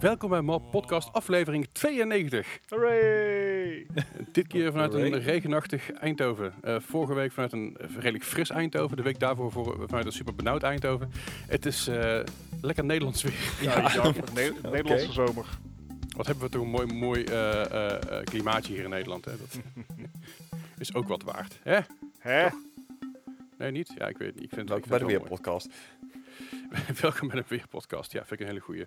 Welkom bij Map Podcast aflevering 92. Hooray! Dit keer vanuit een regenachtig Eindhoven. Eh, vorige week vanuit een redelijk fris Eindhoven. De week daarvoor voor, vanuit een super benauwd Eindhoven. Het is eh, lekker Nederlands weer. Ja, ja. Ne Nederlandse zomer. Wat hebben we toch een mooi, mooi eh, klimaatje hier in Nederland. Hè? Dat is ook wat waard. Hè? Hè? Nee, niet? Ja, ik weet het niet. Ik vind, Welkom ik bij de vind het wel Weerpodcast. Welkom bij de Weerpodcast. Ja, vind ik een hele goeie.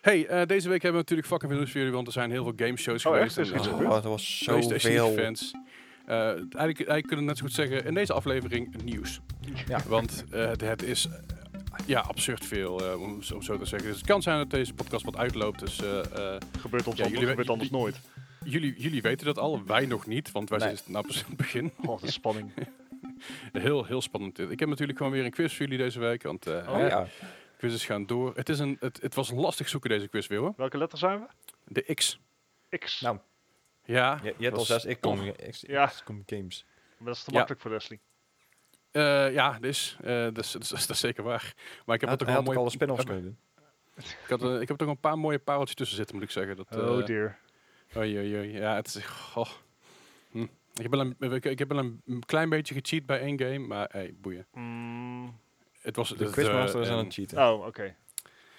Hey, eh, deze week hebben we natuurlijk fucking veel nieuws voor jullie. Want er zijn heel veel gameshows Oh, geweest. echt? Is en? Oh, dat was PlayStation zoveel. events. Eh, eigenlijk, eigenlijk kunnen we net zo goed zeggen, in deze aflevering nieuws. Ja. Want eh, het, het is ja, absurd veel, eh, om, zo- om zo te zeggen. Dus het kan zijn dat deze podcast wat uitloopt. Dus eh, eh, Gebeurt ons Ja, anders, jullie- gebeurt anders nooit. jullie, jullie weten dat al, wij nog niet. Want wij Nee. zijn nou pas in het begin. Oh, de spanning. Heel, heel spannend. Ik heb natuurlijk gewoon weer een quiz voor jullie deze week. Want eh Oh, ja. quizzes gaan door. Het, is een, het, het was lastig zoeken deze quiz weer hoor. Welke letter zijn we? De X. X. Nou, Ja, je, je hebt al zes ik kom, ik, Ja. ik kom games. Maar dat is te Ja. makkelijk voor Leslie. eh, ja, dus, eh, dus, dus, dat is zeker waar. Maar ik heb er Hij toch had wel ook mooi alle spin-offs kunnen doen. Ik, had, ik heb toch een paar mooie pareltjes tussen zitten, moet ik zeggen. Dat, eh, Oh dear. oei, oei, oei. Ja, het is... goh. Hm. Ik, heb wel een, ik, ik heb wel een klein beetje gecheat bij één game, maar hey, boeien. Mm, Het was De het, quizmaster eh, is aan het cheaten. oh, oké.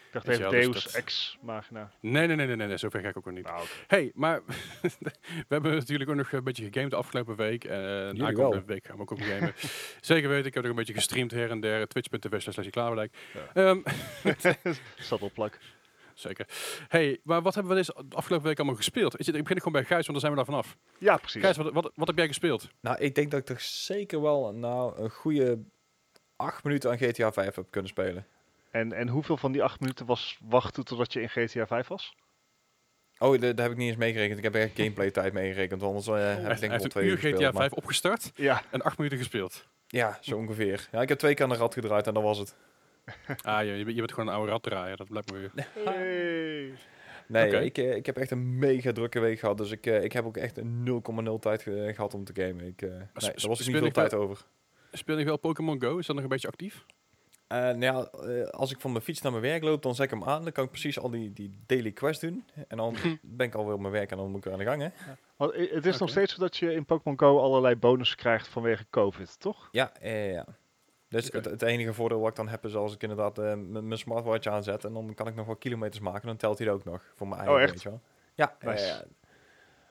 Ik dacht even dus Deus Ex Magina. Nee, nee, nee, nee, nee, nee, zover ga ik ook nog niet. Nou. Hey, maar we hebben natuurlijk ook nog een beetje gegamed de afgelopen week. En uh, aankomende week gaan we ook op gamen. Zeker weten, ik heb ook een beetje gestreamd her en der. Twitch.tv slash Klaverlijk. Ja. Ehm, Staat op plak. Zeker. Hey, maar wat hebben we deze afgelopen week allemaal gespeeld? Is het, ik begin gewoon bij Gijs, want dan zijn we daar vanaf. Ja, precies. Gijs, wat, wat, wat heb jij gespeeld? Nou, ik denk dat ik toch zeker wel nou, een goede acht minuten aan GTA 5 heb kunnen spelen. En, en hoeveel van die acht minuten was wachten totdat je in GTA 5 was? Oh, daar heb ik niet eens meegerekend. Ik heb echt gameplay tijd meegerekend. Anders eh, heb ik denk ik wel twee een uur gespeeld. GTA maar- 5 opgestart Ja. en acht minuten gespeeld. Ja, zo ongeveer. Ja, ik heb twee keer aan de rad gedraaid en dat was het. Ah, je, je bent gewoon een oude rat draaien, dat blijkt me weer. Hey. Nee, ik, eh, ik heb echt een mega drukke week gehad. Dus ik, eh, ik heb ook echt een 0,0 tijd ge- gehad om te gamen. Ik, eh nee, daar was niet veel wel- tijd over. Speel je wel Pokémon Go? Is dat nog een beetje actief? Eh, nou ja, eh, als ik van mijn fiets naar mijn werk loop, dan zet ik hem aan. Dan kan ik precies al die, die daily quests doen. En dan ben ik alweer op mijn werk en dan moet ik weer aan de gang, hè? Want i- het is nog steeds zo dat je in Pokémon Go allerlei bonussen krijgt vanwege COVID, toch? Ja, eh, ja. Dus het, het enige voordeel wat ik dan heb is als ik inderdaad m- mijn smartwatch aanzet en dan kan ik nog wat kilometers maken. Dan telt hij dat ook nog voor mijn eigen, Oh, echt? weet je wel. Ja, Nice. ja.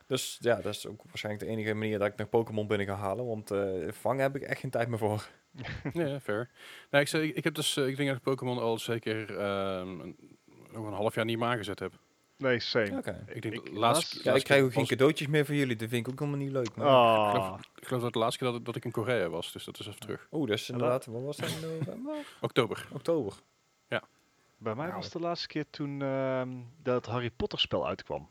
Dus ja, dat is ook waarschijnlijk de enige manier dat ik nog Pokémon binnen ga halen. Want eh, vangen heb ik echt geen tijd meer voor. Ja, fair. Nee, ik, zei, ik heb dus, eh, ik denk dat ik Pokémon al zeker ehm, een, nog een half jaar niet meer aangezet heb. Nee, same. Oké. Ik denk Ik- laatst, laatst- Ja, ik krijg ook geen cadeautjes meer van jullie. Dat vind ik ook helemaal niet leuk. Maar... Ik Ah. geloof, ik geloof dat de laatste keer dat, dat ik in Korea was, dus dat is even terug. Oeh, dus inderdaad, wat was dat? November? Oktober. Oktober. Bij mij Nou. was de laatste keer toen ehm, dat Harry Potter spel uitkwam.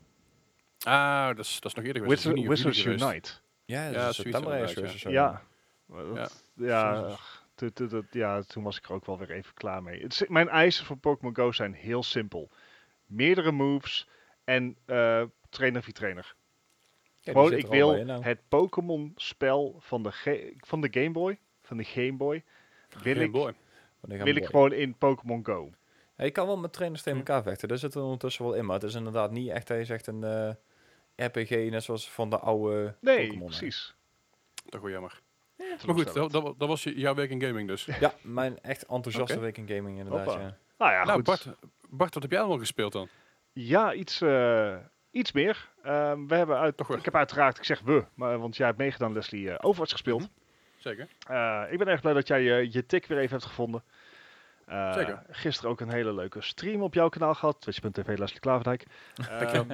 Ah, dat is, dat is nog eerder geweest. Dat is Wizards geweest. Unite. Ja, Ja, dat is zoiets september zo. Ja. Dat- Ja, tu- dat- ja, toen was ik er ook wel weer even klaar mee. Is- mijn eisen voor Pokémon Go zijn heel simpel. Meerdere moves en eh, trainer via trainer. Ja, Gewoon, ik wil nou. het Pokémon spel van de, van de Game Boy, van de Game Boy, wil, Game ik, Boy. Wil ik gewoon in Pokémon Go. Ja, je kan wel met trainers tegen elkaar vechten. Daar zit er ondertussen wel in. Maar het is inderdaad niet echt, hij zegt een eh, RPG net zoals van de oude Nee, hè. precies. Toch wel jammer. Maar goed, dat, dat, wa- dat was je, jouw week in gaming dus. Ja, mijn echt enthousiaste week in gaming inderdaad. Ja. Nou ja, nou, goed. Bart, Bart, wat heb jij allemaal gespeeld dan? Ja, iets, eh, iets meer. Ehm, we hebben uit, Toch ik heb uiteraard, ik zeg we, maar, want jij hebt meegedaan Leslie, eh Overwatch gespeeld. Mhm. Zeker. Eh, ik ben erg blij dat jij je, je tik weer even hebt gevonden. Zeker. Gisteren ook een hele leuke stream op jouw kanaal gehad. Twitch.tv Leslie Klaverdijk. Ehm,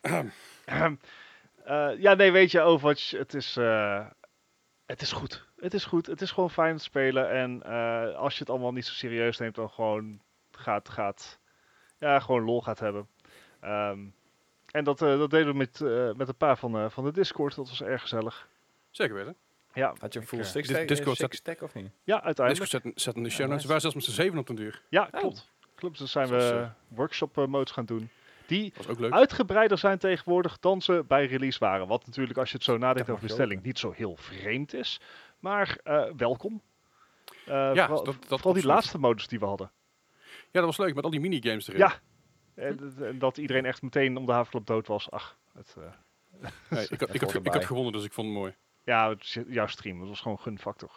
ehm, eh, ja, nee, weet je, Overwatch, het is, het is goed. Het is goed. Het is gewoon fijn te spelen. En als je het allemaal niet zo serieus neemt, dan gewoon gaat, gaat ja, gewoon lol gaat hebben. Ehm, en dat, eh, dat deden we met, eh, met een paar van, eh, van de Discord. Dat was erg gezellig. Zeker weten. Ja, Had je een Ik, full stack, Discord stack of niet? ja uiteindelijk. Discord zet, zet in de show notes. We waren zelfs met z'n zeven op den duur. Ja, Oh. klopt. Klopt, dus zijn we workshop modes gaan doen. Die was ook leuk. uitgebreider zijn tegenwoordig dan ze bij release waren. Wat natuurlijk, als je het zo nadenkt over de stelling, niet zo heel vreemd is. Maar eh, welkom. Eh, Ja, vooral dat- dat vooral die laatste modus die we hadden. Ja, dat was leuk met al die minigames erin. Ja, En, en dat iedereen echt meteen om de havenklap dood was. Ach, het, eh, Nee, ik, had, ik, had, ik gewonnen, dus ik vond het mooi. ja, het jouw stream. Dat was gewoon gunfactor.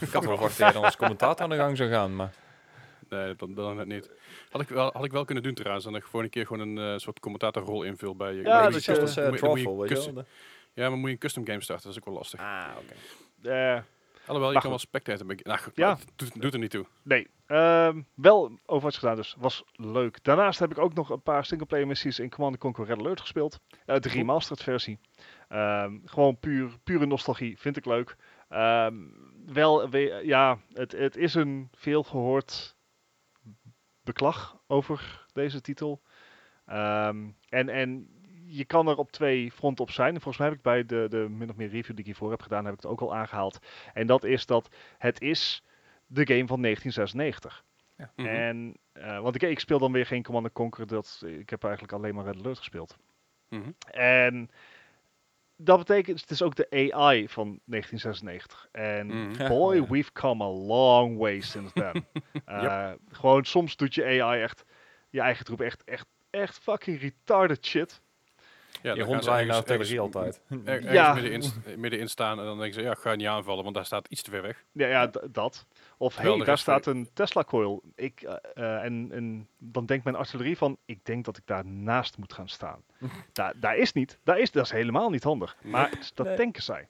Ik had wel verwacht dat dan als commentator aan de gang zou gaan, maar... Nee, dan, dan net niet. Had ik, wel, had ik wel kunnen doen trouwens. En dan gewoon een keer gewoon een eh, soort commentatorrol invul bij je. Ja, Maar dat is eh, je custom- wel. Ja, maar moet je een custom game starten. Dat is ook wel lastig. Ah, oké. Eh, Alhoewel, je maar kan wel spectator... be- Nou goed, Ja. het doet, doet er niet toe. nee, Ehm, wel Overwatch gedaan dus. Was leuk. Daarnaast heb ik ook nog een paar singleplayer missies in Command Conquer Red Alert gespeeld. Eh, de remastered versie. Ehm, gewoon puur, pure nostalgie. Vind ik leuk. Ehm, wel, we- ja, het, het is een veel gehoord beklag over deze titel. En, en je kan er op twee fronten op zijn. En volgens mij heb ik bij de, de min of meer review die ik hiervoor heb gedaan, heb ik het ook al aangehaald. En dat is dat het is de game van 1996. Mhm. En, eh, want ik, ik speel dan weer geen Command Conquer. Dat, ik heb eigenlijk alleen maar Red Alert gespeeld. Mhm. En dat betekent, het is ook de AI van 1996. En Mhm. boy, Ja. we've come a long way since then. Eh, Gewoon soms doet je AI echt, je eigen troep echt, echt, echt fucking retarded shit. Ja, Je dan hond naar de ergens- televisie altijd. er- ergens Ja. middenin, st- middenin staan en dan denken ze, ja, ik ga je niet aanvallen, want daar staat iets te ver weg. Ja, ja dat. Of hey, de daar staat een Tesla coil. Ik, eh, eh, en, en dan denkt mijn artillerie van, ik denk dat ik daar naast moet gaan staan. daar, daar is niet. Daar is, dat is helemaal niet handig. Maar dat Nee. denken zij.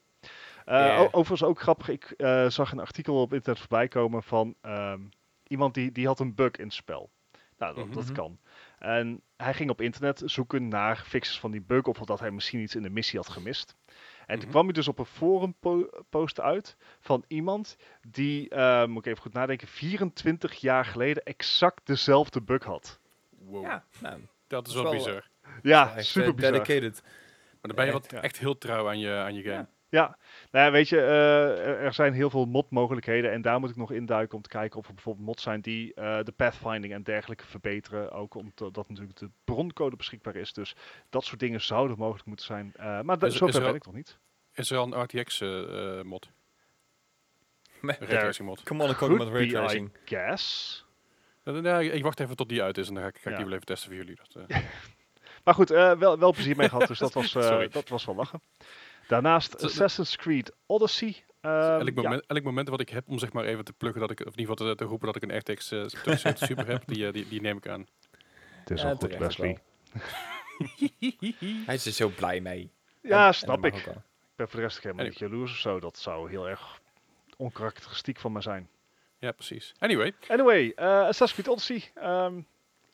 Eh, Overigens ook grappig, ik eh, zag een artikel op internet voorbij komen van ehm, iemand die, die had een bug in het spel. Nou, dat, dat Mhm. kan. En hij ging op internet zoeken naar fixes van die bug of dat hij misschien iets in de missie had gemist. En toen Mhm. kwam hij dus op een forum po- post uit van iemand die, eh, moet ik even goed nadenken, 24 jaar geleden exact dezelfde bug had. Wow, Ja, nou, dat is dat wel is wel, bizar. Ja, echt, super eh, bizar. dedicated. Maar dan ben je wat ja. echt heel trouw aan je, aan je game. Ja. Ja, nou ja, weet je, eh, er, zijn heel veel mod-mogelijkheden en daar moet ik nog induiken om te kijken of er bijvoorbeeld mods zijn die eh, de pathfinding en dergelijke verbeteren. Ook omdat natuurlijk de broncode beschikbaar is. Dus dat soort dingen zouden mogelijk moeten zijn. Eh, maar Is- is zover ben al- ik nog niet. Is er al een RTX mod? Met- Een raytracing mod? Come on, met raytracing. I guess. Nee, ik wacht even tot die uit is en dan ga ik, ga ik Ja. die wel even testen voor jullie. Dat, eh, Maar goed, eh, wel, wel plezier mee gehad, dus dat was, eh, Sorry. dat was wel lachen. Daarnaast Assassin's Creed Odyssey. Ehm, elk, ja, moment, elk moment wat ik heb om zeg maar even te pluggen dat ik, of in ieder geval te, te roepen dat ik een RTX eh, 2070 Super heb, die, eh, die, die neem ik aan. het is Ja, al goed, Wesley. Hij is er zo blij mee. Ja, En- snap ik. Ik ben voor de rest helemaal niet jaloers of zo. Dat zou heel erg onkarakteristiek van me zijn. Ja, precies. Anyway, Anyway, eh Assassin's Creed Odyssey. Ehm,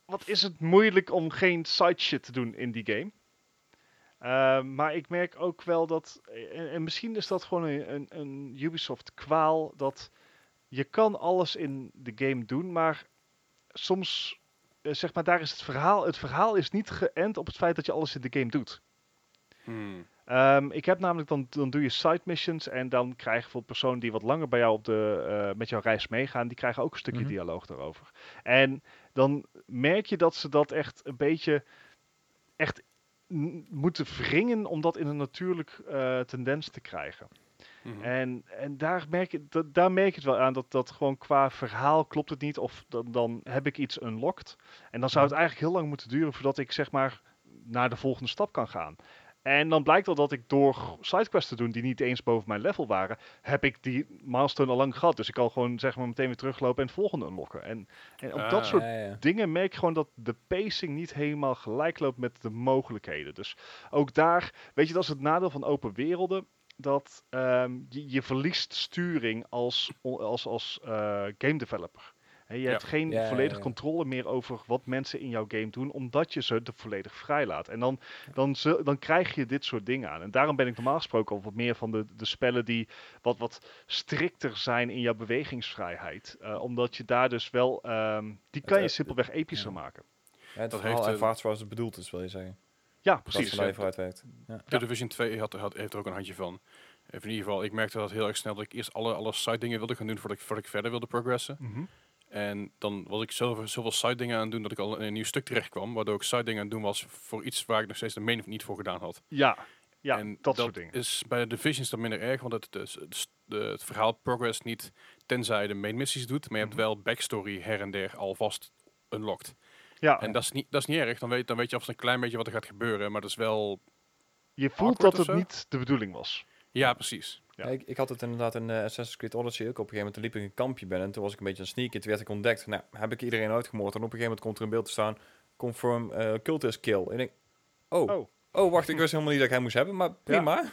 wat is het moeilijk om geen side shit te doen in die game. Ehm, maar ik merk ook wel dat, en, en misschien is dat gewoon een, een, een Ubisoft kwaal, dat je kan alles in de game doen, maar soms, eh, zeg maar, daar is het verhaal, het verhaal is niet geënt op het feit dat je alles in de game doet. hmm, Ehm, ik heb namelijk dan, dan doe je side missions en dan krijgen bijvoorbeeld personen die wat langer bij jou op de, eh, met jouw reis meegaan, die krijgen ook een stukje Mhm. dialoog daarover. En dan merk je dat ze dat echt een beetje echt moeten wringen om dat in een natuurlijk eh, tendens te krijgen. mhm. En, en daar, merk je, dat, daar merk je het wel aan dat dat gewoon qua verhaal klopt het niet. Of dan, dan heb ik iets unlocked. En dan zou het eigenlijk heel lang moeten duren voordat ik zeg maar naar de volgende stap kan gaan. En dan blijkt al dat ik door sidequests te doen die niet eens boven mijn level waren, heb ik die milestone al lang gehad. Dus ik kan gewoon zeg maar meteen weer teruglopen en het volgende unlocken. En, en op Ah. dat soort Ja, ja. dingen merk je gewoon dat de pacing niet helemaal gelijk loopt met de mogelijkheden. Dus ook daar, weet je, dat is het nadeel van open werelden. Dat ehm, je, je verliest sturing als, als, als eh, game developer. Hè, je Ja. hebt geen Ja, volledige ja. controle meer over wat mensen in jouw game doen, omdat je ze er volledig vrij laat. En dan, dan, dan krijg je dit soort dingen aan. En daarom ben ik normaal gesproken al wat meer van de, de spellen die wat, wat strikter zijn in jouw bewegingsvrijheid. Eh, omdat je daar dus wel, ehm, die kan je eh, simpelweg epischer ja. maken. Ja, het Dat heeft, en eh, vaart zoals het bedoeld is, wil je zeggen. Ja, Dat precies. vooruit werkt. Ja. The Division 2 had, had, heeft er ook een handje van. Even in ieder geval, ik merkte dat heel erg snel dat ik eerst alle, alle side dingen wilde gaan doen voordat ik, voordat ik verder wilde progressen. Mhm. En dan was ik zoveel, zoveel side dingen aan het doen dat ik al in een nieuw stuk terecht kwam. Waardoor ik side dingen aan het doen was voor iets waar ik nog steeds de main niet voor gedaan had. Ja, ja en dat, soort dingen. is bij de Divisions dan minder erg, want het, het, het, de- het verhaal progress niet tenzij je de main missies doet. Maar je hebt Mhm. wel backstory her en der alvast unlocked. Ja, En dat is, niet, dat is niet erg. Dan weet, dan weet je alvast een klein beetje wat er gaat gebeuren. Maar dat is wel... je voelt dat het zo? niet de bedoeling was. Ja, precies. Ja. Ja, ik, ik had het inderdaad in eh, Assassin's Creed Odyssey ook. Op een gegeven moment liep ik een kampje binnen. En toen was ik een beetje een sneaker. Toen werd ik ontdekt. Nou, heb ik iedereen uitgemoord. En op een gegeven moment komt er een beeld te staan. Confirm eh cultist kill. En ik denk, oh, Oh. oh. wacht. Ik wist helemaal niet dat ik hem moest hebben. Maar prima.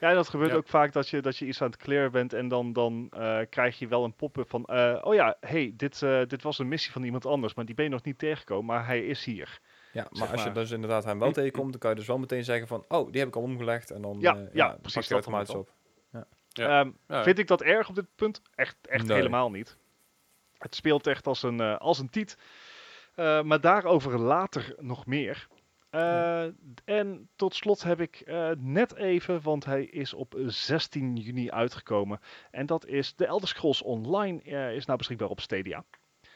Ja, dat gebeurt Ja. ook vaak dat je, dat je iets aan het clearen bent en dan, dan eh, krijg je wel een pop-up van, oh ja, hey, dit, dit was een missie van iemand anders, maar die ben je nog niet tegengekomen, maar hij is hier. Ja, maar Zeg als je dus inderdaad hem wel tegenkomt, dan kan je dus wel meteen zeggen van, oh, die heb ik al omgelegd. En dan, Ja, ja, dan precies dat automatisch op. Ja. Ehm, Ja. Vind ik dat erg op dit punt? Echt, echt Nee. helemaal niet. Het speelt echt als een, eh, als een tiet. Eh, maar daarover later nog meer. Eh, En tot slot heb ik eh, net even, want hij is op 16 juni uitgekomen. En dat is de Elder Scrolls Online eh, is nou beschikbaar op Stadia.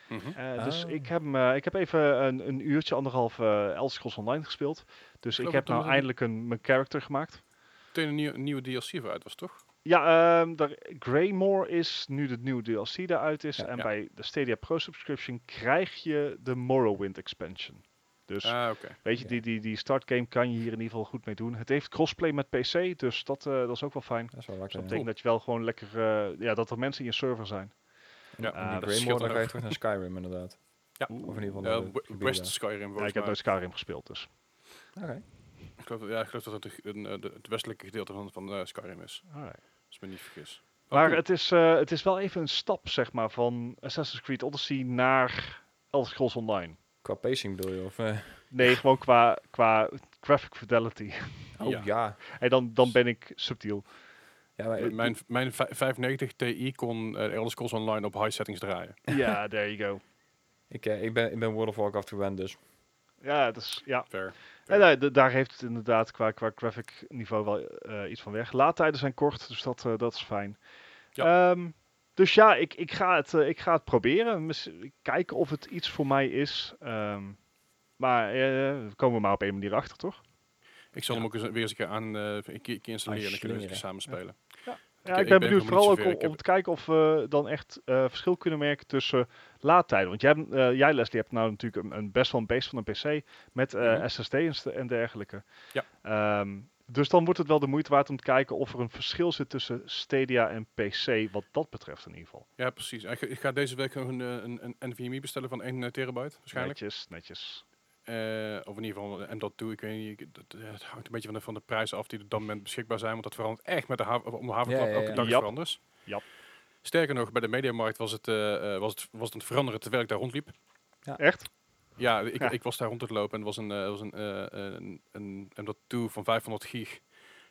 Mhm. Eh, Dus Ah. ik heb, eh, ik heb even een, een uurtje, anderhalf eh Elder Scrolls Online gespeeld. Dus ik heb nou eindelijk een, mijn character gemaakt. Meteen een nieuwe, nieuwe DLC voor uit was, toch? Ja, ehm daar, Greymore is nu de nieuwe DLC eruit is. Ja. en Ja. bij de Stadia Pro subscription krijg je de Morrowind expansion. Dus Ah, weet je, ja. die, die, die startgame kan je hier in ieder geval goed mee doen. Het heeft crossplay met PC, dus dat, eh, dat is ook wel fijn. Dat is wel Dus lekker. dat ja. betekent dat je wel gewoon lekker, eh, ja, dat er mensen in je server zijn. Ja, En Ah, die dat Greymore, dan ga je terug naar Skyrim inderdaad. Ja. Of in ieder geval de West. Skyrim, Ja, ik heb nooit Skyrim gespeeld, dus. Oké. Ik geloof, dat- ja, ik geloof dat het een, een, de- het westelijke gedeelte van, van eh, Skyrim is. Alright. Als ik me niet vergis. Oh, Maar cool. het, is, eh, het is wel even een stap, zeg maar, van Assassin's Creed Odyssey naar Elder Scrolls Online. Qua pacing bedoel je? Of, eh, Nee, gewoon qua, qua graphic fidelity. oh Ja. ja. En dan, dan ben ik subtiel. Ja, maar, mijn, mijn vij- 590 Ti kon eh Elder Scrolls Online op high settings draaien. Ja, there you go. ik, eh, ik, ben, ik ben World of Warcraft gewend, dus. Ja, dus, ja. Fair. D- daar heeft het inderdaad qua, qua graphic niveau wel eh, iets van weg. Laadtijden zijn kort, dus dat, eh, dat is fijn. Ehm, dus ja, ik, ik, ga het, eh, ik ga het proberen. Kijken of het iets voor mij is. Ehm, maar eh, we komen maar op één manier achter, toch? Ik zal Ja. hem ook eens, weer eens een keer aan eh, een een keer installeren en dan kunnen we eens samen spelen. Ja, Ik- ben ben benieuwd vooral ook om, om te kijken of we dan echt eh, verschil kunnen merken tussen laadtijden. Want jij, hebt, eh, jij Leslie, hebt nou natuurlijk een, een best wel een beest van een PC met eh, Mhm. SSD en, dergelijke. Ja. Ehm, dus dan wordt het wel de moeite waard om te kijken of er een verschil zit tussen Stadia en PC, wat dat betreft in ieder geval. Ja, precies. Ik ga, deze week nog een, een, een NVMe bestellen van 1 terabyte, waarschijnlijk. Netjes, netjes. Eh, of in ieder geval een M.2, ik weet niet. ik- dat, eh, het hangt een beetje van de, van de prijzen af die op dat moment beschikbaar zijn. Want dat verandert echt met de haven, om de havenklap. Ja, ja, ja. Elke dag is het anders. Sterker nog, bij de Mediamarkt was het, eh, eh, was, het, was het aan het veranderen terwijl ik daar rondliep. Echt? Ja, ik, Ja. ik was daar rond te lopen en er was een, eh, was een, eh, een, een M.2 van 500 gig.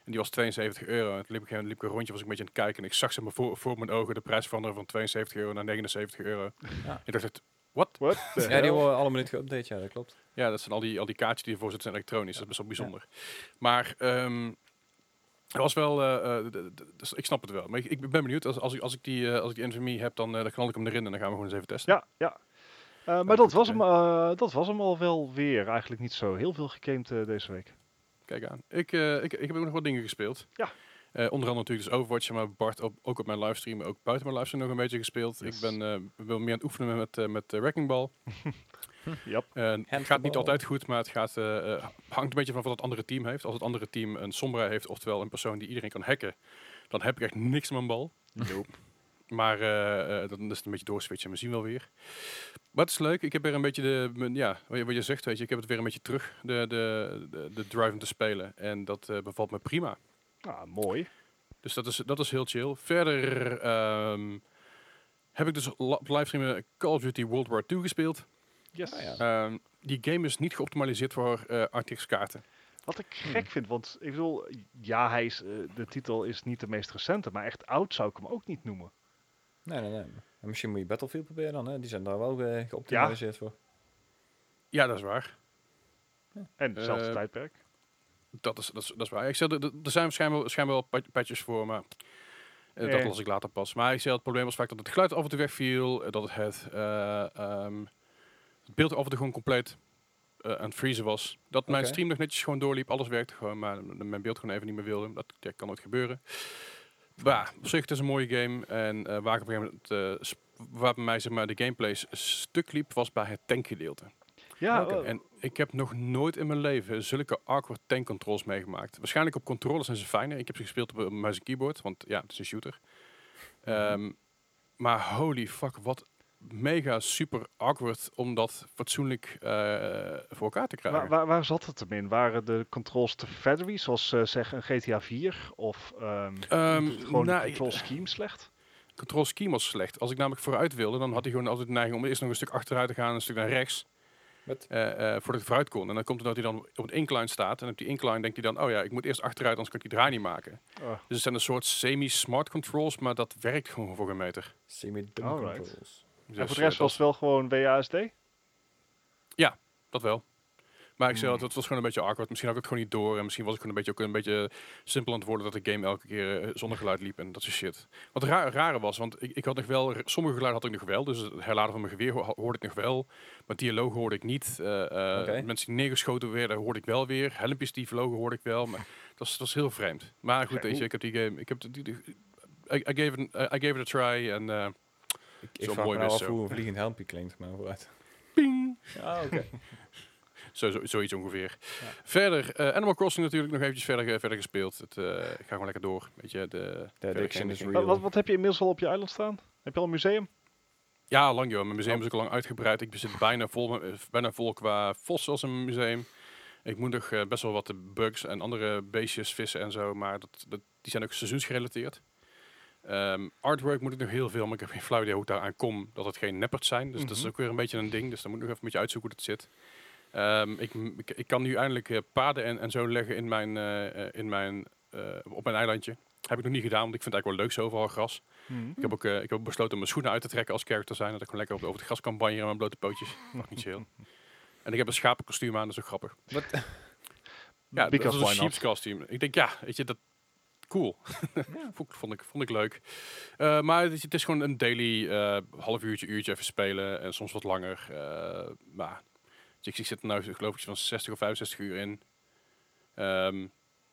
En die was 72 euro. En toen liep ik, liep ik een rondje, was ik een beetje aan het kijken. En ik zag ze maar voor, voor mijn ogen de prijs veranderen van 72 euro naar 79 euro. Ja. Ik dacht, What the Ja, hell? die worden alle minuten geüpdate, ja, dat klopt. Ja, dat zijn al die, al die kaartjes die ervoor zitten zijn elektronisch. Dat is best wel bijzonder. Maar ehm het was wel, eh, eh, dus ik snap het wel. Maar ik, ik ben benieuwd. Als, als, ik, als, ik die, eh, als ik die NVMe heb, dan, eh, dan knal ik hem erin en dan gaan we gewoon eens even testen. Ja, ja. Eh, maar dat was, hem, eh, dat was hem al wel weer. Eigenlijk niet zo heel veel gegamed deze week. Kijk aan. Ik, eh, ik, ik heb ook nog wat dingen gespeeld. Ja. Eh, onder andere natuurlijk dus Overwatch, maar Bart op, ook op mijn livestream, ook buiten mijn livestream nog een beetje gespeeld. Yes. Ik ben eh, wel meer aan het oefenen met, eh met Wrecking Ball. Yep. Eh, het gaat niet altijd goed, maar het gaat, hangt een beetje van wat het andere team heeft. Als het andere team een Sombra heeft, oftewel een persoon die iedereen kan hacken, dan heb ik echt niks aan mijn bal. Maar eh, eh, dan is het een beetje doorswitchen en we zien wel weer. Maar het is leuk. Ik heb weer een beetje de, mijn- ja, wat je, wat je zegt, weet je, ik heb het weer een beetje terug, de, de, de, de drive om te spelen. En dat eh, bevalt me prima. Ah, mooi. Dus dat is, dat is heel chill. Verder ehm, heb ik dus op livestream Call of Duty World War II gespeeld. Yes. Ah, ja. Ehm, die game is niet geoptimaliseerd voor eh RTX kaarten. Wat ik gek vind, want ik bedoel, ja, hij is, eh, de titel is niet de meest recente, maar echt oud zou ik hem ook niet noemen. Nee, nee, nee. En misschien moet je Battlefield proberen dan, hè. Die zijn daar wel eh, geoptimaliseerd voor. Ja, dat is waar. En hetzelfde Eh, tijdperk. Dat is, dat is, dat is waar. Ik zeg, er, er zijn waarschijnlijk wel, schijnbaar wel pat- patches voor, maar eh, dat las ik later pas. Maar ik zei, het probleem was vaak dat het geluid af en toe wegviel, eh, dat het, eh, ehm, het beeld af en toe gewoon compleet aan het freezen was. Dat mijn stream nog netjes gewoon doorliep, alles werkte gewoon, maar mijn beeld gewoon even niet meer wilde. Dat, dat kan nooit gebeuren. Maar op zich het is een mooie game. En eh, waar ik op een gegeven moment, waar bij mij zeg maar, de gameplay stuk liep, was bij het tankgedeelte. Ja, eh, En ik heb nog nooit in mijn leven zulke awkward tank controls meegemaakt. Waarschijnlijk op controllers zijn ze fijner. Ik heb ze gespeeld op een muis en keyboard, want ja, het is een shooter. Ehm, maar holy fuck, wat mega super awkward om dat fatsoenlijk eh, voor elkaar te krijgen. waar, waar, waar zat het hem in? Waren de controls te feathery, zoals eh, zeg een GTA 4? Of ehm, Ehm, gewoon nou, de control scheme slecht? control scheme was slecht. Als ik namelijk vooruit wilde, dan had hij gewoon altijd de neiging om eerst nog een stuk achteruit te gaan en een stuk naar rechts. Wat? eh, eh, voordat ik vooruit kon. En dan komt het dat hij dan op een incline staat. En op die incline denkt hij dan, oh ja, ik moet eerst achteruit, anders kan ik die draai niet maken. Oh, Dus het zijn een soort semi-smart controls, maar dat werkt gewoon voor een meter. Semi-dumb Alright. controls. Dus, en voor de eh, rest was het wel gewoon WASD? dat wel. Maar ik zei dat het was gewoon een beetje awkward. Misschien had ik het gewoon niet door. En misschien was ik gewoon een beetje, ook een beetje simpel aan het worden dat de game elke keer eh, zonder geluid liep en dat soort shit. Wat het ra rare was, want ik, ik had nog wel, sommige geluiden had ik nog wel. Dus het herladen van mijn geweer ho- hoorde ik nog wel. Maar dialoog hoorde ik niet. Oké. Mensen die neergeschoten werden hoorde ik wel weer. Helmpjes die vlogen hoorde ik wel. Maar dat was, dat was heel vreemd. Maar goed, weet je, ik heb die game, ik heb die, die, I, I gave it, I gave it a try en eh, Ik, ik vraag mooi me nou af hoe een vliegend helmpje klinkt, maar vooruit. ping. Ah, oké. Zo, zo, zoiets ongeveer. Ja. Verder, eh, Animal Crossing natuurlijk nog eventjes verder, eh, verder gespeeld. Het, eh, ik ga gewoon lekker door. Weet je, de, verder addiction is real. Wat, wat, heb je inmiddels al op je eiland staan? Heb je al een museum? Ja, lang joh. Mijn museum is ook al lang uitgebreid. Ik zit bijna vol, eh, bijna vol qua fossils in mijn museum. Ik moet nog eh, best wel wat de bugs en andere beestjes vissen en zo. Maar dat, dat, die zijn ook seizoensgerelateerd. Ehm, artwork moet ik nog heel veel, maar ik heb geen flauw idee hoe ik daar aan kom. Dat het geen neppert zijn. Dus dat is Mhm. ook weer een beetje een ding. Dus dan moet ik nog even een beetje uitzoeken hoe dat zit. Ehm, ik, ik, ik kan nu eindelijk eh, paden en, en zo leggen in mijn, eh, eh, in mijn, eh, op mijn eilandje. Heb ik nog niet gedaan, want ik vind het eigenlijk wel leuk zo overal gras. Ik heb ook eh, ik heb ook besloten om mijn schoenen uit te trekken als character zijn. Dat ik gewoon lekker op, over het gras kan banjeren met mijn blote pootjes. Nog niet zo heel. En ik heb een schapenkostuum aan, dat is ook grappig. Wat? Ja, Because dat is een not? sheep's costume. Ik denk, ja, weet je, dat cool. vond, vond, ik, vond ik leuk. Eh, maar het is, het is gewoon een daily eh, half uurtje, uurtje even spelen. En soms wat langer. Eh, maar ik, ik zit er nou geloof ik van 60 of 65 uur in. Ehm,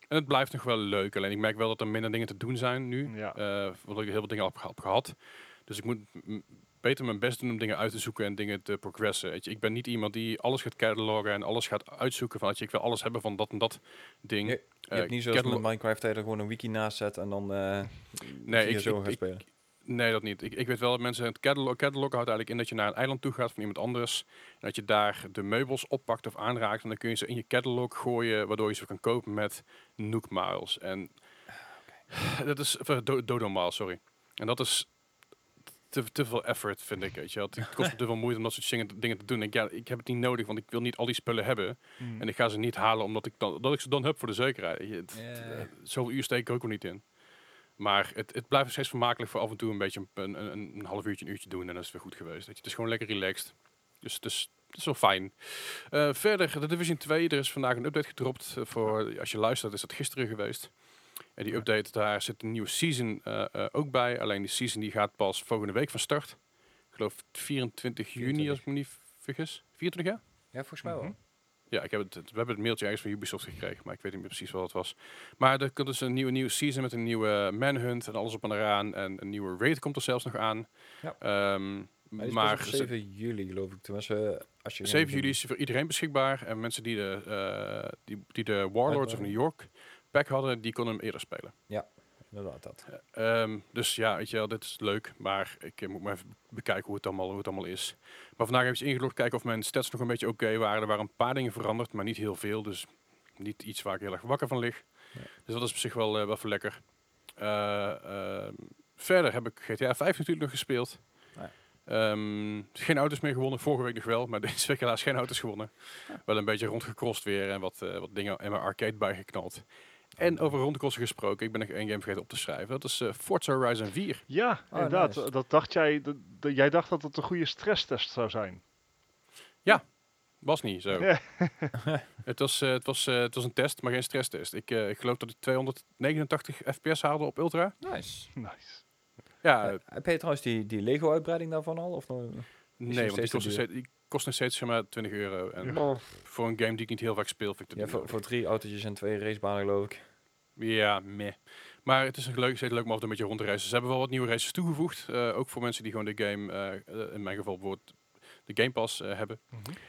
en het blijft nog wel leuk. Alleen ik merk wel dat er minder dingen te doen zijn nu. Ja. Eh, want ik heel veel dingen al heb, heb gehad. Dus ik moet beter mijn best doen om dingen uit te zoeken en dingen te progressen. Weet je, ik ben niet iemand die alles gaat cataloggen en alles gaat uitzoeken van, weet je, ik wil alles hebben van dat en dat ding. Je- Je Eh, hebt niet zoals met Minecraft dat je er gewoon een wiki naast zet en dan eh Nee, ik- zo ik- gaat ik- spelen. Nee, dat niet. Ik, ik weet wel dat mensen het catalog, houdt eigenlijk in dat je naar een eiland toe gaat van iemand anders. En dat je daar de meubels oppakt of aanraakt. En dan kun je ze in je catalog gooien, waardoor je ze kan kopen met Nook Miles. En dat is, of, Do- Dodo Miles, sorry. En dat is te, te veel effort, vind ik. Weet je. Het kost me te veel moeite om dat soort dingen, dingen te doen. Ik, ja, ik heb het niet nodig, want ik wil niet al die spullen hebben. Mm. En ik ga ze niet halen omdat ik, dan, dat ik ze dan heb voor de zekerheid. Ja. eh, Zoveel uur steek ik er ook nog niet in. Maar het, het blijft steeds vermakelijk voor af en toe een beetje een, een, een, half uurtje, een uurtje doen. En dan is het weer goed geweest. Het is gewoon lekker relaxed. Dus het is, het is wel fijn. Eh, verder, de Division 2. Er is vandaag een update gedropt. eh, voor, als je luistert, is dat gisteren geweest. En die update, daar zit een nieuwe season eh, ook bij. Alleen die season die gaat pas volgende week van start. Ik geloof 24 juni, als ik me niet vergis. 24 jaar? Ja, volgens mij wel. Mhm. Ja, ik heb het, we hebben het mailtje ergens van Ubisoft gekregen, maar ik weet niet meer precies wat het was. Maar er komt dus een nieuwe, nieuwe season met een nieuwe manhunt en alles op en eraan. En een nieuwe raid komt er zelfs nog aan. Ja. Ehm, Maar, die is maar pas op 7 juli geloof ik. Tenminste, als je 7 juli is voor iedereen beschikbaar. En mensen die de, eh, die, die de Warlords of New York pack hadden, die konden hem eerder spelen. Inderdaad, dat. Ehm, dus ja, weet je wel, dit is leuk, maar ik eh, moet maar even bekijken hoe het allemaal, hoe het allemaal is. Maar vandaag even ingelogd, kijken of mijn stats nog een beetje oké waren. Er waren een paar dingen veranderd, maar niet heel veel. Dus niet iets waar ik heel erg wakker van lig. Ja. Dus dat is op zich wel, eh, wel voor lekker. Eh, ehm, verder heb ik GTA 5 natuurlijk nog gespeeld. Ja. Ehm, geen auto's meer gewonnen, vorige week nog wel, maar deze week helaas geen auto's gewonnen. Wel een beetje rondgecrossed weer en wat, wat dingen in mijn arcade bijgeknald. En over rondcrossen gesproken, ik ben nog één game vergeten op te schrijven. Dat is eh, Forza Horizon 4. Ja, Oh, inderdaad. nice. Dat dacht jij, dat, dat- jij dacht dat het een goede stresstest zou zijn. Was niet zo. Ja. het, was, eh, het, was, eh, het was een test, maar geen stresstest. Ik, eh, ik geloof dat ik 289 fps haalde op Ultra. Nice. Nice. Ja, heb je trouwens die, die Lego-uitbreiding daarvan al? Of nog? nee, want die kost, steeds, die kost nog steeds zeg maar, 20 euro. En Ja. voor een game die ik niet heel vaak speel, vind ik dat Ja, niet voor, voor drie autootjes en twee racebanen geloof ik. Ja, meh. Maar het is een leuk, steeds leuk om af en toe een beetje rond te reizen. Ze hebben wel wat nieuwe races toegevoegd. eh, ook voor mensen die gewoon de game, eh, eh, in mijn geval bijvoorbeeld de Game Pass eh, hebben.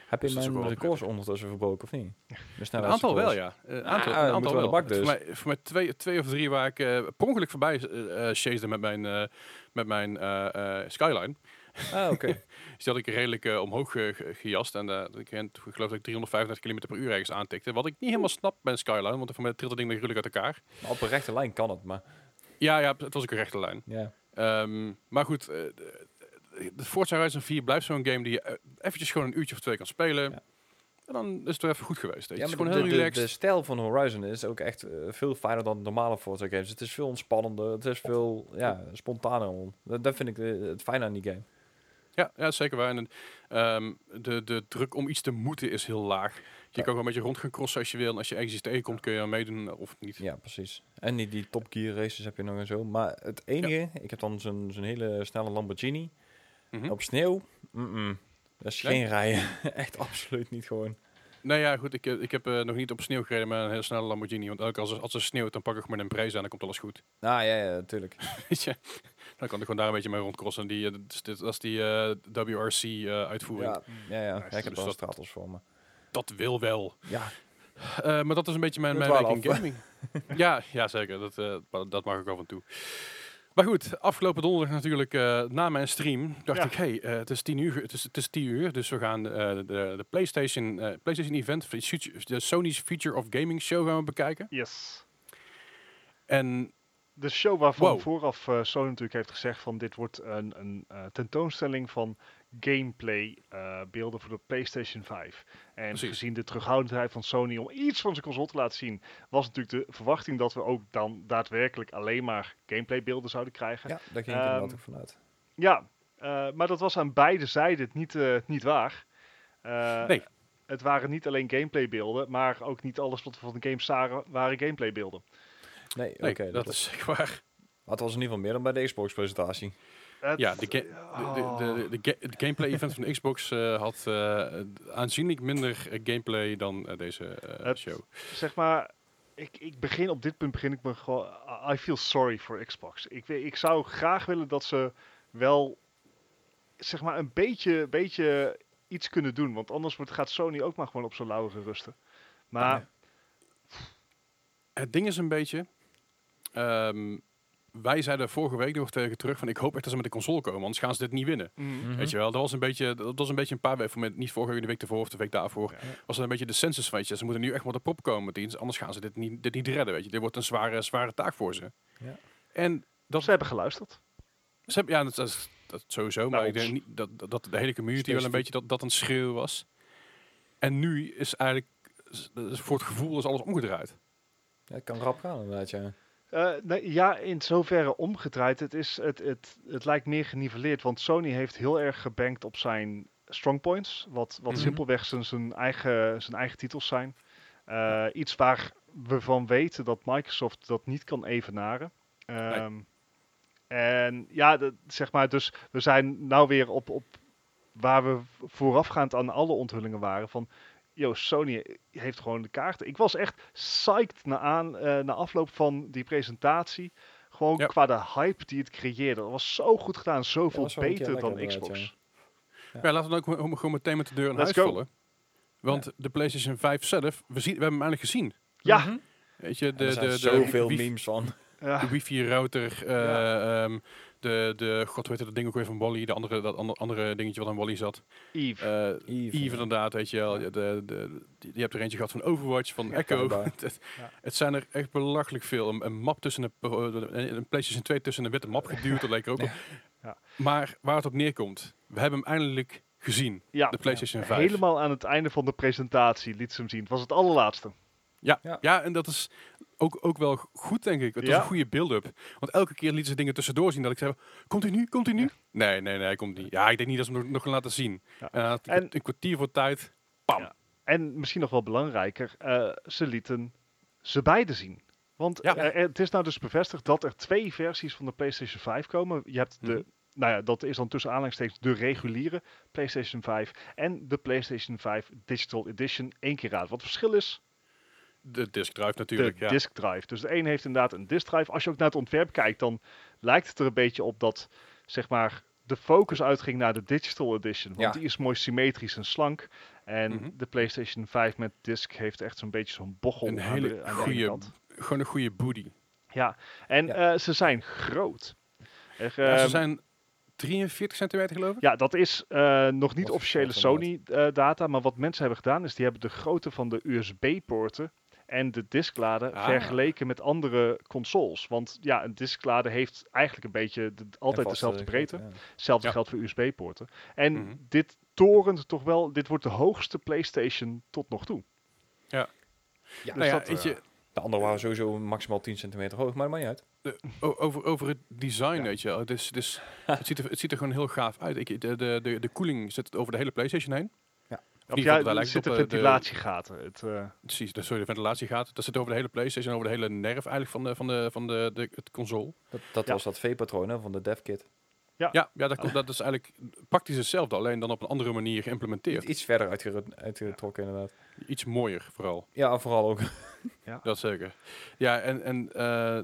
Heb je Dus dat mijn records ondertussen verbroken of niet? De Een aantal wel, ja. Een aantal, Ah, een aantal wel bak dus. Voor, mij, voor mij twee, twee of drie waar ik eh per ongeluk voorbij chasede met mijn, eh, met mijn eh, eh, Skyline. Ah, oké. Dus die had ik redelijk eh, omhoog ge- ge- gejast. En eh, ik, geloof dat ik 335 km per uur ergens aantikte. Wat ik niet helemaal snap bij een Skyline. Want voor mij trilt dat ding gruwelijk uit elkaar. Maar op een rechte lijn kan het, maar Ja, ja, het was ook een rechte lijn. ja. Ehm, maar goed, eh, de, Forza Horizon 4 blijft zo'n game die je eh, eventjes gewoon een uurtje of twee kan spelen. Ja. En dan is het weer even goed geweest. Ja, het is de, gewoon heel de, relaxed. de stijl van Horizon is ook echt eh, veel fijner dan normale Forza games. Het is veel ontspannender, het is veel ja, spontaner. Dat, dat vind ik eh, het fijne aan die game. Ja, ja, zeker waar. En ehm, de, de druk om iets te moeten is heel laag. Je kan gewoon een beetje rond gaan crossen als je wil. En als je ergens iets tegenkomt, kun je aan meedoen of niet. Ja, precies. En die, die Top Gear races heb je nog en zo. Maar het enige, ik heb dan zo'n zo'n hele snelle Lamborghini. Mhm. Op sneeuw, dat is Nee? geen rijden. echt absoluut niet gewoon. Nou ja, goed. Ik, heb- ik heb eh, nog niet op sneeuw gereden met een heel snelle Lamborghini. Want elke als, als er sneeuwt, dan pak ik gewoon een Preza en dan komt alles goed. Ah, ja, ja, natuurlijk. Dan kan ik gewoon daar een beetje mee rondcrossen. Die, eh, dat is, dit- dat is die eh, WRC-uitvoering. Ja, ja, ja. Ik heb Dus wel stratos voor me. Dat wil wel. Ja, Eh, maar dat is een beetje mijn, mijn in gaming. ja, ja, zeker. Dat, eh, dat mag ik af en toe. Maar goed, afgelopen donderdag natuurlijk eh, na mijn stream dacht Ja. ik, hey, eh, het is tien uur, het is, het is tien uur, dus we gaan eh, de, de PlayStation, PlayStation Event, de Sony's Future of Gaming Show gaan we bekijken. Yes. En De show waarvan Wow. vooraf Sony natuurlijk heeft gezegd van dit wordt een, een tentoonstelling van gameplay eh, beelden voor de PlayStation 5. En Precies. gezien de terughoudendheid van Sony om iets van zijn console te laten zien, was natuurlijk de verwachting dat we ook dan daadwerkelijk alleen maar gameplay beelden zouden krijgen. ja daar ging ik Ehm, inderdaad ook vanuit. Ja, eh, maar dat was aan beide zijden niet, eh, niet waar. Eh, Nee. Het waren niet alleen gameplaybeelden, maar ook niet alles wat we van de game zagen waren gameplaybeelden. Nee, nee, oké. dat, dat is zeker waar. Maar het was in ieder geval meer dan bij de Xbox-presentatie. Ja, de, ga- de, de, de, de, gameplay event van de Xbox eh, had eh, aanzienlijk minder eh, gameplay dan deze show. zeg maar, ik, ik begin op dit punt begin ik me gewoon. I feel sorry for Xbox. Ik, weet- ik zou graag willen dat ze wel, zeg maar, een beetje, beetje iets kunnen doen. Want anders wordt, gaat Sony ook maar gewoon op zijn lauweren rusten. Maar Ja. Het ding is een beetje. ehm, wij zeiden vorige week nog tegen terug van ik hoop echt dat ze met de console komen, anders gaan ze dit niet winnen. mm, Mhm. Weet je wel, dat was een beetje, dat was een beetje een paar weken, niet vorige week, de week ervoor of de week daarvoor, Ja. was dat een beetje de census weet je. Ze moeten nu echt wel de prop komen met iets, anders gaan ze dit niet, dit niet redden, weet je. Dit wordt een zware, zware taak voor ze. Ja. En dat, ze hebben geluisterd. ze hebben, ja, dat, dat, sowieso, maar Nou, ik denk niet dat, dat, dat de hele community wel een beetje dat, dat een schreeuw was. En nu is eigenlijk, voor het gevoel is alles omgedraaid. Ja, het kan rap gaan inderdaad, ja. Eh, nee, ja, in zoverre omgedraaid. Het, is, het, het, het lijkt meer geniveleerd, want Sony heeft heel erg gebankt op zijn strongpoints, wat, wat Mhm. simpelweg zijn, zijn, eigen, zijn eigen titels zijn. Eh, iets waar we van weten dat Microsoft dat niet kan evenaren. Ehm, En ja, zeg maar, dus we zijn nou weer op, op waar we voorafgaand aan alle onthullingen waren van... Yo, Sony heeft gewoon de kaarten. Ik was echt psyched na, aan, eh, na afloop van die presentatie. Gewoon Ja. qua de hype die het creëerde. Dat was zo goed gedaan. Zoveel keer beter dan Xbox. ja. Ja, laten we dan ook gewoon- meteen met de deur in Let's huis go. vallen. Want de PlayStation 5 zelf, we, zien, we hebben hem eigenlijk gezien. Ja. Weet je, De, de, er zijn de, de, zoveel wifi- memes van. ja. de wifi-router, eh, Ja. De, de, god weet het, dat ding ook weer van Wally, de andere, dat andere, andere dingetje wat aan Wally zat. Eve. Eh Eve, inderdaad, weet je wel. Ja. De, de, die, je hebt er eentje gehad van Overwatch, van Ja, Echo. het, Ja. het zijn er echt belachelijk veel. Een, een map tussen een, een PlayStation 2 tussen een witte map geduwd, dat leek er ook op. Ja. Ja. Maar waar het op neerkomt, we hebben hem eindelijk gezien, ja, de PlayStation 5. helemaal aan het einde van de presentatie liet ze hem zien. Het was het allerlaatste. Ja, Ja. ja. en dat is ook, ook wel goed, denk ik. Het was Ja. een goede build-up. Want elke keer lieten ze dingen tussendoor zien dat ik zei, komt hij nu, komt hij nu? Nee, nee, nee, hij komt niet. Ja, ik denk niet dat ze hem nog, nog gaan laten zien. Ja. En, een, En- een kwartier voor tijd, pam. En misschien nog wel belangrijker, eh, ze lieten ze beide zien. Want Ja. eh, het is nou dus bevestigd dat er twee versies van de PlayStation 5 komen. Je hebt de, Mhm. nou ja, dat is dan tussen aanhalingstekens de reguliere PlayStation 5 en de PlayStation 5 Digital Edition één keer raad. Wat het verschil is, De disk drive natuurlijk, de ja. disk drive. Dus de een heeft inderdaad een disk drive. Als je ook naar het ontwerp kijkt, dan lijkt het er een beetje op dat, zeg maar, de focus uitging naar de Digital Edition. Want Ja. die is mooi symmetrisch en slank. En Mhm. de PlayStation 5 met disc heeft echt zo'n beetje zo'n bochel Een aan, hele de, aan de ene goede, kant. gewoon een goede booty. Ja, en Ja. eh, ze zijn groot. Er, Ja, ze ehm, zijn 43 centimeter geloof ik. Ja, dat is eh, nog niet officiële Sony-data, maar wat mensen hebben gedaan is die hebben de grootte van de USB-poorten en de disklader Ah. vergeleken met andere consoles. Want ja, een disklader heeft eigenlijk een beetje de- altijd dezelfde vaste breedte. ja. Hetzelfde Ja. geldt voor USB-poorten. En Mhm. dit torent toch wel, dit wordt de hoogste PlayStation tot nog toe. Ja, Dus nou ja, dat, weet eh, je, De andere waren sowieso maximaal 10 centimeter hoog, maar dat maakt niet uit. over, over het design, Ja. weet je wel. Het, is, het, is, het, ziet er, het ziet er gewoon heel gaaf uit. Ik, de, de, de, de koeling zit over de hele PlayStation heen. Ja. Of ieder ja, daar er lijkt zitten op, eh, de- ventilatiegaten. Het, eh, Precies, de, sorry, de ventilatiegaten. Dat zit over de hele PlayStation over de hele nerf eigenlijk van de, van de, van de, de het console. Dat, dat Ja. was dat V-patroon van de devkit. Ja, ja dat, komt- dat is eigenlijk praktisch hetzelfde, alleen dan op een andere manier geïmplementeerd. Iets verder uitgetrokken inderdaad. Iets mooier vooral. Ja, vooral ook. Dat zeker. Ja, en, en eh,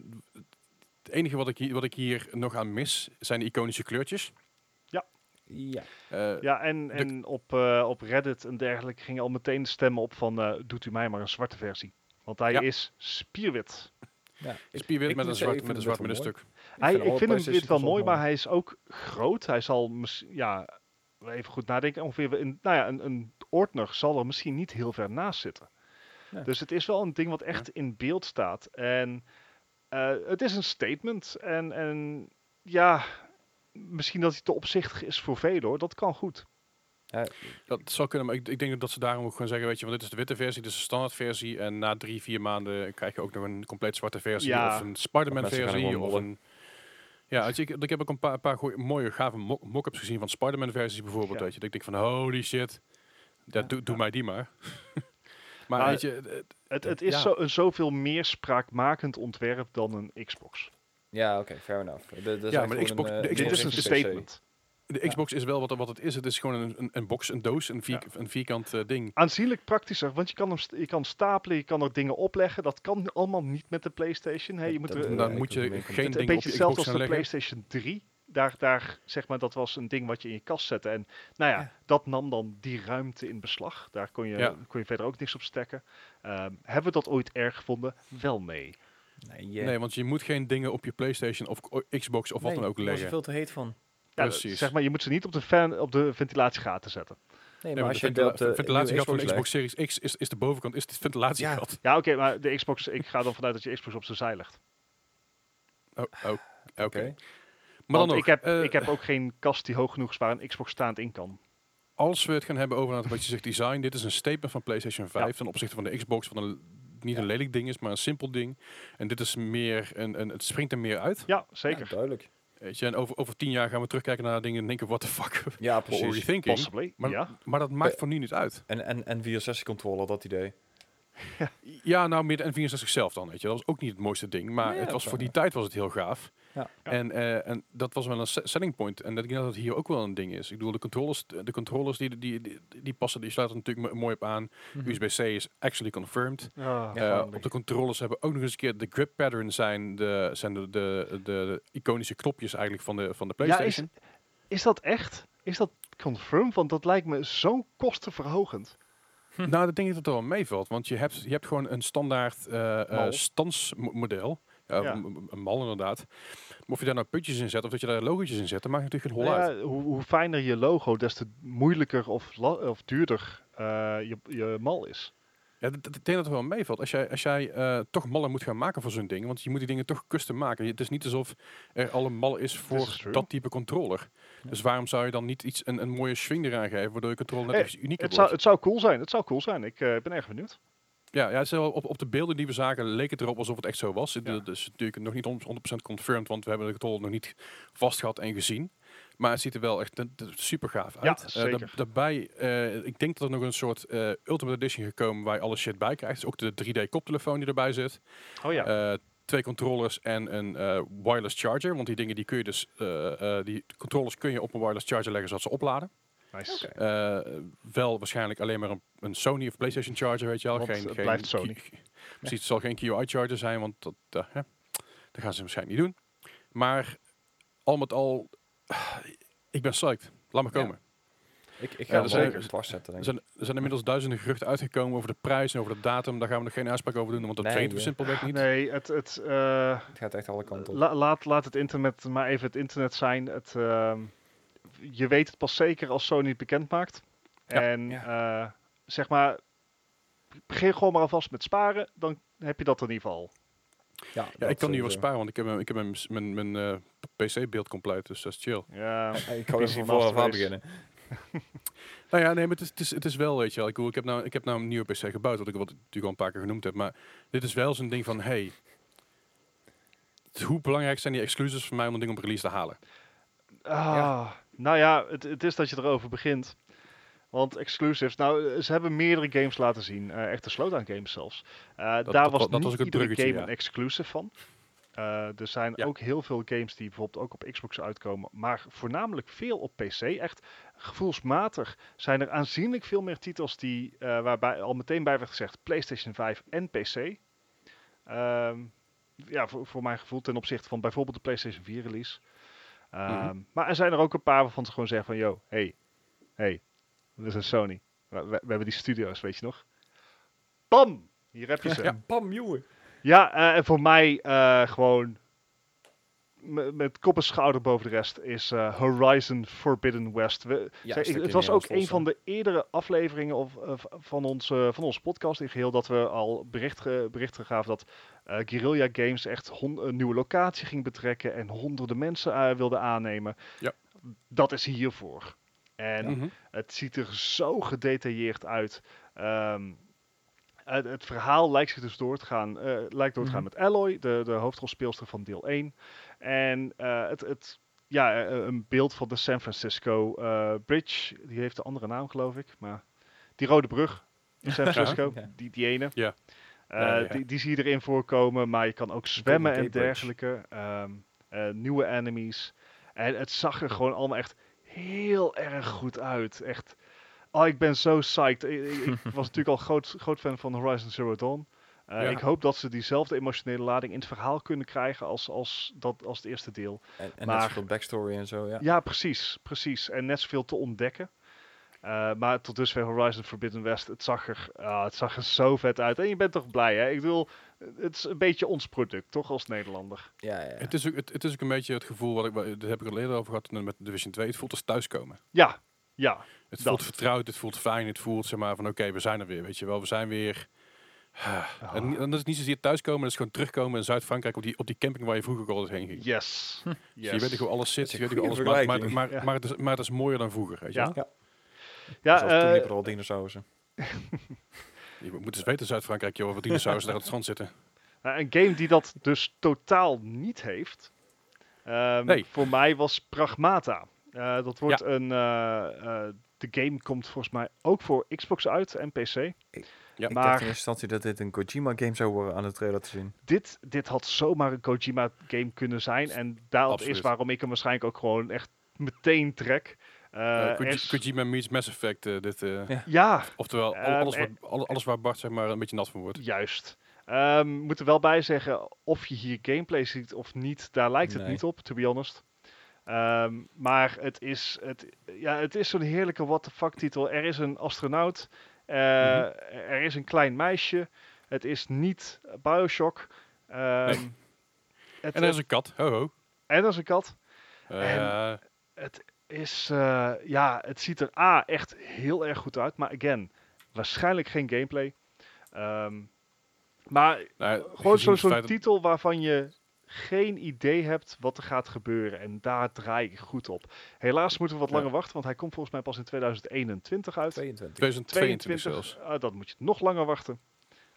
het enige wat ik, hier, wat ik hier nog aan mis zijn de iconische kleurtjes. Ja. Eh, ja, en, de- en op, eh, op Reddit en dergelijke gingen al meteen stemmen op van eh, doet u mij maar een zwarte versie. Want hij Ja. is spierwit. ja. Spierwit ik met een zwart, met een ik zwart vind het middenstuk. Hij, ik vind hem dit wel mooi, maar hij is ook groot. Hij zal, ja, even goed nadenken, ongeveer in, nou ja, een, een ordner zal er misschien niet heel ver naast zitten. Dus het is wel een ding wat echt in beeld staat. En eh, het is een statement. En, en ja, misschien dat hij te opzichtig is voor velen hoor. Dat kan goed. Dat zou kunnen, maar ik, ik denk dat ze daarom ook gewoon zeggen, weet je, want dit is de witte versie, dit is de standaard versie. En na drie, vier maanden krijg je ook nog een compleet zwarte versie. Ja. Of een Spider-Man gaan versie. Of een... Ja, weet je, ik, ik heb ook een paar, paar goeie- mooie, gave mo- mock-ups gezien van Spider-Man versies bijvoorbeeld. Ja. Weet je, dat ik denk van, holy shit, dat, doe, doe mij die maar. maar Maar- weet je, eh, Het, het is Ja. zo, een zoveel meer spraakmakend ontwerp dan een Xbox. Ja, oké, fair enough. De, de, Ja, maar de Xbox- de Dit Xbox is een is PC. statement. de Xbox is wel wat, wat het is. Het is gewoon een, een, een box, een doos, een, vier, een vierkant eh, ding. Aanzienlijk praktischer, want je kan, hem st- je kan stapelen, je kan er dingen opleggen. Dat kan allemaal niet met de PlayStation. Hey, je moet Dat- er, Dan moet je mee geen Het is een beetje op hetzelfde als de leggen. PlayStation 3. Daar, daar, zeg maar, dat was een ding wat je in je kast zette. En nou ja, Ja. dat nam dan die ruimte in beslag. Daar kon je, Ja. kon je verder ook niks op stekken. Ehm, hebben we dat ooit erg gevonden? Wel nee. Nee, yeah. Nee, want je moet geen dingen op je PlayStation of Xbox of wat dan ook daar leggen. er veel te heet van. Ja, Precies. zeg maar, je moet ze niet op de, fan, op de ventilatiegaten zetten. Nee, Nee, maar als de je dat de ventilatiegat van de Xbox Series X is, is de bovenkant, is het ventilatiegat. Ja, oké, maar de Xbox, ik ga dan vanuit dat je Xbox op zijn zij legt. Oh, oh, Oké. Maar dan nog, ik, heb, eh, ik heb ook geen kast die hoog genoeg is waar een Xbox staand in kan. als we het gaan hebben over wat je zegt design, dit is een statement van PlayStation 5 Ja. ten opzichte van de Xbox, wat een, niet een lelijk ding is, maar een simpel ding. En dit is meer, een, een, het springt er meer uit. Ja, zeker. Ja, duidelijk. Weet je, en over, over tien jaar gaan we terugkijken naar dingen en denken, what the fuck, Ja, precies. thinking? Possibly, Maar, ja. maar dat maakt Eh, voor nu niet uit. En, en, en 64 controller, dat idee. Ja, nou, meer de N64 zelf dan, weet je. Dat was ook niet het mooiste ding, maar Ja, het was voor die tijd was het heel gaaf. Ja. En, eh, en dat was wel een se- selling point. En dat ik denk dat het hier ook wel een ding is. Ik bedoel, de controllers, de controllers die, die, die, die passen, die sluiten natuurlijk mo- mooi op aan. Mhm. USB-C is actually confirmed. Ja, Eh, op de controllers hebben we ook nog eens een keer de grip pattern zijn de, zijn de, de, de, de iconische knopjes eigenlijk van de, van de Ja, PlayStation. is, is dat echt? Is dat confirmed? Want dat lijkt me zo kostenverhogend. Nou, dat denk ik dat het wel meevalt. Want je hebt, je hebt gewoon een standaard eh eh, Mal. stansmodel. Ja, Een mal inderdaad. Maar of je daar nou putjes in zet of dat je daar logootjes in zet, dat maakt natuurlijk geen hol Nou uit. hoe, hoe fijner je logo, des te moeilijker of, of duurder eh, je, je mal is. Ja, ik denk dat het wel meevalt. Als jij, als jij eh, toch mallen moet gaan maken voor zo'n ding, want je moet die dingen toch custom maken. Het is niet alsof er al een mal is voor dat type controller. Ja. Dus waarom zou je dan niet iets, een, een mooie swing eraan geven, waardoor je controller net Eh, iets unieker Het wordt? zou, het zou cool zijn. Het zou cool zijn. Ik eh, ben erg benieuwd. Ja, ja het op, op de beelden die we zagen leek het erop alsof het echt zo was. Het Ja. is natuurlijk nog niet 100% confirmed, want we hebben de controle nog niet vast gehad en gezien. Maar het ziet er wel echt super gaaf Ja, uit. Eh, zeker. da- daarbij, eh, ik denk dat er nog een soort eh, Ultimate Edition gekomen waar je alle shit bij krijgt. Dus ook de 3D koptelefoon die erbij zit. Oh ja. Eh, twee controllers en een eh, wireless charger. Want die dingen die kun je dus, eh, eh, die controllers kun je op een wireless charger leggen zodat ze opladen. Nice. Eh, wel waarschijnlijk alleen maar een, een Sony of PlayStation charger, weet je wel. Want geen, het geen blijft Sony. Precies, het zal geen QI charger zijn, want dat, eh, hè, dat gaan ze waarschijnlijk niet doen. Maar al met al, Ik ben psyched. Laat me Ja. komen. Ik, ik Ja, ga er hem zijn- zeker vastzetten, Er denk ik. zijn, er zijn inmiddels duizenden geruchten uitgekomen over de prijs en over de datum. Daar gaan we nog geen uitspraak over doen, want dat Nee, weten we ja. simpelweg niet. Nee, het, het, eh, Het gaat echt alle kanten op. la- laat, laat het internet maar even het internet zijn. Het, ehm, je weet het pas zeker als Sony het bekend maakt. Ja. en Ja. eh, zeg maar, begin gewoon maar alvast met sparen. Dan heb je dat in ieder geval. ja, ik kan niet wel sparen, want ik heb, mijn- ik heb mijn, mijn, mijn eh, PC-beeld compleet, dus dat is chill. Ja, Ik kan even van vooraf aan beginnen. Nou ja, nee, maar het is, het is, het is wel, weet je wel. Ik, ik, heb nou, ik heb nou een nieuwe PC gebouwd, wat ik wat ik natuurlijk al een paar keer genoemd heb. Maar dit is wel zo'n ding van, hey, hoe belangrijk zijn die exclusives voor mij om een ding op release te halen? Ah, Nou ja, het, het is dat je erover begint. Want exclusives, nou, ze hebben meerdere games laten zien. eh echte slowdown games zelfs. Eh, daar dat was wa- dat niet was het iedere game ja. een exclusive van. Eh, er zijn Ja. ook heel veel games die bijvoorbeeld ook op Xbox uitkomen, maar voornamelijk veel op PC. Echt gevoelsmatig zijn er aanzienlijk veel meer titels die, waarbij al meteen bij werd gezegd PlayStation 5 en PC. Ehm, ja, voor, voor mijn gevoel ten opzichte van bijvoorbeeld de PlayStation 4 release. Ehm, Mhm. Maar er zijn er ook een paar waarvan ze gewoon zeggen van, yo, hey, hey, we zijn Sony. We, we- we hebben die studio's, weet je nog? Bam! Hier heb je ze. Ja. Bam, jongen. Ja, eh, en voor mij eh, gewoon met, kop en schouder boven de rest is eh, Horizon Forbidden West. We, Ja, het was ook een van de eerdere afleveringen of, eh, van, onze, van onze podcast in geheel dat we al bericht, berichten gaven dat eh, Guerrilla Games echt hon- een nieuwe locatie ging betrekken en honderden mensen eh, wilde aannemen. Ja. Dat is hiervoor. En Mhm. het ziet er zo gedetailleerd uit. Ehm, het, het verhaal lijkt zich dus door te gaan, eh, lijkt door te gaan Mhm. met Alloy, de, de hoofdrolspeelster van deel 1. En eh, het, het, ja, eh, een beeld van de San Francisco eh, Bridge. Die heeft een andere naam, geloof ik. Maar die rode brug in San Francisco, Ja. die, die ene. Ja. Eh, Ja, ja. Die, die zie je erin voorkomen, maar je kan ook zwemmen en dergelijke. Ehm, eh, nieuwe enemies. En het zag er gewoon allemaal echt heel erg goed uit. Echt. Oh, ik ben zo psyched. Ik, ik- ik was natuurlijk al groot, groot fan van Horizon Zero Dawn. Eh, Ja. Ik hoop dat ze diezelfde emotionele lading in het verhaal kunnen krijgen als, als, dat, als het eerste deel. En, en Maar- net zoveel backstory en zo, ja. Ja, precies, precies. En net zoveel te ontdekken. Eh, maar tot dusver Horizon Forbidden West, het zag, er, ah, het zag er zo vet uit. En je bent toch blij, hè? Ik bedoel, het is een beetje ons product, toch, als Nederlander? Ja, ja. Het, is ook, het, het is ook een beetje het gevoel, wat ik, daar heb ik er eerder over gehad met Division 2. Het voelt als thuiskomen. Ja, ja, Het Dat. voelt vertrouwd, het voelt fijn, het voelt zeg maar van oké, we zijn er weer, weet je wel. We zijn weer... Ah. En, dat is niet zozeer thuiskomen, dat is gewoon terugkomen in Zuid-Frankrijk op die, op die camping waar je vroeger altijd heen ging. yes. Dus yes. je weet niet hoe alles zit, je weet hoe alles maar, maar, maar, Ja. maar, het is, maar het is mooier dan vroeger, weet je Ja. wel. Ja, Zoals toen eh, liepen er al dinosaurussen. Je moet eens weten, Zuid-Frankrijk, joh, wat dinosaurussen daar op het strand zitten. nou, een game die dat dus totaal niet heeft, ehm, Nee. voor mij was Pragmata. Eh, dat wordt een... eh, eh, de game komt volgens mij ook voor Xbox uit en PC. Ja. Ik Maar- dacht in eerste instantie dat dit een Kojima-game zou worden aan de trailer te zien. dit, dit had zomaar een Kojima game kunnen zijn. En dat Absoluut. is waarom ik hem waarschijnlijk ook gewoon echt meteen trek. Koji- is- Kojima meets Mass Effect, eh, dit, eh, Ja. ja, oftewel Ehm, alles, alle- alles waar Bart zeg maar een beetje nat van wordt. juist. Ehm moet er wel bij zeggen, of je hier gameplay ziet of niet, daar lijkt het Nee. niet op, to be honest. Ehm, maar het is, het, ja, het is zo'n heerlijke what the fuck titel. Er is een astronaut, eh, er is een klein meisje, het is niet Bioshock. Ehm, Nee. het, En er is een kat, ho ho. en er is een kat. Eh, Het is, eh, ja, het ziet er A echt heel erg goed uit, maar again, waarschijnlijk geen gameplay. Ehm, maar nou, gewoon zo- zo'n titel waarvan je geen idee hebt wat er gaat gebeuren. En daar draai ik goed op. Helaas moeten we wat Ja. langer wachten, want hij komt volgens mij pas in 2021 uit. 22. 2022 zelfs. Ah, dan moet je nog langer wachten.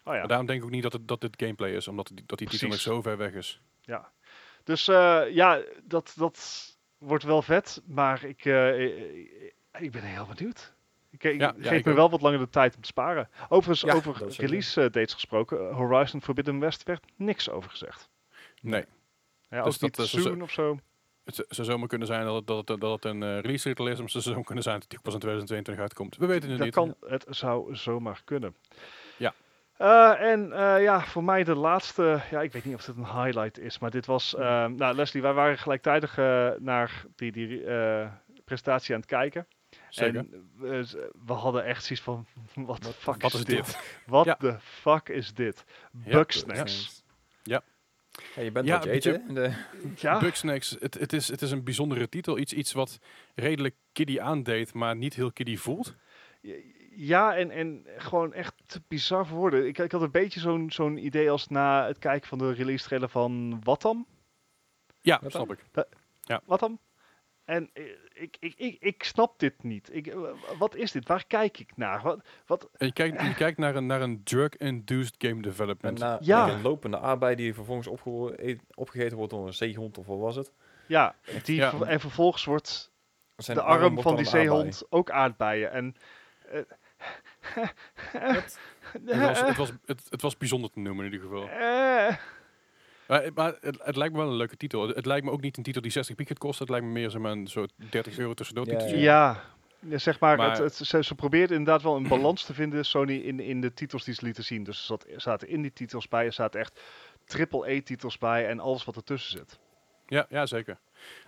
Oh ja. Maar daarom denk ik ook niet dat, het, dat dit gameplay is, omdat die, dat die titel nog zo ver weg is. Ja. Dus eh, ja, dat, dat wordt wel vet, maar ik, eh, ik, ik ben heel benieuwd. Ik, ik Ja, ja, geef ik me ook. wel wat langer de tijd om te sparen. Overigens, Ja, over release eh, dates gesproken, eh, Horizon Forbidden West werd niks over gezegd. Nee. Ja, Dus dat is zo- soon of zo. Het zou zomaar kunnen zijn dat het, dat het, dat het een eh, release titel is, maar het zou kunnen zijn dat die pas in 2022 uitkomt. We weten het Dat niet. kan, het zou zomaar kunnen. Ja. Eh, en eh, ja, voor mij de laatste, ja, ik weet niet of dit een highlight is, maar dit was, eh, nou Leslie, wij waren gelijktijdig eh, naar die, die eh, presentatie aan het kijken. Zeker. En we, hadden echt zoiets van, wat de fuck Wat is is dit? dit? Wat Ja. de fuck is dit? Ja, Bugsnacks. Ja, je bent Ja, wat je? De- Ja, het, het, is, het is een bijzondere titel. Iets, iets wat redelijk kiddie aandeed, maar niet heel kiddie voelt. ja en, en gewoon echt te bizar voor woorden. Ik, ik had een beetje zo'n zo'n idee als na het kijken van de release trailer van Watam. Ja, Wat snap ik. Watam. En eh, ik, ik, ik, ik snap dit niet. Ik, eh, wat is dit? Waar kijk ik naar? Wat, wat, En je kijkt, je kijkt naar een, naar een drug-induced game En development. na Ja. een lopende aardbei die vervolgens opge- e- opgegeten wordt door een zeehond of wat was het? ja, die, Ja. en vervolgens wordt Zijn de arm wordt van die zeehond ook aardbeien. En, eh, het, was, het, was, het, het was bijzonder te noemen in ieder geval. Eh, Maar, maar het, het lijkt me wel een leuke titel. Het, het lijkt me ook niet een titel die 60 piek gaat kosten. Het lijkt me meer zeg maar, een soort 30 euro tussendoor Ja, ja. Ja, zeg maar, Maar- het, het, ze, ze probeerden inderdaad wel een balans te vinden, Sony, in, in de titels die ze lieten zien. Dus er zat, er zaten indie titels bij, er zaten echt triple-A-titels bij en alles wat ertussen zit. Ja, ja, zeker.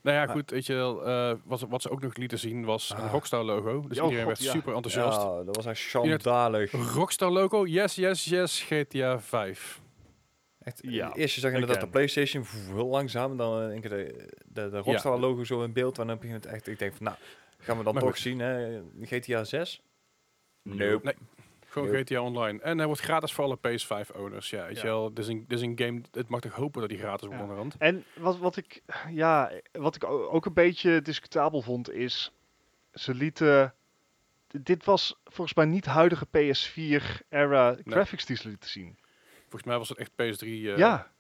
Nou ja, Maar- goed, weet je wel, eh, wat, wat ze ook nog lieten zien was een Ah. Rockstar logo. Dus Oh, iedereen God, werd ja. super enthousiast. Ja, dat was echt Die schandalig. Rockstar logo, yes, yes, yes, GTA 5. Echt, Ja. Eerst je zag inderdaad de. PlayStation heel langzaam, dan in één keer de, de, de Rockstar logo zo in beeld, en dan begint het echt, ik denk van, nou, gaan we dan Maar toch goed. zien, hè? GTA 6? Nope. Nee, gewoon Nope. GTA Online. En hij wordt gratis voor alle PS5-owners. Ja, weet Ja. je wel, dit is, een, dit is een game, het mag toch hopen dat die gratis wordt Ja. onderhand. En wat, wat, ik, ja, wat ik ook een beetje discutabel vond is, ze lieten, dit was volgens mij niet huidige PS4-era graphics die ze lieten zien. Volgens mij was het echt PS3 eh ja,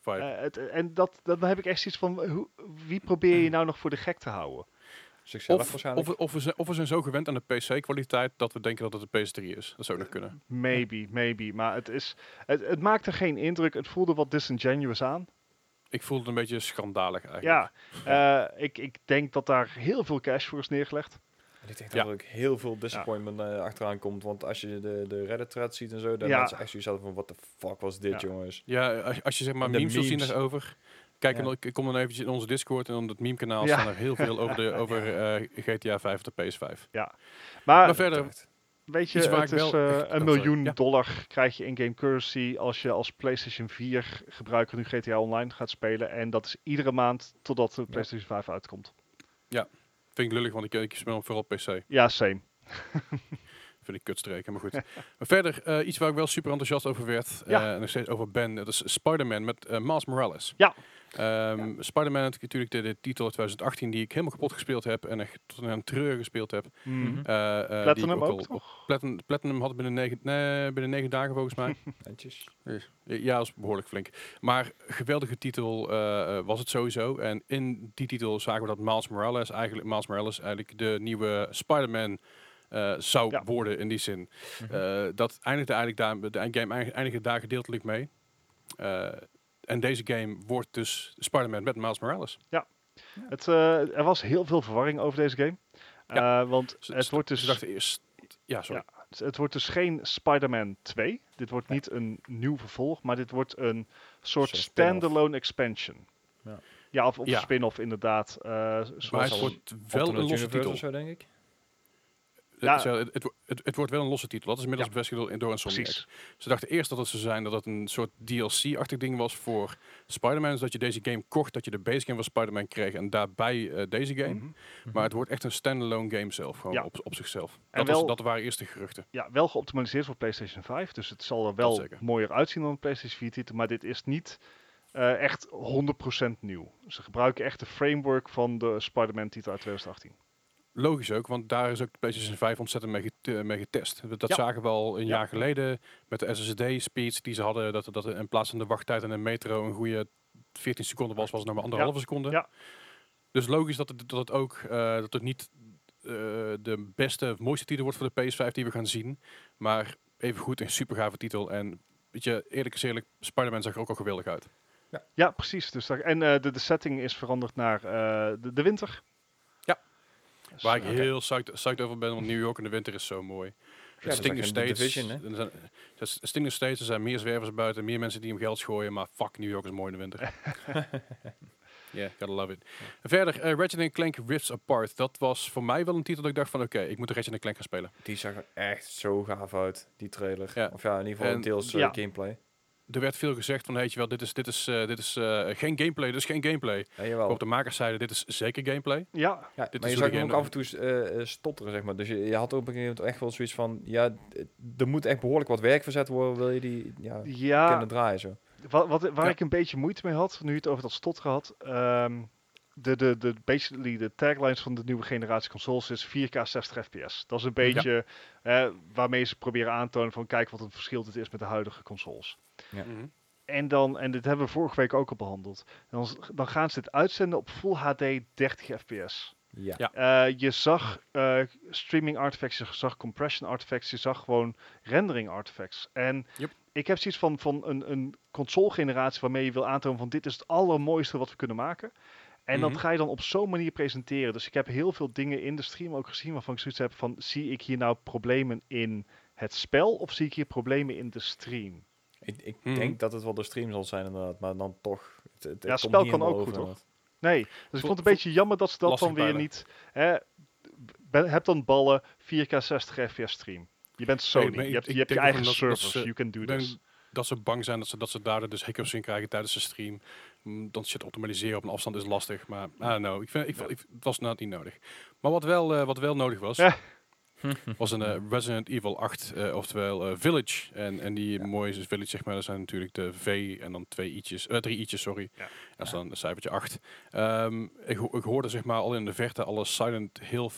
vibe. eh, het, en dat, dan heb ik echt zoiets van, hoe, wie probeer je nou nog voor de gek te houden? Zichzelf of, waarschijnlijk. of, of, we zijn, of we zijn zo gewend aan de PC-kwaliteit dat we denken dat het een PS3 is. Dat zou nog kunnen. Maybe, maybe. Maar het, is, het, het maakte geen indruk. Het voelde wat disingenuous aan. Ik voelde het een beetje schandalig eigenlijk. Ja, eh, ik, ik denk dat daar heel veel cash voor is neergelegd. En ik denk Ja. dat er ook heel veel disappointment eh, achteraan komt, want als je de, de Reddit-thread ziet en zo, dan Ja. mensen echt zoiets van, what the fuck was dit, Ja. jongens? Ja, als, als je zeg maar de memes wil zien daarover. Kijk, Ja. ik kom dan eventjes in onze Discord en op het meme-kanaal Ja. staan er heel veel over, de, over eh, GTA 5 of de PS5. Maar, Maar verder, weet je, het is wel eh, een sorry. miljoen Ja. dollar krijg je in-game currency als je als PlayStation 4 gebruiker nu GTA Online gaat spelen. En dat is iedere maand totdat de PlayStation 5 uitkomt. Vind ik lullig, want ik, ik speel hem vooral PC. Ja, same. Vind ik kutstreken, maar goed. maar verder, eh, iets waar ik wel super enthousiast over werd. Ja. eh, en nog steeds over ben. Dat is Spider-Man met eh Miles Morales. Ja. Ehm, Spider-Man had ik natuurlijk de, de titel uit 2018 die ik helemaal kapot gespeeld heb. En echt tot een treur gespeeld heb. Eh, eh, die ik Platinum ook, al- toch? Platinum, Platinum had binnen negen, nee, binnen negen dagen volgens mij. Netjes. ja, dat is behoorlijk flink. Maar geweldige titel was het sowieso. En in die titel zagen we dat Miles Morales eigenlijk, Miles Morales eigenlijk de nieuwe Spider-Man eh, zou Ja. worden in die zin. Mhm. Eh, dat eindigde eigenlijk daar, de game eindig- eindigde daar gedeeltelijk mee. Eh, en deze game wordt dus Spider-Man met Miles Morales. Het, eh, er was heel veel verwarring over deze game. Ja. Eh, want het wordt dus dachten eerst... Ja, sorry. Het wordt dus geen Spider-Man 2. Dit wordt niet een nieuw vervolg, maar dit wordt een soort standalone expansion. Ja. Ja, of, of Ja. spin-off inderdaad. eh, Maar zoals het wordt wel een losse titel. zo, denk ik. Ja. Het, het, het, wordt wel een losse titel. Dat is inmiddels Ja. bevestigd door- Insomniac. Ze dachten eerst dat het zou zijn dat het een soort DLC-achtig ding was voor Spider-Man. Dus dat je deze game kocht, dat je de base game van Spider-Man kreeg en daarbij eh, deze game. Mhm. Maar het wordt echt een standalone game zelf, gewoon Ja. op, op zichzelf. En Dat, was, dat waren eerst de geruchten. Ja, wel geoptimaliseerd voor PlayStation 5. Dus het zal er wel mooier uitzien dan een PlayStation 4 titel. Maar dit is niet eh, echt 100% nieuw. Ze gebruiken echt de framework van de Spider-Man titel uit 2018. Logisch ook, want daar is ook de PlayStation 5 ontzettend mee, get- mee getest. Dat Ja. zagen we al een Ja. jaar geleden met de SSD-speeds die ze hadden. Dat, dat in plaats van de wachttijd in een metro een goede 14 seconden was, was het nog maar anderhalve seconde. Ja. Dus logisch dat het, dat het ook eh, dat het niet eh, de beste, mooiste titel wordt voor de PS5 die we gaan zien. Maar even goed een super gave titel. En weet je, eerlijk is eerlijk, Spider-Man zag er ook al geweldig uit. Ja, precies. Dus daar, en eh, de, de setting is veranderd naar de, de winter. Ja. Waar ik heel psyched, psyched over ben, want New York in de winter is zo mooi. Het is stinkt nog een steeds. Division, hè? er zijn- Het stinkt nog steeds. Er zijn meer zwervers buiten, meer mensen die hem geld gooien. Maar fuck, New York is mooi in de winter. Yeah, gotta love it. Verder, eh, Ratchet Clank Rifts Apart. Dat was voor mij wel een titel dat ik dacht van, oké, ik moet Ratchet Clank gaan spelen. Die zag er echt zo gaaf uit, die trailer. Ja. Of ja, in ieder geval En- deels eh, Ja. gameplay. Er werd veel gezegd van, weet je wel, dit is, dit is, eh, dit is eh, geen gameplay, dit is geen gameplay. Ja, op de makers zeiden, dit is zeker gameplay. Ja, Ja, Dit maar is je zag ook af en toe eh, eh, stotteren, zeg maar. Dus je, je had op een gegeven moment echt wel zoiets van... Ja, er moet echt behoorlijk wat werk verzet worden... wil je die ja, ja kunnen draaien zo. wat, wat, waar Ja. ik een beetje moeite mee had, nu je het over dat stotteren had. ehm, de, de, de, basically de taglines van de nieuwe generatie consoles is 4K 60 fps. Dat is een beetje eh, waarmee ze proberen aan te tonen van kijk wat het verschil dit is met de huidige consoles. Ja. Mhm. En dan, en dit hebben we vorige week ook al behandeld, dan, dan gaan ze dit uitzenden op Full HD 30 fps. Ja. Ja. Eh, je zag eh, streaming artifacts, je zag compression artifacts, je zag gewoon rendering artifacts. En Yep. ik heb zoiets van, van een, een console generatie waarmee je wil aantonen van dit is het allermooiste wat we kunnen maken. En Mhm. dat ga je dan op zo'n manier presenteren. Dus ik heb heel veel dingen in de stream ook gezien waarvan ik zoiets heb van zie ik hier nou problemen in het spel of zie ik hier problemen in de stream? Ik, ik Mhm. denk dat het wel de stream zal zijn inderdaad. Maar dan toch... Het, het, Ja, spel kan ook goed, inderdaad. Nee, dus ik Vo- vond het een beetje jammer dat ze dat dan weer niet... Hè, ben, heb dan ballen 4K 60 fps stream. Je bent Sony, ik- je hebt, je hebt je eigen dat- dat servers, ze- you can do Ik denk this. dat ze bang zijn dat ze, dat ze daar dus hiccups in krijgen tijdens de stream. Mm, Dan shit optimaliseren op een afstand is lastig. Maar I don't know. Ik vind, ik, het was nou niet nodig. Maar wat wel, eh, wat wel nodig was, Ja. was een eh, Resident Evil 8, eh, oftewel eh, Village. En, en die Ja. mooie Village, zeg maar, dat zijn natuurlijk de V en dan twee i'tjes, eh, drie i'tjes, sorry. Ja. Dat is dan een cijfertje 8. Ehm, ik, ho- ik hoorde zeg maar al in de verte alle Silent Hill,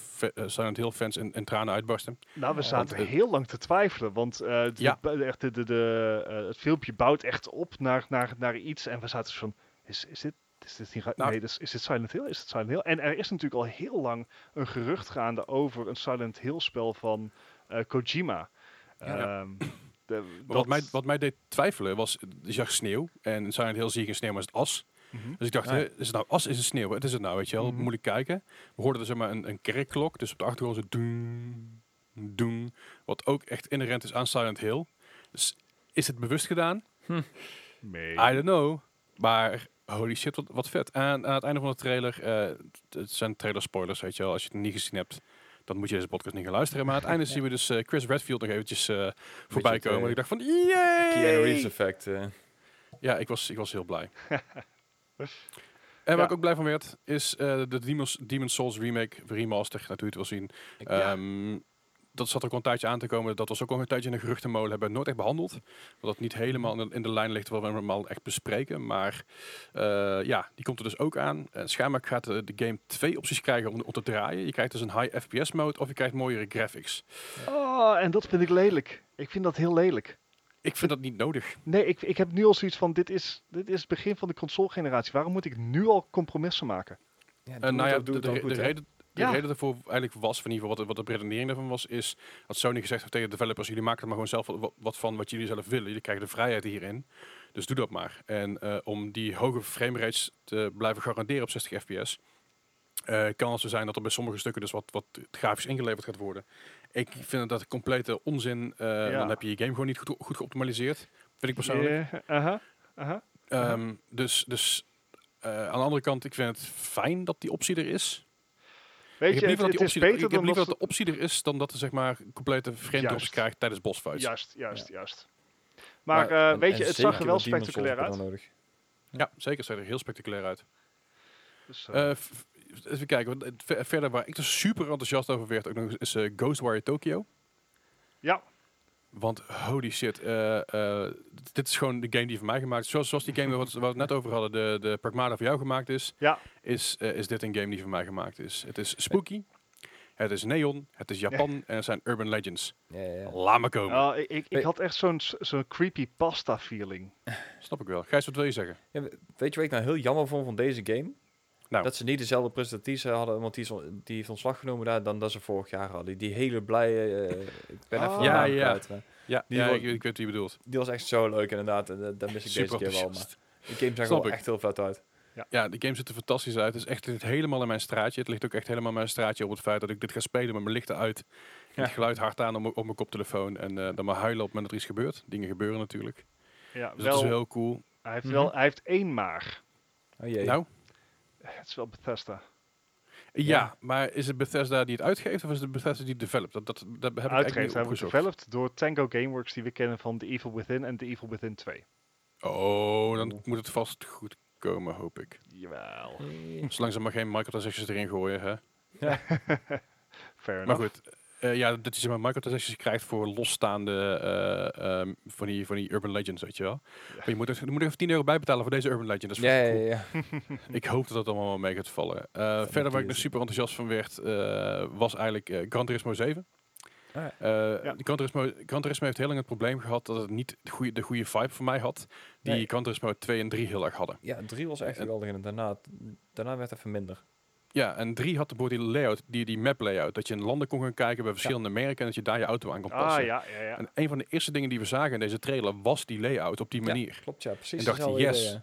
Silent Hill fans in, in tranen uitbarsten. Nou, we zaten want, heel lang te twijfelen, want eh, de, Ja. de- echt de, de, de, eh, het filmpje bouwt echt op naar, naar, naar iets en we zaten zo van, is, is dit... Is dit, niet, Nou- nee, dus, is dit Silent Hill? Is het Silent Hill? En er is natuurlijk al heel lang een gerucht gaande over een Silent Hill spel van eh, Kojima. Ja. Ehm, de- dat- Wat, mij, wat mij deed twijfelen was, je zag sneeuw. En in Silent Hill zie je geen sneeuw, maar is het as. Mhm. Dus ik dacht, Ja. hè, is het nou as, is het sneeuw? Wat is het nou, weet je wel? Mhm. Moeilijk kijken. We hoorden dus zeg maar een, een kerkklok, dus op de achtergrond zo doen, doen. Wat ook echt inherent is aan Silent Hill. Dus is het bewust gedaan? Nee. I don't know. Maar holy shit, wat, wat vet. En aan het einde van de trailer, eh, het zijn trailer spoilers, weet je wel. Als je het niet gezien hebt, dan moet je deze podcast niet gaan luisteren. Maar aan het einde zien we dus eh, Chris Redfield nog eventjes eh, voorbij komen. En ik dacht van, Keanu Reeves yay! effect. eh. Ja, ik was, ik was heel blij. en Ja. waar ik ook blij van werd, is de Demon's, Demon's Souls remake, remaster, dat u het wil zien. Ehm, Dat zat ook al een tijdje aan te komen. Dat was ook al een tijdje in de geruchtenmolen. Hebben we nooit echt behandeld. Omdat het niet helemaal in de, in de lijn ligt waar we normaal echt bespreken. Maar eh, ja, die komt er dus ook aan. En schijnbaar gaat de, de game twee opties krijgen om, om te draaien. Je krijgt dus een high FPS mode of je krijgt mooiere graphics. Oh, en dat vind ik lelijk. Ik vind dat heel lelijk. Ik vind dat niet nodig. Nee, ik, ik heb nu al zoiets van, dit is, dit is het begin van de console-generatie. Waarom moet ik nu al compromissen maken? Ja, Eh, nou ja, de, de, goed, de reden, de Ja. reden daarvoor eigenlijk was, van in ieder geval wat, de- wat de redenering daarvan was, is dat Sony gezegd heeft tegen de developers, jullie maken er maar gewoon zelf wat, wat van wat jullie zelf willen. Jullie krijgen de vrijheid hierin. Dus doe dat maar. En eh, om die hoge frame rates te blijven garanderen op 60 fps, eh, kan het zo zijn dat er bij sommige stukken dus wat, wat grafisch ingeleverd gaat worden. Ik vind dat complete onzin. eh, Ja. Dan heb je je game gewoon niet goed, goed geoptimaliseerd. Vind ik persoonlijk. Ehm, dus dus aan de andere kant, ik vind het fijn dat die optie er is. Weet ik je, heb liever, het, dat, het die is optie, beter ik heb dan liever dat dat de optie er is dan dat er zeg maar complete frame krijgt tijdens bossfights. Ja, Juist, juist, juist. Maar eh, weet je, het zag er wel spectaculair uit. dat nodig. zeker. Het ziet er heel spectaculair uit. Dus, eh, Eh, even kijken. Verder waar ik dus super enthousiast over werd ook nog eens, is Ghostwire Tokyo. ja, Want holy shit, eh, eh, dit is gewoon de game die voor mij gemaakt is. Zoals, zoals die game wat, waar we het net over hadden, de, de Pragmata voor jou gemaakt is, ja. is, eh, is dit een game die voor mij gemaakt is. Het is spooky, het is neon, het is Japan en het zijn urban legends. Ja, ja, ja. Laat me komen. Ja, ik, ik, had echt zo'n zo'n creepy pasta feeling. Snap ik wel. Gijs, wat wil je zeggen? Weet je wat ik nou heel jammer vond van deze game? Nou. Dat ze niet dezelfde presentatie hadden, want die, is, die heeft ontslag genomen daar dan dat ze vorig jaar hadden. Die hele blije, eh, ik ben even de Ja, ja. maar Ja, Die ja ik, ik weet wie je bedoelt. Die was echt zo leuk inderdaad. En dat, dat mis ik Super deze keer wel. Maar de game zag er echt heel vet uit. Ja, de game ziet er fantastisch uit. Het is echt het helemaal in mijn straatje. Het ligt ook echt helemaal in mijn straatje op het feit dat ik dit ga spelen met mijn lichten uit. En Ja. het geluid hard aan op, mijn- op mijn koptelefoon. En eh, dan maar huilen op het moment dat er iets gebeurt. Dingen gebeuren natuurlijk. Ja, Dus wel, dat is heel cool. hij heeft Mhm. wel, hij heeft één maar. Oh jee. Nou, Het is wel Bethesda. Ja, Ja. maar is het Bethesda die het uitgeeft of is het Bethesda die het developt? Dat, dat, dat heb ik niet hebben we opgezocht. developed door Tango Gameworks, die we kennen van The Evil Within en The Evil Within 2. Oh, dan moet het vast goed komen, hoop ik. Jawel. Zolang ze maar geen microtransactions erin gooien, hè. Fair Maar enough. goed, eh, ja, dat je zeg maar microtransactions krijgt voor losstaande eh, ehm, van, die, van die Urban Legends, weet je wel. Maar je moet er, je moet er even 10 euro bij betalen voor deze Urban Legend. Dat is Ja, fucking ja, cool. ja. Ik hoop dat dat allemaal wel mee gaat vallen. Eh, verder waar ik nog is- super enthousiast van werd, eh, was eigenlijk Gran Turismo 7. Ah, ja. Eh. Gran, Turismo, Gran Turismo heeft heel lang het probleem gehad dat het niet de goede, de goede vibe voor mij had. Die Nee. Gran Turismo 2 en 3 heel erg hadden. ja, drie was echt geweldig en daarna, daarna werd het even minder. Ja, en 3 had de die layout, die, die map layout. Dat je in landen kon gaan kijken bij verschillende merken en dat je daar je auto aan kon passen. Ah, ja, ja, ja. En een van de eerste dingen die we zagen in deze trailer was die layout op die Ja. manier. Klopt, ja, precies. En dacht, hetzelfde yes. idee, ja.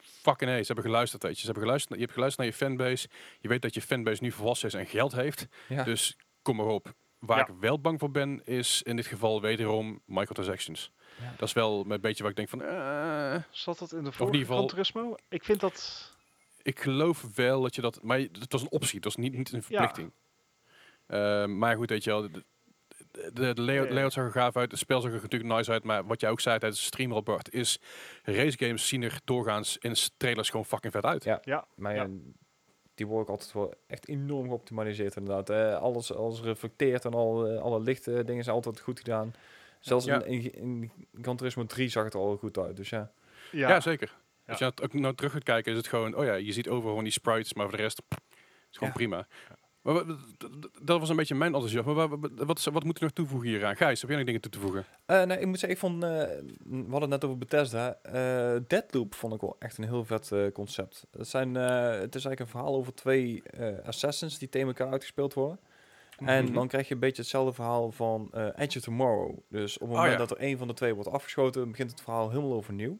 Fucking hey, ze hebben geluisterd, weet je. Ze hebben geluisterd, je hebt geluisterd naar je fanbase. Je weet dat je fanbase nu volwassen is en geld heeft. Ja. Dus kom maar op. Waar Ja. ik wel bang voor ben, is in dit geval wederom microtransactions. Ja. Dat is wel een beetje waar ik denk van... eh, Zat dat in de in vorige Gran Turismo? Ik vind dat... ik geloof wel dat je dat... Maar het was een optie, het was niet, niet een verplichting. Eh, maar goed, weet je wel... De, de, de, layout, zag er gaaf uit, het spel zag er natuurlijk nice uit. Maar wat jij ook zei tijdens de stream, Robert, is... Race games zien er doorgaans in trailers gewoon fucking vet uit. Ja. Ja, Maar Ja. die worden ook altijd wel echt enorm geoptimaliseerd inderdaad. Alles, alles reflecteert en al, eh, alle lichte dingen zijn altijd goed gedaan. Zelfs Ja. in, in, in Gran Turismo 3 zag het er al goed uit. Dus ja, Ja, ja. zeker. Als je het ook nou terug gaat kijken, is het gewoon, oh ja, je ziet overal gewoon die sprites, maar voor de rest pff, is gewoon Ja. prima. Maar dat was een beetje mijn enthousiasme. Maar wat, wat, moet je nog toevoegen hieraan? Gijs, heb jij nog dingen toe te voegen? Eh, nee, ik moet zeggen, ik vond, eh, we hadden het net over Bethesda. eh Deadloop vond ik wel echt een heel vet eh, concept. Het, zijn, eh, het is eigenlijk een verhaal over twee eh, assassins die tegen elkaar uitgespeeld worden. En Mhm. dan krijg je een beetje hetzelfde verhaal van eh Edge of Tomorrow. Dus op het Oh, moment ja. dat er een van de twee wordt afgeschoten, begint het verhaal helemaal overnieuw.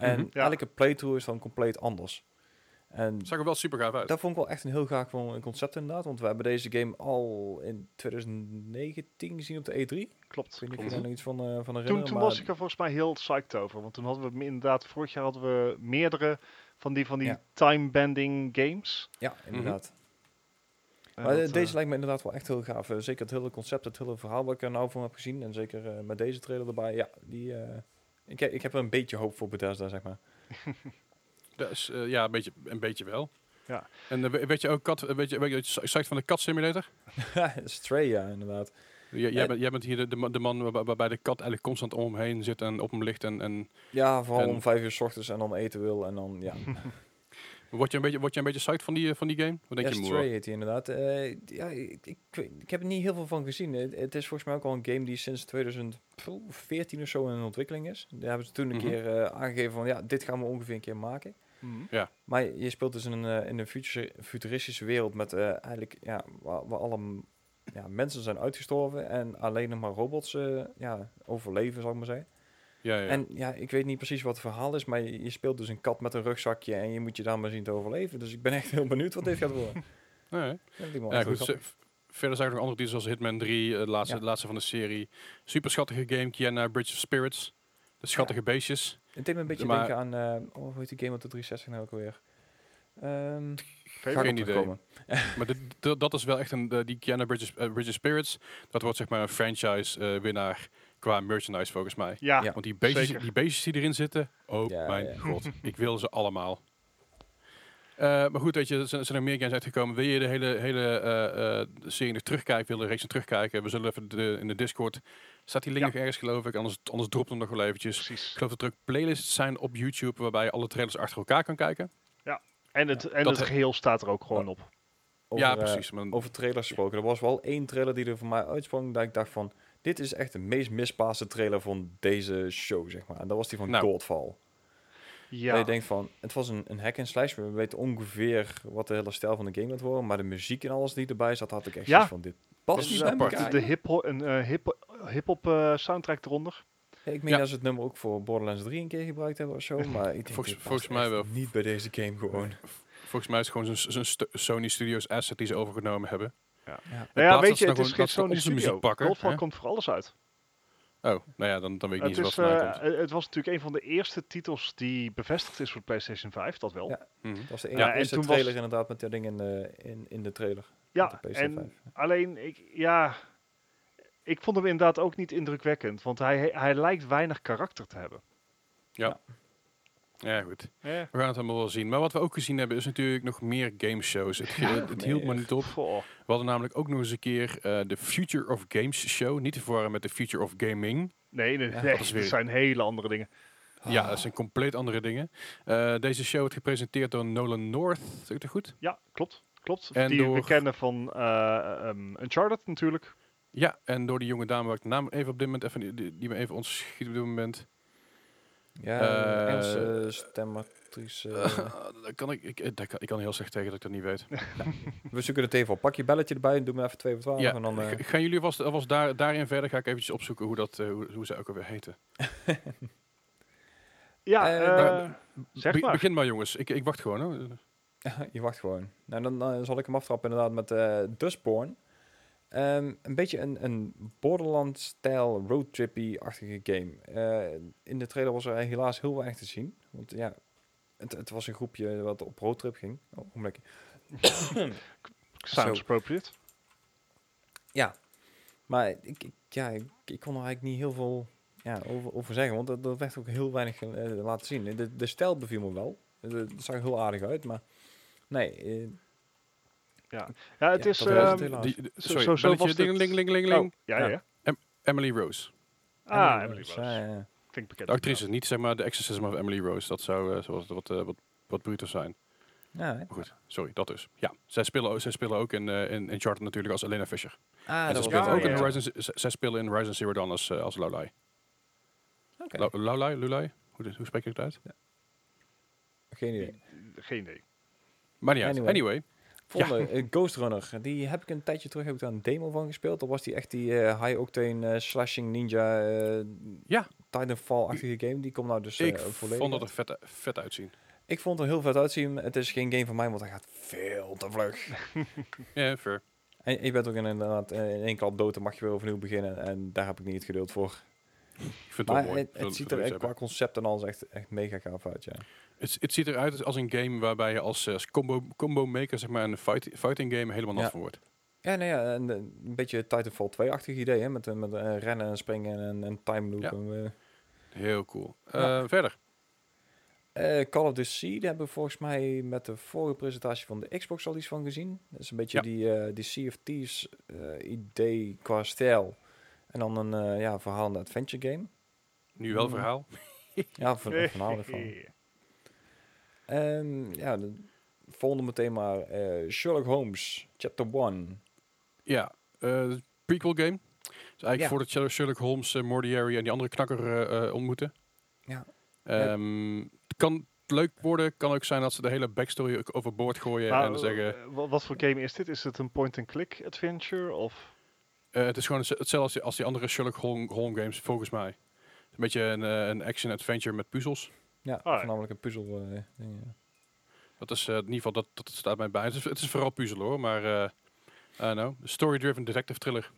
En Mhm. Ja. elke playthrough is dan compleet anders. En Zag er wel super gaaf uit. dat vond ik wel echt een heel gaaf van- concept inderdaad. Want we hebben deze game al in 2019 gezien op de E3. Ik weet Klopt. niet of je Klopt. daar nog iets van, eh van herinnert. Toen, toen maar- was ik er volgens mij heel psyched over. Want toen hadden we inderdaad, vorig jaar hadden we meerdere van die, van die Ja. time-bending games. Ja, inderdaad. En Maar dat, deze eh, lijkt me inderdaad wel echt heel gaaf. Eh, zeker het hele concept, het hele verhaal wat ik er nou van heb gezien. En zeker eh, met deze trailer erbij. Ja, die, eh, ik, ik heb er een beetje hoop voor Bethesda, zeg maar. Dat is, eh, ja, een beetje, een beetje wel. Ja. En eh, we- weet je ook, kat, eh, weet je, weet je, psyched van de Cat Simulator? Stray, ja, inderdaad. J- jij, bent, jij bent hier de, de, ma- de man waar- waarbij de kat eigenlijk constant om hem heen zit en op hem ligt. En, en Ja, vooral En- om vijf uur s ochtends en dan eten wil. En dan, ja. word je een beetje, word je een beetje psyched van die, eh, van die game? Wat denk ja, je, heet hij inderdaad. Eh, ja, ik, ik, ik heb er niet heel veel van gezien. Het, het is volgens mij ook al een game die sinds 2014 of zo in ontwikkeling is. Daar hebben ze toen een Mhm. keer eh, aangegeven van, ja, dit gaan we ongeveer een keer maken. mhm. Maar je speelt dus in een, in een future- futuristische wereld met eh, eigenlijk, ja, waar, waar alle ja, mensen zijn uitgestorven en alleen nog maar robots eh, ja, overleven, zal ik maar zeggen. Ja, ja. En ja, ik weet niet precies wat het verhaal is, maar je, je speelt dus een kat met een rugzakje en je moet je daar maar zien te overleven. Dus ik ben echt heel benieuwd wat dit gaat worden. Nee. Ja, goed. ze- Verder zijn er nog andere titels zoals Hitman 3, eh, de laatste, Ja. de laatste van de serie. Super schattige game, Kiana Bridge of Spirits. De schattige beestjes. Het deed me een beetje Maar- denken aan, eh, oh, hoe heet die game op de 360 nou ook alweer? Ehm Geen idee. maar dit- dat is wel echt een, die Kiana Bridge, eh, Bridge of Spirits. Dat wordt zeg maar een franchise eh, winnaar qua merchandise volgens mij. Ja, Ja. Want die beestjes, Zeker. die beestjes die erin zitten, oh Ja, mijn ja. god, ik wil ze allemaal. Eh, maar goed, weet je, er zijn, er zijn er meer games uitgekomen. Wil je de hele, hele eh, eh, serie nog terugkijken, wil je de reeks nog terugkijken? We zullen even de, in de Discord, staat die link Ja. nog ergens geloof ik, anders, anders dropt hem nog wel eventjes. Ik precies. geloof dat er ook playlists zijn op YouTube waarbij je alle trailers achter elkaar kan kijken. En het, en Dat het he- geheel staat er ook gewoon op. Over, ja, eh, precies. Maar, over trailers gesproken. Er was wel één trailer die er voor mij uitsprong. Dat ik dacht van, dit is echt de meest mispaste trailer van deze show, zeg maar. En dat was die van Nou. Godfall. Ja, Dat je denkt van, het was een, een hack and slash. We weten ongeveer wat de hele stijl van de game gaat worden. Maar de muziek en alles die erbij zat, had ik echt Ja. zoiets van, dit past niet bij apart. de hip een eh, hip hip-hop eh, soundtrack eronder. Ja, ik meen Ja. dat ze het nummer ook voor Borderlands 3 een keer gebruikt hebben of zo. Maar ik denk, Volgens- mij wel. niet bij deze game gewoon. volgens mij is het gewoon zo'n Sony Studios asset die ze overgenomen hebben. Ja. Nou ja, dat weet je, het is gewoon- geen Sony Studio. pakken, Godfall komt voor alles uit. Oh, nou ja, dan, dan weet ik niet Het, is, wat eh, komt. het was natuurlijk een van de eerste titels die bevestigd is voor PlayStation 5, dat wel. Ja. Ja. Dat was de Ja, ene en eerste toen was- trailer inderdaad met dat ding in de, in, in de trailer. de PS5. en alleen, ik, ja, ik vond hem inderdaad ook niet indrukwekkend, want hij, hij lijkt weinig karakter te hebben. Ja, goed. Ja. We gaan het allemaal wel zien. Maar wat we ook gezien hebben, is natuurlijk nog meer gameshows. Het, ge- het, het hield maar niet op. Goh. We hadden namelijk ook nog eens een keer eh, de Future of Games show. Niet te verwarren met de Future of Gaming. Nee, nee, Ja, nee, dat is weer- dat zijn hele andere dingen. Ja, dat zijn compleet andere dingen. Eh, deze show wordt gepresenteerd door Nolan North. Zeg ik dat goed? Ja, klopt. Klopt. En die we kennen van eh um, Uncharted natuurlijk. Ja, en door die jonge dame waar ik de naam even op dit moment even, die, die me even ontschiet op dit moment. Ja, Eh, Engelse stemactrice. eh. dat kan ik, ik, dat kan, ik kan heel slecht tegen dat ik dat niet weet. we zoeken het even op. Pak je belletje erbij en doe me even 2 voor 12. Ja, en dan, eh, Gaan jullie alvast, alvast daar, daarin verder? Ga ik eventjes opzoeken hoe, dat, eh, hoe, hoe ze ook alweer heten. Ja, Eh, eh, nou, zeg Be- maar. Begin maar jongens, ik, ik wacht gewoon. Hoor. je wacht gewoon. Nou, dan eh, zal ik hem aftrappen inderdaad met eh Dustborn. Ehm, een beetje een, een Borderlands-stijl roadtrippy-achtige game. Eh, in de trailer was er helaas heel weinig te zien. Want ja, het, het was een groepje wat op roadtrip ging. Oh. Sounds appropriate. Ja, maar ik, ik, ja, ik, ik kon er eigenlijk niet heel veel ja, over, over zeggen, want er, er werd ook heel weinig eh, laten zien. De, de stijl beviel me wel. Het zag er heel aardig uit, maar nee. eh, Ja, het Ja, is... het ehm. Die, die- Zo- sorry, zo- zo was ding, ling, ling, ling, oh, ja, ja, Ja. ja. Emily Rose. Ah, Emily Emily Rose, Rose. ja, ja. Klinkt bekend. De actrice, niet zeg maar de exorcism of Emily Rose. Dat zou eh, zoals wat, eh, wat, wat bruter zijn. Ja, hè? Maar goed, sorry, dat dus. Ja, zij spelen, ook- zij spelen ook in, eh in, in Charter natuurlijk als Elena Fisher. Ah, en dat ze ja, ook ja, in ja. Horizon, zij spelen in Horizon Zero Dawn als, als Lolai. Oké, Lo- Lolai, Lulai? Hoe, hoe spreek je het uit? geen idee. Geen idee. Maar niet uit. Anyway. Anyway, Volgende, eh, Ghost Runner. Die heb ik een tijdje terug heb ik daar een demo van gespeeld. Dat was die echt die eh, high-octane eh, slashing ninja eh Ja. Titanfall-achtige game. Die komt nou dus ik volledig. vond dat er vet, vet uitzien. Ik vond het er heel vet uitzien. Het is geen game van mij, want hij gaat veel te vlug. Ja, fair. En je bent ook inderdaad in één klap dood, dan mag je weer overnieuw beginnen. En daar heb ik niet het geduld voor. Ik vind het Maar wel mooi. het, het ziet er echt qua concept en alles echt, echt mega gaaf uit, ja. Het, het ziet eruit als een game waarbij je als, als combo, combo maker zeg maar, een fight, fighting game helemaal nat Ja. van wordt. Ja, nee, ja, een, een beetje Titanfall 2-achtig idee, hè. Met, eh, met eh, rennen en springen en, en time loop. Ja. En, eh, Heel cool. Ja. Eh, Verder. Eh, Call of the Sea, daar hebben we volgens mij met de vorige presentatie van de Xbox al iets van gezien. Dat is een beetje Ja. die, eh die Sea of Thieves eh, idee qua stijl. En dan een eh, ja, verhalende adventure game. Nu wel Mm. verhaal. Ja, van, voornamelijk van. Ehm, ja, de volgende meteen maar eh, Sherlock Holmes, Chapter 1. Ja, eh, prequel game. Dus eigenlijk Ja. voordat Sherlock- Holmes, uh, Mordiary en die andere knakker eh, eh, ontmoeten. Ja. Ehm, Het kan leuk worden. Kan ook zijn dat ze de hele backstory overboord gooien en zeggen... eh, wa- wat voor game is dit? Is het een point-and-click adventure? Of? eh, het is gewoon hetzelfde als die, als die andere Sherlock Holmes, games, volgens mij. Een beetje een, eh, een action-adventure met puzzels. Ja, ja. voornamelijk een puzzel. eh, ding, ja. Dat is eh, in ieder geval, dat, dat staat mij bij. Het is, het is vooral puzzelen hoor, maar... eh I don't know. Story-driven detective thriller.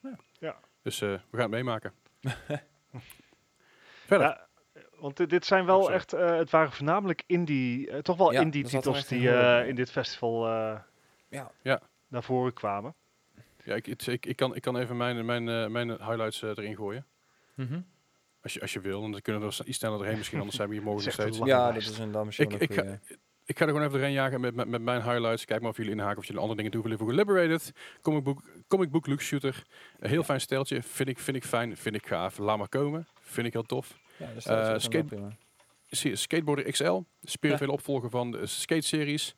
Ja. Ja. Dus eh, we gaan het meemaken. Verder. Ja, want dit, dit zijn wel echt, eh, het waren voornamelijk indie, eh, toch wel Ja, indie titels die eh, in dit festival eh, Ja. naar voren kwamen. Ja, ik, het- ik, ik, kan, ik kan even mijn, mijn, eh, mijn highlights eh, erin gooien. Mhm. Als je, als je wil. En dan kunnen we er iets sneller doorheen misschien, anders zijn we hier morgen nog steeds. een Ja, dat is inderdaad misschien Ik- ik een ga-. Ik ga er gewoon even doorheen jagen met, met, met mijn highlights. Kijk maar of jullie inhaken of jullie andere dingen toe willen voegen. Liberated, comic book, comic book look shooter. Een heel fijn steltje. Vind ik, vind ik fijn, vind ik gaaf. Laat maar komen. Vind ik heel tof. Ja, eh, dat is skate- Skateboarder XL, spirituele opvolger van de skate-series.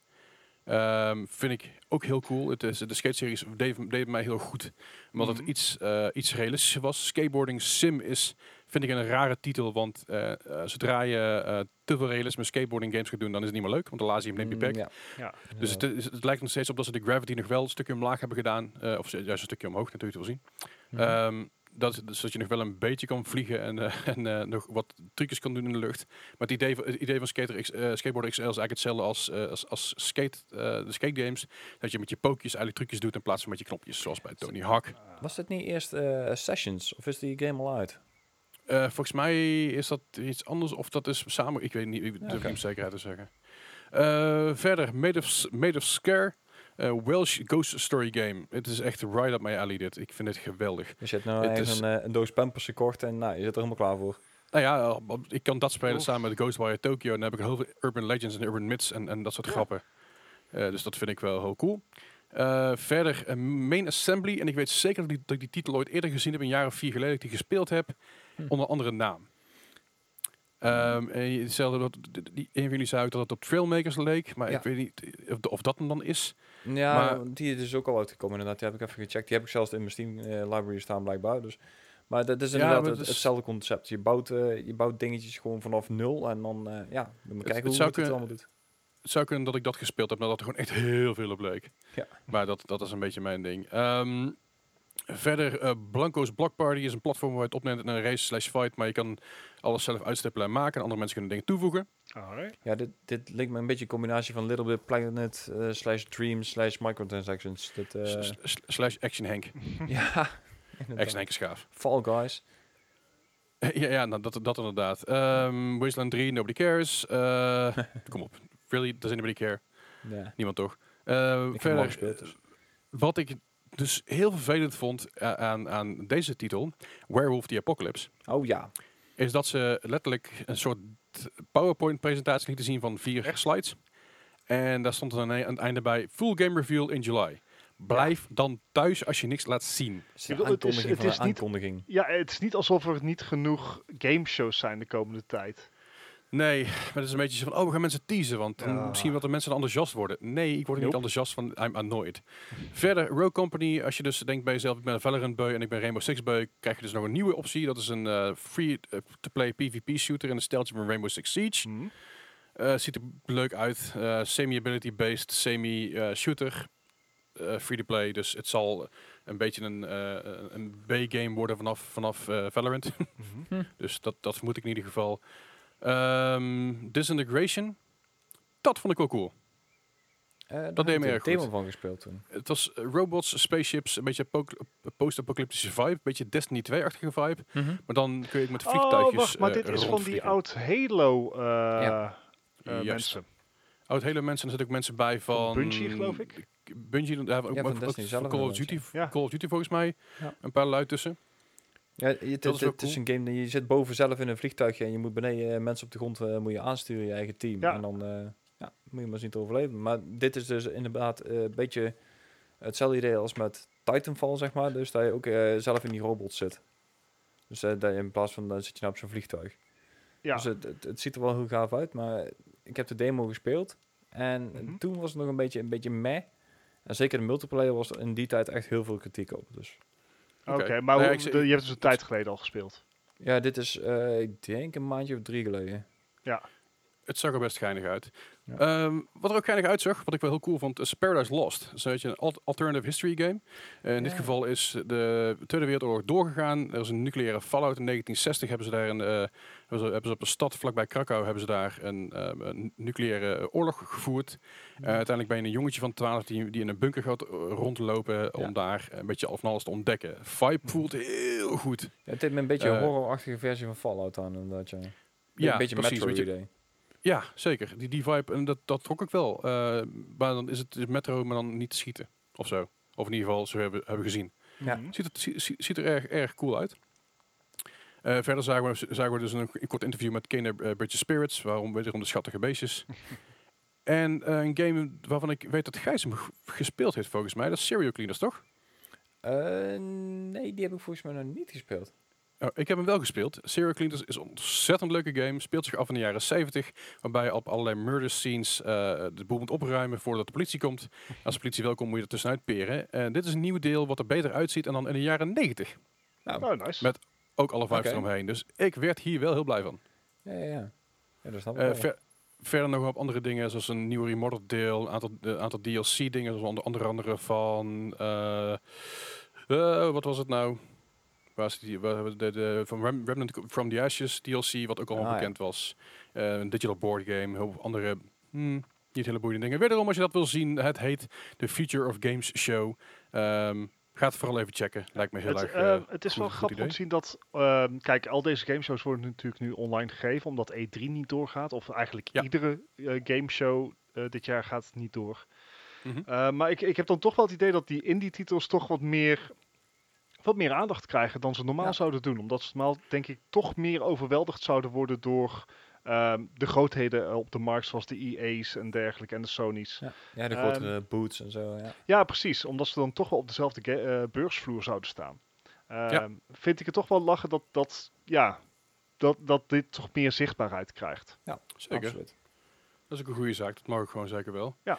Ehm, vind ik ook heel cool. Het is, de skate-series deed, deed mij heel goed. Omdat Mhm. het iets, eh, iets realistischer was. Skateboarding sim is, vind ik een rare titel. Want eh, eh, zodra je eh, te veel realisme skateboarding games gaat doen, dan is het niet meer leuk. Want de laat je hem neemt je Mm, bek. ja. Ja. Dus het, het lijkt nog steeds op dat ze de gravity nog wel een stukje omlaag hebben gedaan. eh, of juist een stukje omhoog natuurlijk te wel zien. Ehm, dat, dus dat je nog wel een beetje kan vliegen en, eh, en eh, nog wat trucjes kan doen in de lucht. Maar het idee, van- het idee van Skater X, eh, Skateboard XL is eigenlijk hetzelfde als, eh, als, als skate, eh, de skate games. Dat je met je pookjes eigenlijk trucjes doet in plaats van met je knopjes, zoals bij Tony Hawk. Was dit niet eerst eh, Sessions? Of is die game al uit? Eh, volgens mij is dat iets anders of dat is samen. Ik weet niet, ik durf oké. niet zekerheid te zeggen. Eh, verder, Made of, Made of Scare. eh, Welsh Ghost Story Game. Het is echt right up my alley dit. Ik vind het geweldig. Je zit nou is- een, een doos pampers gekocht en nou, je zit er helemaal klaar voor. Nou ja, ik kan dat spelen samen met Ghostwire Tokyo. En dan heb ik heel veel Urban Legends en Urban Myths en, en dat soort Ja. grappen. Eh, dus dat vind ik wel heel cool. Eh, verder, Main Assembly. En ik weet zeker dat, die, dat ik die titel ooit eerder gezien heb, een jaar of vier geleden, dat ik die gespeeld heb, Hm. onder andere naam. Ehm, en je- hetzelfde, dat, die, een van jullie zei ook dat het op Trailmakers leek, maar Ja. ik weet niet of, of dat hem dan is. Ja, Maar- die is dus ook al uitgekomen inderdaad. Die heb ik even gecheckt. Die heb ik zelfs in mijn Steam eh, library staan blijkbaar. Dus. Maar dat is inderdaad het, is- hetzelfde concept. Je bouwt, eh, je bouwt dingetjes gewoon vanaf nul en dan, eh, ja, dan het kijken hoe het kunnen- allemaal doet. Het zou kunnen dat ik dat gespeeld heb, maar dat er gewoon echt heel veel op leek. Ja. Maar dat, dat is een beetje mijn ding. Ehm, verder, eh, Blanco's Block Party is een platform waar je het opneemt in een race slash fight. Maar je kan alles zelf uitstippelen en maken. En andere mensen kunnen dingen toevoegen. Alright. Ja, dit, dit lijkt me een beetje een combinatie van Little Bit Planet eh, slash Dream slash microtransactions. Dit, eh, S- s- slash Action Hank. ja, inderdaad. Action Hank is gaaf. Fall Guys. ja, ja nou, dat, dat inderdaad. Ehm Wasteland 3, Nobody Cares. Eh, kom op. Really? Does anybody care? Ja, Niemand toch? Eh, ik heb hem al verder, gespeeld. Dus. wat ik dus heel vervelend vond eh, aan, aan deze titel, Werewolf the Apocalypse, Oh ja. is dat ze letterlijk een soort PowerPoint-presentatie lieten zien van vier slides. En daar stond er dan aan het einde bij, full game reveal in July. Blijf dan thuis als je niks laat zien. Het is bedoel, het het niet- aankondiging. Ja, het is niet alsof er niet genoeg gameshows zijn de komende tijd. Nee, maar het is een beetje zo van, oh, we gaan mensen teasen, want Ja. misschien wat de mensen dan enthousiast worden. Nee, ik word er niet enthousiast van, I'm annoyed. Verder, Rogue Company, als je dus denkt bij jezelf, ik ben een Valorant beu en ik ben Rainbow Six beu, krijg je dus nog een nieuwe optie. Dat is een eh, free-to-play PvP shooter in een steltje van Rainbow Six Siege. Hm. Eh, ziet er leuk uit, eh, semi-ability-based, semi-shooter. eh, free-to-play, dus het zal een beetje een, eh, een B-game worden vanaf, vanaf eh, Valorant. Mhm. Dus dat, dat vermoed ik in ieder geval. Ehm Disintegration. Dat vond ik wel cool. Eh, daar deed heb me erg goed. van gespeeld toen. Het was robots, spaceships, een beetje apoc- post-apocalyptische vibe. Een beetje Destiny 2-achtige vibe. Maar dan kun je met vliegtuigjes Oh, wacht, maar eh, dit is van die oud Halo eh, Ja. eh, mensen. Oud hele mensen. Er zitten ook mensen bij van... Van Bungie, geloof ik. Bungie, ja, ook, van ook- Call of Duty, ja. Call of Duty volgens mij. Ja. Een paar luid tussen. Ja, het, is een game, je zit boven zelf in een vliegtuigje en je moet beneden eh, mensen op de grond eh, moet je aansturen, je eigen team. Ja. En dan eh, ja, moet je maar zien te overleven. Maar dit is dus inderdaad eh, een beetje hetzelfde idee als met Titanfall, zeg maar. Dus dat je ook zelf in die robot zit. Dus dat je in plaats van, dan zit je nou op zo'n vliegtuig. Ja. Dus het, het, het ziet er wel heel gaaf uit, maar ik heb de demo gespeeld. En Mhm. toen was het nog een beetje, een beetje meh. En zeker de multiplayer was er in die tijd echt heel veel kritiek op. Dus Oké, maar Nou ja, hoe- ik zie- de- je hebt dus een tijd geleden al gespeeld. ja, dit is, eh, ik denk een maandje of drie geleden. Het zag er best geinig uit. Ja. Ehm, wat er ook geinig uitzag, wat ik wel heel cool vond, is Paradise Lost. Dat is een beetje een al- alternative history game. Eh, in dit Ja. geval is de Tweede Wereldoorlog doorgegaan. Er is een nucleaire fallout in 1960. Hebben ze daar een, eh, hebben, ze, hebben ze op een stad vlakbij Krakau hebben ze daar een, ehm, een nucleaire oorlog gevoerd. Eh, uiteindelijk ben je een jongetje van 12 die, die in een bunker gaat rondlopen om daar een beetje al van alles te ontdekken. Vibe voelt heel goed. Het heeft me een beetje een horrorachtige versie van Fallout aan, inderdaad. Ja. Een beetje precies. metro weet je. idee. Ja, zeker. Die, die vibe, en dat, dat trok ik wel. Eh, maar dan is het is metro, maar dan niet te schieten. Of zo. Of in ieder geval, zo hebben, hebben we gezien. Ja. Mhm. Ziet, het, zie- zie- ziet er erg, erg cool uit. Eh, verder zagen we, zagen we dus een, een kort interview met Kane uh, Bridge Spirits. Waarom wederom de schattige beestjes. en eh, een game waarvan ik weet dat Gijs hem gespeeld heeft volgens mij. Dat is Serial Cleaners, toch? Eh, nee, die heb ik volgens mij nog niet gespeeld. Oh, ik heb hem wel gespeeld. Serial Cleaners is een ontzettend leuke game. Speelt zich af in de jaren 70. Waarbij je op allerlei murder scenes eh, de boel moet opruimen voordat de politie komt. Als de politie wel komt, moet je er tussenuit peren. En dit is een nieuw deel wat er beter uitziet dan dan in de jaren 90. Nou, Oh, nice. Met ook alle Oké. eromheen. Dus ik werd hier wel heel blij van. ja, ja, ja. ja dat snap ik Eh, ver- verder nog op andere dingen, zoals een nieuwe remodeled deel, een aantal, aantal DLC-dingen, zoals onder, andere van. eh, eh, wat was het nou? Waar die? waar- de, de, van Rem- Remnant from the Ashes DLC, wat ook al Ah, ja. bekend was. Eh, een digital board game, heel andere. hmm, niet hele boeiende dingen. Wederom, als je dat wil zien, het heet de Future of Games Show. Ehm, Ga het vooral even checken. Lijkt me heel Het, erg. eh, eh, het is wel grappig om te zien dat, ehm, kijk, al deze gameshows worden natuurlijk nu online gegeven, omdat E3 niet doorgaat. Of eigenlijk Ja. iedere eh, gameshow dit jaar gaat niet door. Mhm. Maar ik, ik heb dan toch wel het idee dat die indie-titels toch wat meer, wat meer aandacht krijgen dan ze normaal Ja. zouden doen. Omdat ze normaal, denk ik, toch meer overweldigd zouden worden door ehm, de grootheden op de markt, zoals de EA's en dergelijke en de Sony's. Ja, ja de Ehm, grotere boots en zo. Ja. Ja, precies. Omdat ze dan toch wel op dezelfde eh, beursvloer zouden staan. Ehm, Ja. Vind ik het toch wel lachen dat, dat, ja, dat, dat dit toch meer zichtbaarheid krijgt. Zeker. Absoluut. Dat is ook een goede zaak. Dat mag ik gewoon zeker wel. Ja.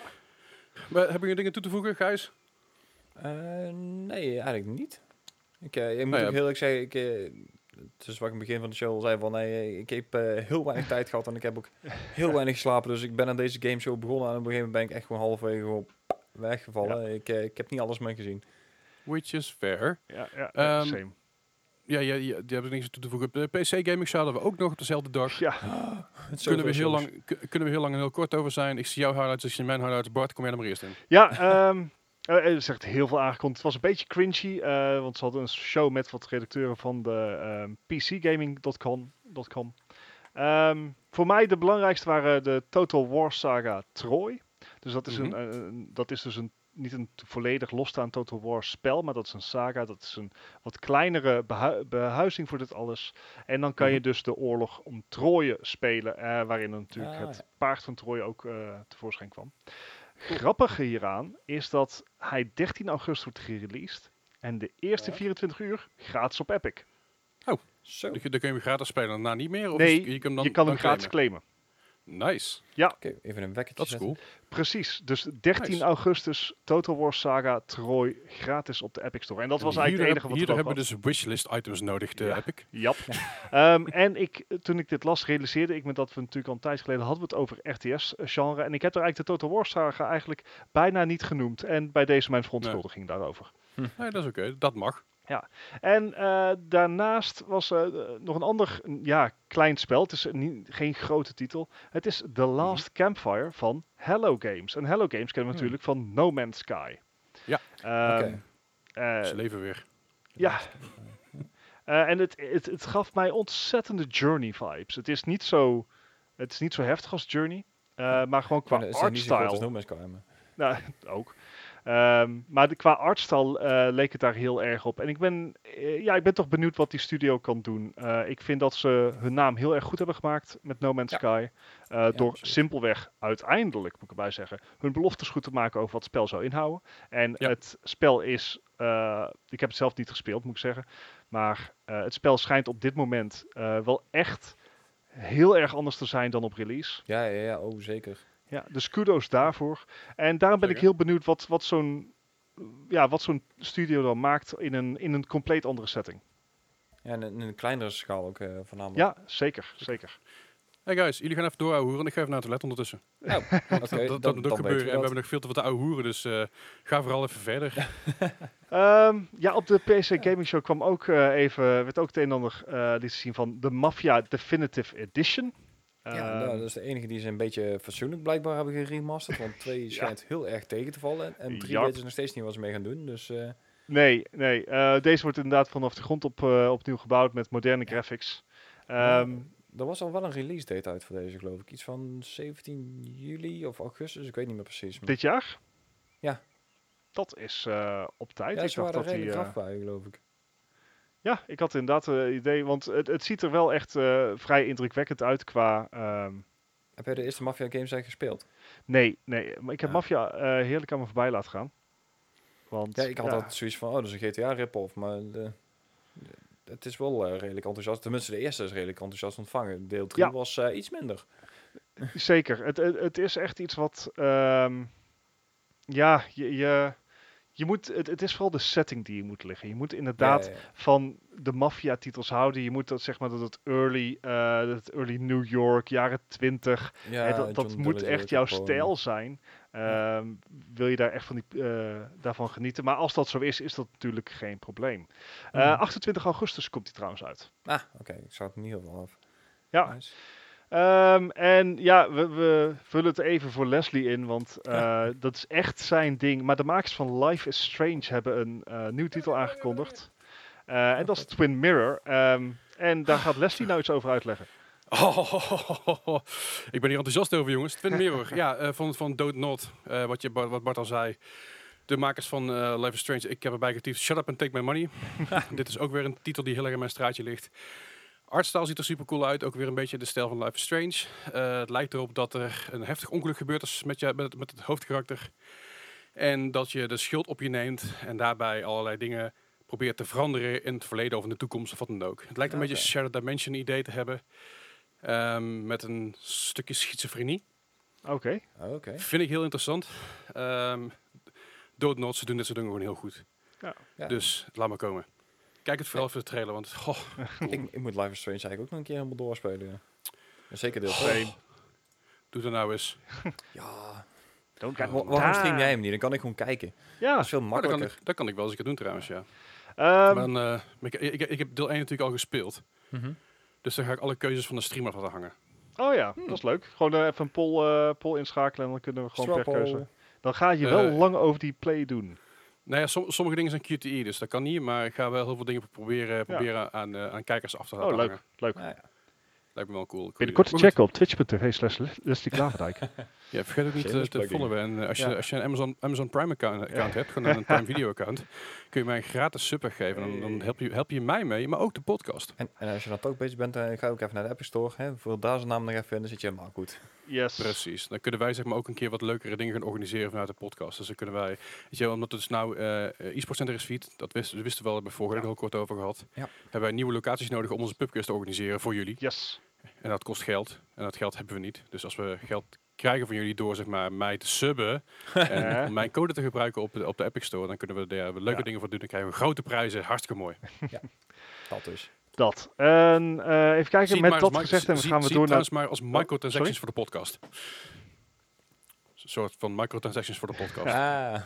Maar, heb je dingen toe te voegen, Gijs? Eh, nee, eigenlijk niet. Ik, eh, ik moet Nou ja. ook heel erg zeggen, ik, eh, het is wat ik in het begin van de show al zei, van nee, ik heb eh, heel weinig tijd gehad en ik heb ook heel weinig geslapen. Dus ik ben aan deze gameshow begonnen en op een gegeven moment ben ik echt gewoon halverwege gewoon weggevallen. Ik, eh, ik heb niet alles meer gezien. Which is fair. Ja, ja Ehm, same. Ja, ja, ja die hebben niks toe te voegen. De PC Gaming Show hadden we ook nog op dezelfde dag. Ja, Kunnen we, heel lang, ku- kunnen we heel lang en heel kort over zijn. Ik zie jouw highlights, ik zie mijn highlights. Bart, kom jij er maar eerst in. ja ehm, eh, er is echt heel veel aangekondigd. Het was een beetje cringy, eh, want ze hadden een show met wat redacteuren van de ehm, PCgaming.com. .com. Ehm, voor mij de belangrijkste waren de Total War Saga Troy. Dus dat is, Mhm. een, een- dat is dus een, niet een volledig losstaand Total War spel, maar dat is een saga. Dat is een wat kleinere behu- behuizing voor dit alles. En dan kan je Mhm. dus de oorlog om Troje spelen, eh, waarin natuurlijk Ah, het paard van Troje ook eh, tevoorschijn kwam. Grappige hieraan is dat hij 13 augustus wordt gereleased. En de eerste Ja. 24 uur gratis op Epic. Zo. Dan kun dan kun je hem gratis spelen, daarna niet meer? Of Nee, je kan, dan, je kan dan hem gratis claimen? claimen. Nice, Oké, even een wekkertje dat is zetten. cool. Precies, dus 13 Nice. augustus Total War Saga Troy gratis op de Epic Store. En dat was En eigenlijk het enige heb- wat Hier er hebben we dus wishlist items nodig, de Ja. Epic. Jap. Ehm, en ik, toen ik dit las, realiseerde ik me dat we natuurlijk al een tijd geleden hadden we het over RTS-genre. En ik heb er eigenlijk de Total War Saga eigenlijk bijna niet genoemd. En bij deze mijn verontschuldiging daarover. Nee, dat is oké. Dat mag. En eh, daarnaast was er eh, nog een ander ja, klein spel. Het is niet, geen grote titel. Het is The Last Campfire van Hello Games. En Hello Games kennen we Hmm. natuurlijk van No Man's Sky. Ja. Eh, Ze leven weer. ja. En het, het, het gaf mij ontzettende Journey vibes. Het is niet zo, het is niet zo heftig als Journey. maar gewoon qua als artstyle. No Man's Sky, maar- Nou, ook. Ehm, maar de, qua artstyle eh, leek het daar heel erg op. En ik ben, eh, ja, ik ben toch benieuwd wat die studio kan doen. Eh, ik vind dat ze hun naam heel erg goed hebben gemaakt met No Man's Ja. Sky. door absoluut. simpelweg uiteindelijk, moet ik erbij zeggen, hun beloftes goed te maken over wat het spel zou inhouden. En Ja. het spel is, ik heb het zelf niet gespeeld, moet ik zeggen. Maar het spel schijnt op dit moment wel echt heel erg anders te zijn dan op release. Ja, ja, ja, oh zeker. Ja, dus kudos daarvoor. En daarom ben ik heel benieuwd wat, wat zo'n ja, wat zo'n studio dan maakt in een, in een compleet andere setting. Ja, en in een kleinere schaal ook eh, voornamelijk. Ja, zeker, zeker. Hey guys, jullie gaan even door ouwe hoeren. Ik ga even naar het toilet ondertussen. Nou, oké, dat, dat, dan- moet dan ook weten gebeuren. En we hebben nog veel te wat ouwe hoeren, dus eh, ga vooral even verder. Ehm, ja, op de PC Gaming Show kwam ook eh, even, werd ook het een en ander eh liet zien van de Mafia Definitive Edition. Ja, Ehm, nou, dat is de enige die ze een beetje fatsoenlijk blijkbaar hebben geremasterd. Want twee schijnt heel erg tegen te vallen. En drie Ja. weten ze nog steeds niet wat ze mee gaan doen. Dus eh, Nee, nee. eh, deze wordt inderdaad vanaf de grond op, eh, opnieuw gebouwd met moderne graphics. Ehm, er was al wel een release date uit voor deze, geloof ik. Iets van 17 juli of augustus, ik weet niet meer precies. Maar dit jaar? Ja. Dat is op tijd. ja, ik dacht dat bij, geloof ik. Ja, ik had inderdaad het idee, want het, het ziet er wel echt eh, vrij indrukwekkend uit qua... ehm, Heb jij de eerste Mafia games eigenlijk gespeeld? nee, nee, maar ik heb Ja. Mafia eh, heerlijk aan me voorbij laten gaan. Want, Ja, ik had altijd zoiets van, oh, dat is een GTA rip-off. Maar de, de- het is wel eh, redelijk enthousiast. Tenminste, de eerste is redelijk enthousiast ontvangen. Deel 3 Ja. was eh, iets minder. Zeker, het, het, het is echt iets wat... ehm, ja, je, je, je moet, het, het is vooral de setting die je moet liggen. Je moet inderdaad Ja, ja, ja. van de maffia-titels houden. Je moet dat, zeg maar, dat het early, eh, dat het early New York, jaren 20... Ja, Hè, dat dat moet echt jouw stijl zijn. Ehm, wil je daar echt van die, eh, daarvan genieten? Maar als dat zo is, is dat natuurlijk geen probleem. Eh, Mhm. 28 augustus komt die trouwens uit. Ah, oké. Ik zou het niet heel veel af. Ja. Nice. Ehm, en ja, we, we vullen het even voor Leslie in, want eh, dat is echt zijn ding. Maar de makers van Life is Strange hebben een uh, nieuwe titel aangekondigd. Uh, en dat is Twin Mirror. Um, en daar gaat Leslie nou iets over uitleggen. Oh, ik ben hier enthousiast over, jongens. Twin Mirror, ja, van, van Dood Not, wat, je, wat Bart al zei. De makers van Life is Strange, ik heb erbij getypt Shut Up and Take My Money. Dit is ook weer een titel die heel erg in mijn straatje ligt. Artstyle ziet er super cool uit. Ook weer een beetje de stijl van Life is Strange. Uh, het lijkt erop dat er een heftig ongeluk gebeurd is met, je, met, met het hoofdkarakter. En dat je de schuld op je neemt en daarbij allerlei dingen probeert te veranderen in het verleden of in de toekomst of wat dan ook. Het lijkt een okay. beetje een shared dimension idee te hebben. Um, met een stukje schizofrenie. Oké. Okay. Okay. Vind ik heel interessant. Um, Doodnot, ze doen dit soort dingen gewoon heel goed. Ja. Ja. Dus laat maar komen. Kijk het vooral voor de trailer, want goh, cool. ik, ik, moet Life is Strange eigenlijk ook nog een keer helemaal doorspelen. Ja. En zeker deel 2. Oh. Doe dat nou eens. ja. Don't Wa waarom stream jij hem niet? Dan kan ik gewoon kijken. Ja. Dat is veel makkelijker. dat, kan ik, dat kan ik wel eens een keer doen trouwens, ja. Um, maar dan, uh, ik, ik, ik, heb deel 1 natuurlijk al gespeeld. Mm -hmm. Dus dan ga ik alle keuzes van de stream af laten hangen. Oh ja, hmm. dat is leuk. Gewoon uh, even een poll, uh, poll inschakelen en dan kunnen we gewoon per keuze. Dan ga je wel lang over die play doen. Nou ja, som, sommige dingen zijn QTE, dus dat kan niet. Maar ik ga wel heel veel dingen proberen, proberen ja. aan, uh, aan kijkers af te laten Oh, leuk. hangen. leuk. Ja. Lijkt me wel cool. Binnenkort te checken op twitch.tv slash. ja, vergeet ook niet uh, te followen. En uh, als, je, als je een Amazon, Amazon Prime account, account hebt, gewoon een Prime Video account, kun je mij een gratis super geven. Dan, dan help, je, help je mij mee, maar ook de podcast. En, en als je dan ook bezig bent, uh, ga ook even naar de Apple Store. Hè, voor daar zijn naam nog even en dan zit je helemaal goed. Yes. Precies. Dan kunnen wij zeg maar ook een keer wat leukere dingen gaan organiseren vanuit de podcast. Dus dan kunnen wij, weet je, omdat het dus nou uh, e-sport center is feed, dat wist, we wisten wel, hebben we vorige ja. al kort over gehad. Ja. Hebben wij nieuwe locaties nodig om onze pubquiz te organiseren voor jullie. Yes. En dat kost geld. En dat geld hebben we niet. Dus als we geld krijgen van jullie door zeg maar, mij te subben en om mijn code te gebruiken op de, op de Epic Store, dan kunnen we daar leuke ja. dingen voor doen. Dan krijgen we grote prijzen. Hartstikke mooi. ja, dat dus. Dat. En uh, even kijken, zie met dat gezegd en gaan we zie door naar... maar als microtransactions voor de podcast. Een soort van microtransactions voor de podcast. Ah.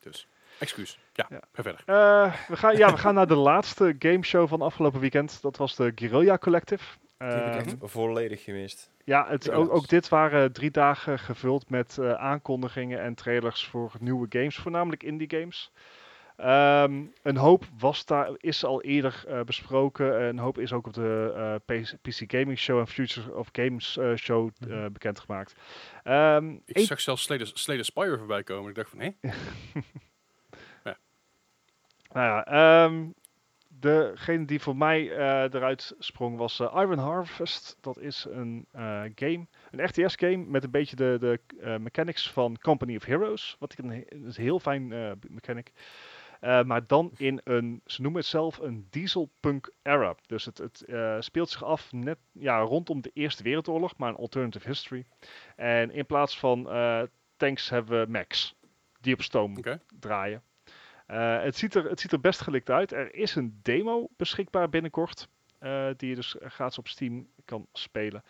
Dus, excuus. Ja, Ja. ga verder. Uh, we, gaan, ja, we gaan naar de laatste gameshow van afgelopen weekend. Dat was de Guerrilla Collective. Die heb ik echt volledig gemist. Ja, het, Ja. ook, ook dit waren drie dagen gevuld met eh, aankondigingen en trailers voor nieuwe games, voornamelijk indie games. Ehm, een hoop was daar, is al eerder eh, besproken. Een hoop is ook op de eh, PC, PC Gaming Show en Future of Games eh, Show eh, Mhm. bekendgemaakt. Ehm, Ik zag zelfs Slay the Spire voorbij komen. Ik dacht van, hé? Nou ja, ehm, degene die voor mij eh, eruit sprong was eh, Iron Harvest. Dat is een eh, game, een RTS-game met een beetje de, de mechanics van Company of Heroes. Wat ik een, he- een heel fijn mechanic. Eh, maar dan in een, ze noemen het zelf een dieselpunk era. Dus het, het speelt zich af net ja, rondom de Eerste Wereldoorlog, maar een alternative history. En in plaats van tanks hebben we mechs die op stoom draaien. Eh, het, ziet er, het ziet er best gelikt uit. Er is een demo beschikbaar binnenkort. eh, die je dus gratis op Steam kan spelen.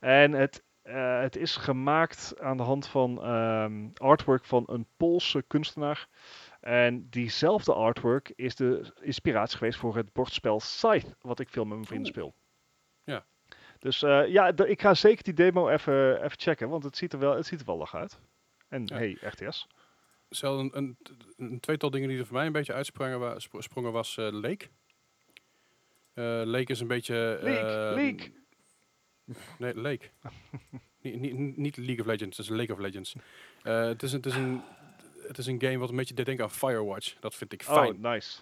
En het, eh, het is gemaakt aan de hand van ehm, artwork van een Poolse kunstenaar. En diezelfde artwork is de inspiratie geweest voor het bordspel Scythe, wat ik veel met mijn vrienden speel. Ja. Dus ja, ik ga zeker die demo even, even checken, want het ziet er wel, het ziet er wel lach uit. En Ja. hey, RTS. Zelf een, een, een tweetal dingen die er voor mij een beetje uitsprongen wa- spro- sprongen was eh Lake. Eh, Lake is een beetje... Leak, eh, leak. Nee, Lake. niet, niet, niet League of Legends, het is Lake of Legends. Eh, het, is, een- het, is een, het is een game wat een beetje deed denken aan Firewatch. Dat vind ik fijn. Oh, nice.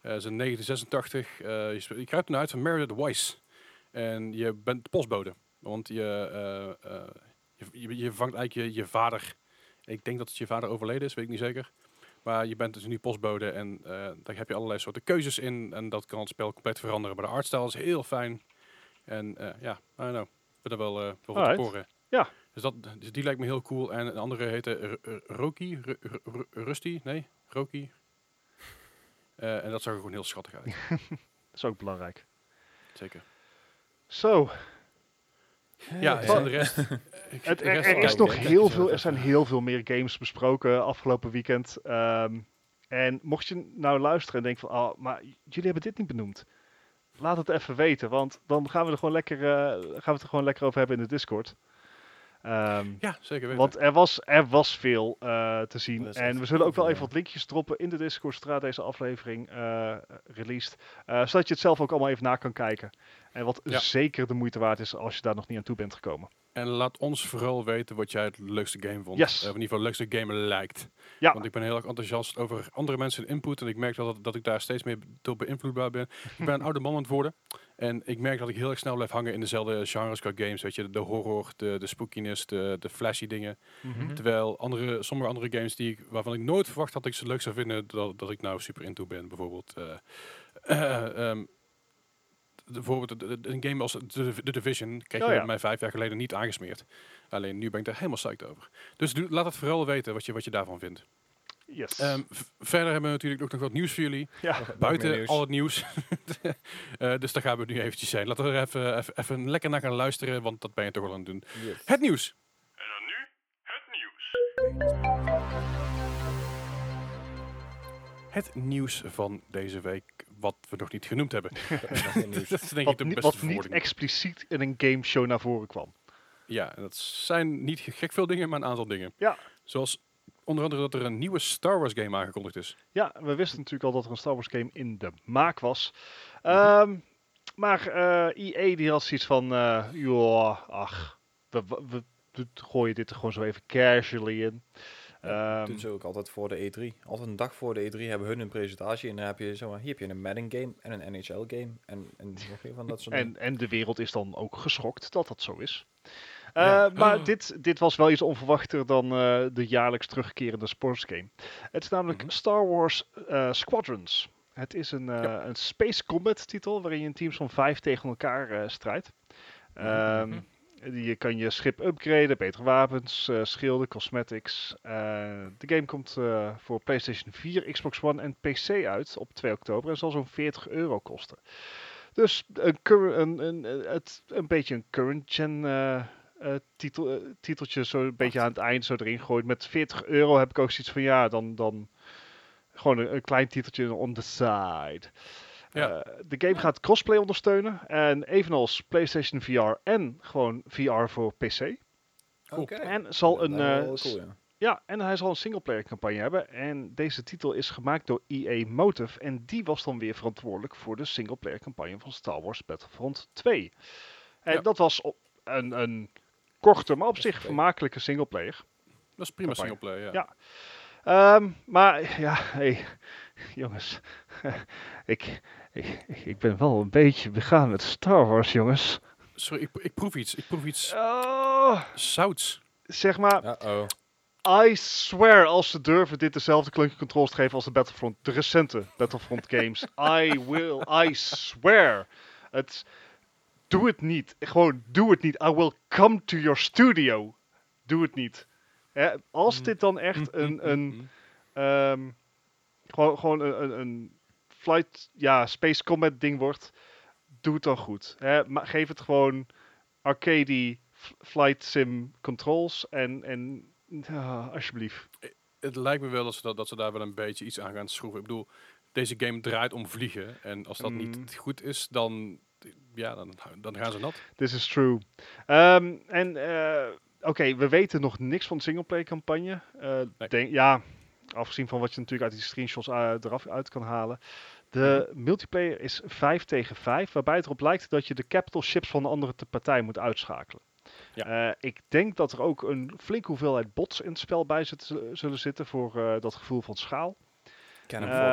Eh, het is een 1986. eh, je, je kruipt eruit van Meredith Weiss. En je bent de postbode. Want je, eh, eh, je, je, je vangt eigenlijk je, je vader. Ik denk dat het je vader overleden is, weet ik niet zeker. Maar je bent dus nu postbode en eh, daar heb je allerlei soorten keuzes in. En dat kan het spel compleet veranderen. Maar de artstyle is heel fijn. En eh, ja, I don't know. Ik ben er wel, eh wel van te Alright. horen. Ja. Dus, dat, dus die lijkt me heel cool. En een andere heette R- Roki. Rusty? Nee, Roki. Eh, en dat zag er gewoon heel schattig uit. Dat is ook belangrijk. Zeker. Zo, Ja. en de rest. ik- het, de er, rest er is nog heel veel, er zijn heel veel meer games besproken afgelopen weekend. Ehm, en mocht je nou luisteren en denken van, oh, maar jullie hebben dit niet benoemd. laat het even weten. Want dan gaan we, er gewoon lekker, eh, gaan we het er gewoon lekker over hebben in de Discord. Ehm, Ja, zeker weten. want er was, er was veel eh, te zien. En we zullen ook wel even wat linkjes droppen in de Discord zodra deze aflevering eh released. Eh, zodat je het zelf ook allemaal even na kan kijken. En wat Ja. zeker de moeite waard is als je daar nog niet aan toe bent gekomen. En laat ons vooral weten wat jij het leukste game vond. Yes. Of in ieder geval het leukste game lijkt. Ja. Want ik ben heel erg enthousiast over andere mensen input. En ik merk dat, dat ik daar steeds meer door beïnvloedbaar ben. ik ben een oude man aan het worden. En ik merk dat ik heel erg snel blijf hangen in dezelfde genres qua games. Weet je, de horror, de, de spookiness, de, de flashy dingen. Mhm. Terwijl andere, sommige andere games die ik, waarvan ik nooit verwacht had dat ik ze leuk zou vinden, dat, dat ik nou super into ben. Bijvoorbeeld, eh, eh, ehm, de- bijvoorbeeld een game als The, The Division kreeg Oh je ja. mij vijf jaar geleden niet aangesmeerd. Alleen nu ben ik daar helemaal psyched over. Dus doe- laat het vooral weten wat je, wat je daarvan vindt. Yes. Ehm, verder hebben we natuurlijk ook nog wat nieuws voor jullie. ja. Buiten nieuws. al het nieuws. Eh, dus daar gaan we nu eventjes zijn. Laten we er even, even, even lekker naar gaan luisteren, want dat ben je toch wel aan het doen. Yes. Het nieuws. En dan nu het nieuws. Het nieuws van deze week, wat we nog niet genoemd hebben. Dat is denk ik Wat, de beste wat niet expliciet in een gameshow naar voren kwam. Ja, en dat zijn niet gek veel dingen, maar een aantal dingen. Ja. Zoals onder andere dat er een nieuwe Star Wars game aangekondigd is. Ja, we wisten natuurlijk al dat er een Star Wars game in de maak was. Mhm. Ehm, maar eh EA die had zoiets van, eh joh, ach, we, we, we- we gooien dit er gewoon zo even casually in. Ja, Ehm, doen ze ook altijd voor de E3. Altijd een dag voor de E3 hebben hun een presentatie. En dan heb je, zeg maar, hier heb je een Madden game en een NHL game. En, en nog van dat soort en, en de wereld is dan ook geschokt dat dat zo is. Ja. Eh, maar Oh. dit, dit was wel iets onverwachter dan eh, de jaarlijks terugkerende sportsgame. Het is namelijk Mhm. Star Wars eh, Squadrons. Het is een, Ja. een space combat titel waarin je in teams van vijf tegen elkaar strijdt. Ehm, Mhm. Je kan je schip upgraden, betere wapens, schilden, cosmetics. De game komt voor PlayStation 4, Xbox One en PC uit op 2 oktober en zal zo'n 40 euro kosten. Dus een, een, een, het, een beetje een current gen titel, eh, titeltje, zo een beetje aan het eind zo erin gooit. Met 40 euro heb ik ook zoiets van ja, dan, dan gewoon een, een klein titeltje on the side. Ja. Eh, de game gaat crossplay ondersteunen. En evenals PlayStation VR en gewoon VR voor PC. Oké. En zal een, eh, cool, ja. ja, en hij zal een singleplayer campagne hebben. En deze titel is gemaakt door EA Motive. En die was dan weer verantwoordelijk voor de singleplayer campagne van Star Wars Battlefront 2. En Ja. dat was op- een, een korte, maar op zich vermakelijke singleplayer. Dat is prima Campagne. singleplayer, ja. Ja. Ehm, maar ja, hey, jongens. ik, ik, ik ben wel een beetje begaan met Star Wars, jongens. Sorry, ik, ik proef iets. Ik proef iets Oh, zouts. zeg maar, Ja, oh. I swear, als ze durven dit dezelfde klunkje controls te geven als de Battlefront, de recente Battlefront games. I will, I swear. Het, doe het niet. Gewoon, doe het niet. I will come to your studio. Doe het niet. Hè, als dit dan echt een, een ehm, gewoon, gewoon een, een, flight, ja, space combat ding wordt, doe het dan goed. Hè? Maar geef het gewoon arcade flight sim controls en, en ja, alsjeblieft. Het lijkt me wel dat ze, dat, dat ze daar wel een beetje iets aan gaan schroeven. Ik bedoel, deze game draait om vliegen. En als dat Mm. niet goed is, dan, ja, dan, dan gaan ze nat. This is true. Ehm, en eh, oké, we weten nog niks van de singleplayer campagne. Eh, Nee. denk, ja, afgezien van wat je natuurlijk uit die screenshots eh, eraf uit kan halen. De multiplayer is 5 tegen 5, waarbij het erop lijkt dat je de capital ships van de andere te- partij moet uitschakelen. Ja. Eh, ik denk dat er ook een flinke hoeveelheid bots in het spel bij zit, zullen zitten voor eh, dat gevoel van schaal.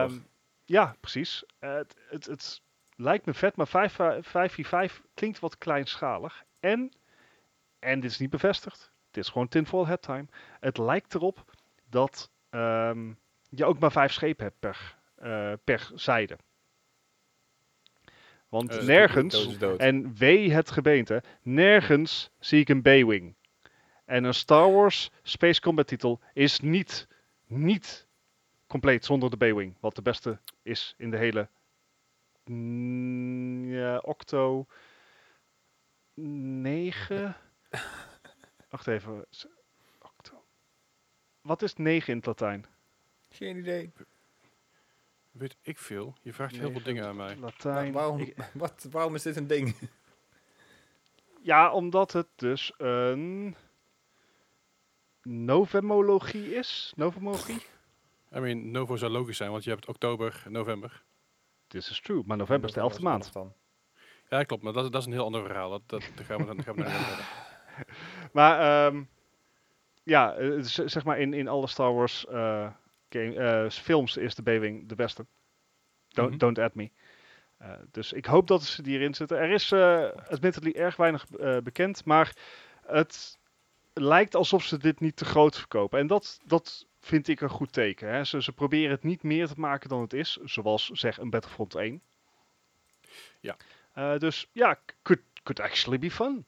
Ehm, ja, precies. Het, het, het lijkt me vet, maar 5 5v5 klinkt wat kleinschalig. En, en dit is niet bevestigd, dit is gewoon tinfoil head time. Het lijkt erop dat ehm, je ook maar vijf schepen hebt per, eh, per zijde. Want Eh, nergens, en wee het gebeente, nergens zie ik een B-Wing. En een Star Wars Space Combat titel is niet, niet compleet zonder de B-Wing. Wat de beste is in de hele ja, Octo 9. Wacht even. Octo. Wat is 9 in het Latijn? Geen idee. Weet ik veel. Je vraagt heel veel dingen aan mij. Latijn. waarom, Ik- wat, waarom is dit een ding? ja, omdat het dus een novemologie is. Novemologie? I mean, Novo zou logisch zijn, want je hebt oktober, november. This is true, maar november is de elfde maand. Dan. Ja, klopt, maar dat, is- dat is een heel ander verhaal. Dat, dat, gaan we dan gaan we naar verder. Maar ehm, ja, eh, zeg maar in, in alle Star Wars eh, game, eh, films is de B-Wing de beste. Don't, Mhm. don't add me. Eh, dus ik hoop dat ze die erin zitten. Er is eh admittedly erg weinig eh, bekend, maar het lijkt alsof ze dit niet te groot verkopen. En dat, dat vind ik een goed teken. Hè. Ze, ze proberen het niet meer te maken dan het is, zoals zeg een Battlefront 1. Ja. Eh, dus ja, could, could actually be fun.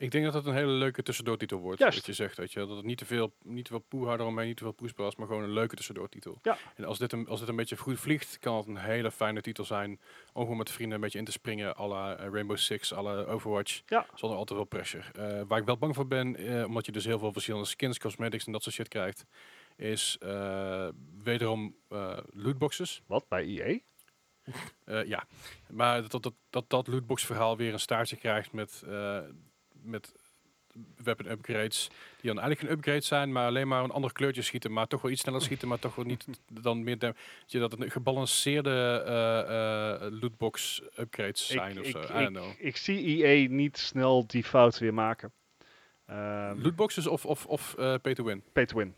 Ik denk dat het een hele leuke tussendoortitel wordt. Juist. Wat je zegt, weet je. Dat het niet te veel, niet te veel poeha eromheen, niet te veel poespas, maar gewoon een leuke tussendoortitel. Ja. En als dit, een, als dit een beetje goed vliegt, kan het een hele fijne titel zijn. Om gewoon met vrienden een beetje in te springen. à la eh, Rainbow Six, à la Overwatch. Ja. Zonder al te veel pressure. Eh, waar ik wel bang voor ben, omdat je dus heel veel verschillende skins, cosmetics en dat soort shit krijgt. Is eh, wederom eh, lootboxes. Wat, bij E EA? Eh, ja, maar dat dat, dat dat lootbox verhaal weer een staartje krijgt met, met weapon upgrades. Die dan eigenlijk geen upgrades zijn, maar alleen maar een ander kleurtje schieten. Maar toch wel iets sneller schieten, maar toch wel niet dan meer... Dat je dat een gebalanceerde lootbox upgrades zijn ik, of ik, zo. I ik, don't know. ik zie EA niet snel die fout weer maken. Ehm Lootboxes of, of, of eh, pay to win? pay to win.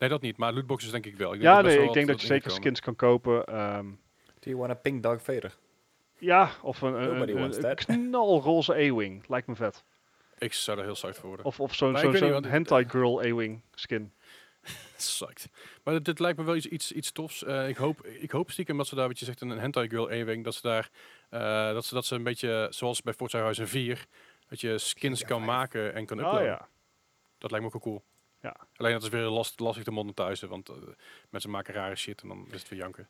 Nee, dat niet. Maar lootboxes denk ik wel. Ik denk Ja, nee, wel ik denk dat je zeker skins kan kopen. ehm, Do you want a pink Darth Vader? ja, of een, een, Nobody een, een knalroze A-Wing. Lijkt me vet. Ik zou er heel psyched voor worden. Of, of zo'n want- hentai girl A-Wing skin. Psyched. Maar dit, dit lijkt me wel iets, iets, iets tofs. Eh, ik, hoop, ik hoop stiekem dat ze daar, wat je zegt, een hentai girl ewing, dat ze daar, eh, dat ze dat ze een beetje, zoals bij Forza Horizon 4, dat je skins kan 5. maken en kan Oh uploaden. ja. Dat lijkt me ook wel cool. Ja. Alleen dat is weer last, lastig te monetizen, want eh, mensen maken rare shit en dan is het weer janken.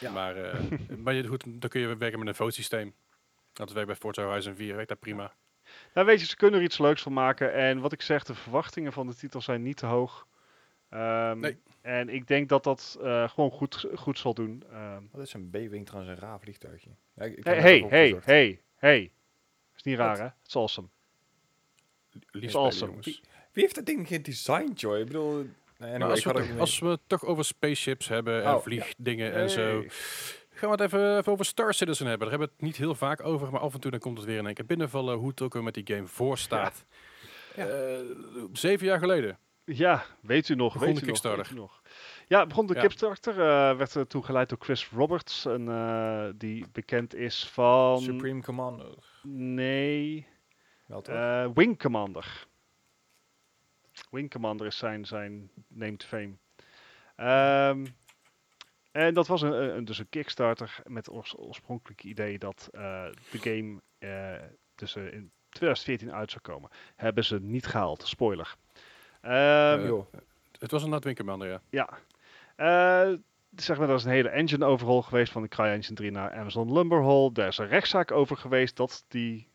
Ja. Maar, eh, maar je- goed, dan kun je werken met een vote systeem. Dat werkt bij Forza Horizon 4, weet dat prima. Nou weet je, ze kunnen er iets leuks van maken. En wat ik zeg, de verwachtingen van de titel zijn niet te hoog. Ehm, Nee. En ik denk dat dat eh, gewoon goed, goed zal doen. Ehm, Wat is een B-wing trouwens een raar vliegtuigje? Ja, ik, ik hey, hey, hey, hey, hey. Is niet raar, Wat? hè? Het is awesome. Liefst awesome. jongens. Wie heeft dat ding gedesigned, joh? Ik bedoel... anyway, als, ik we toch, ook als we het toch over spaceships hebben en Oh, vliegdingen en zo. Hey. Gaan we het even, even over Star Citizen hebben. Daar hebben we het niet heel vaak over, maar af en toe dan komt het weer in één keer binnenvallen hoe het ook weer met die game voor staat. Ja. Eh, zeven jaar geleden. Ja, weet u nog, Begon weet de u nog, Kickstarter. weet u nog. Ja, het begon de Ja. Kickstarter. eh, werd er toen geleid door Chris Roberts. En, eh, die bekend is van... Supreme Commander. Nee, Wel toch? eh, Wing Commander. Wing Commander is zijn, zijn name to fame. Ehm, en dat was een, een, dus een Kickstarter met het oors- oorspronkelijke idee dat eh, de game eh tussen in 2014 uit zou komen. Hebben ze niet gehaald, spoiler. Eh, Joh. Het was een Nightwing ja. ja. Eh, zeg maar, er is een hele engine overhaul geweest van de CryEngine 3 naar Amazon Lumberhall. Daar is een rechtszaak over geweest dat die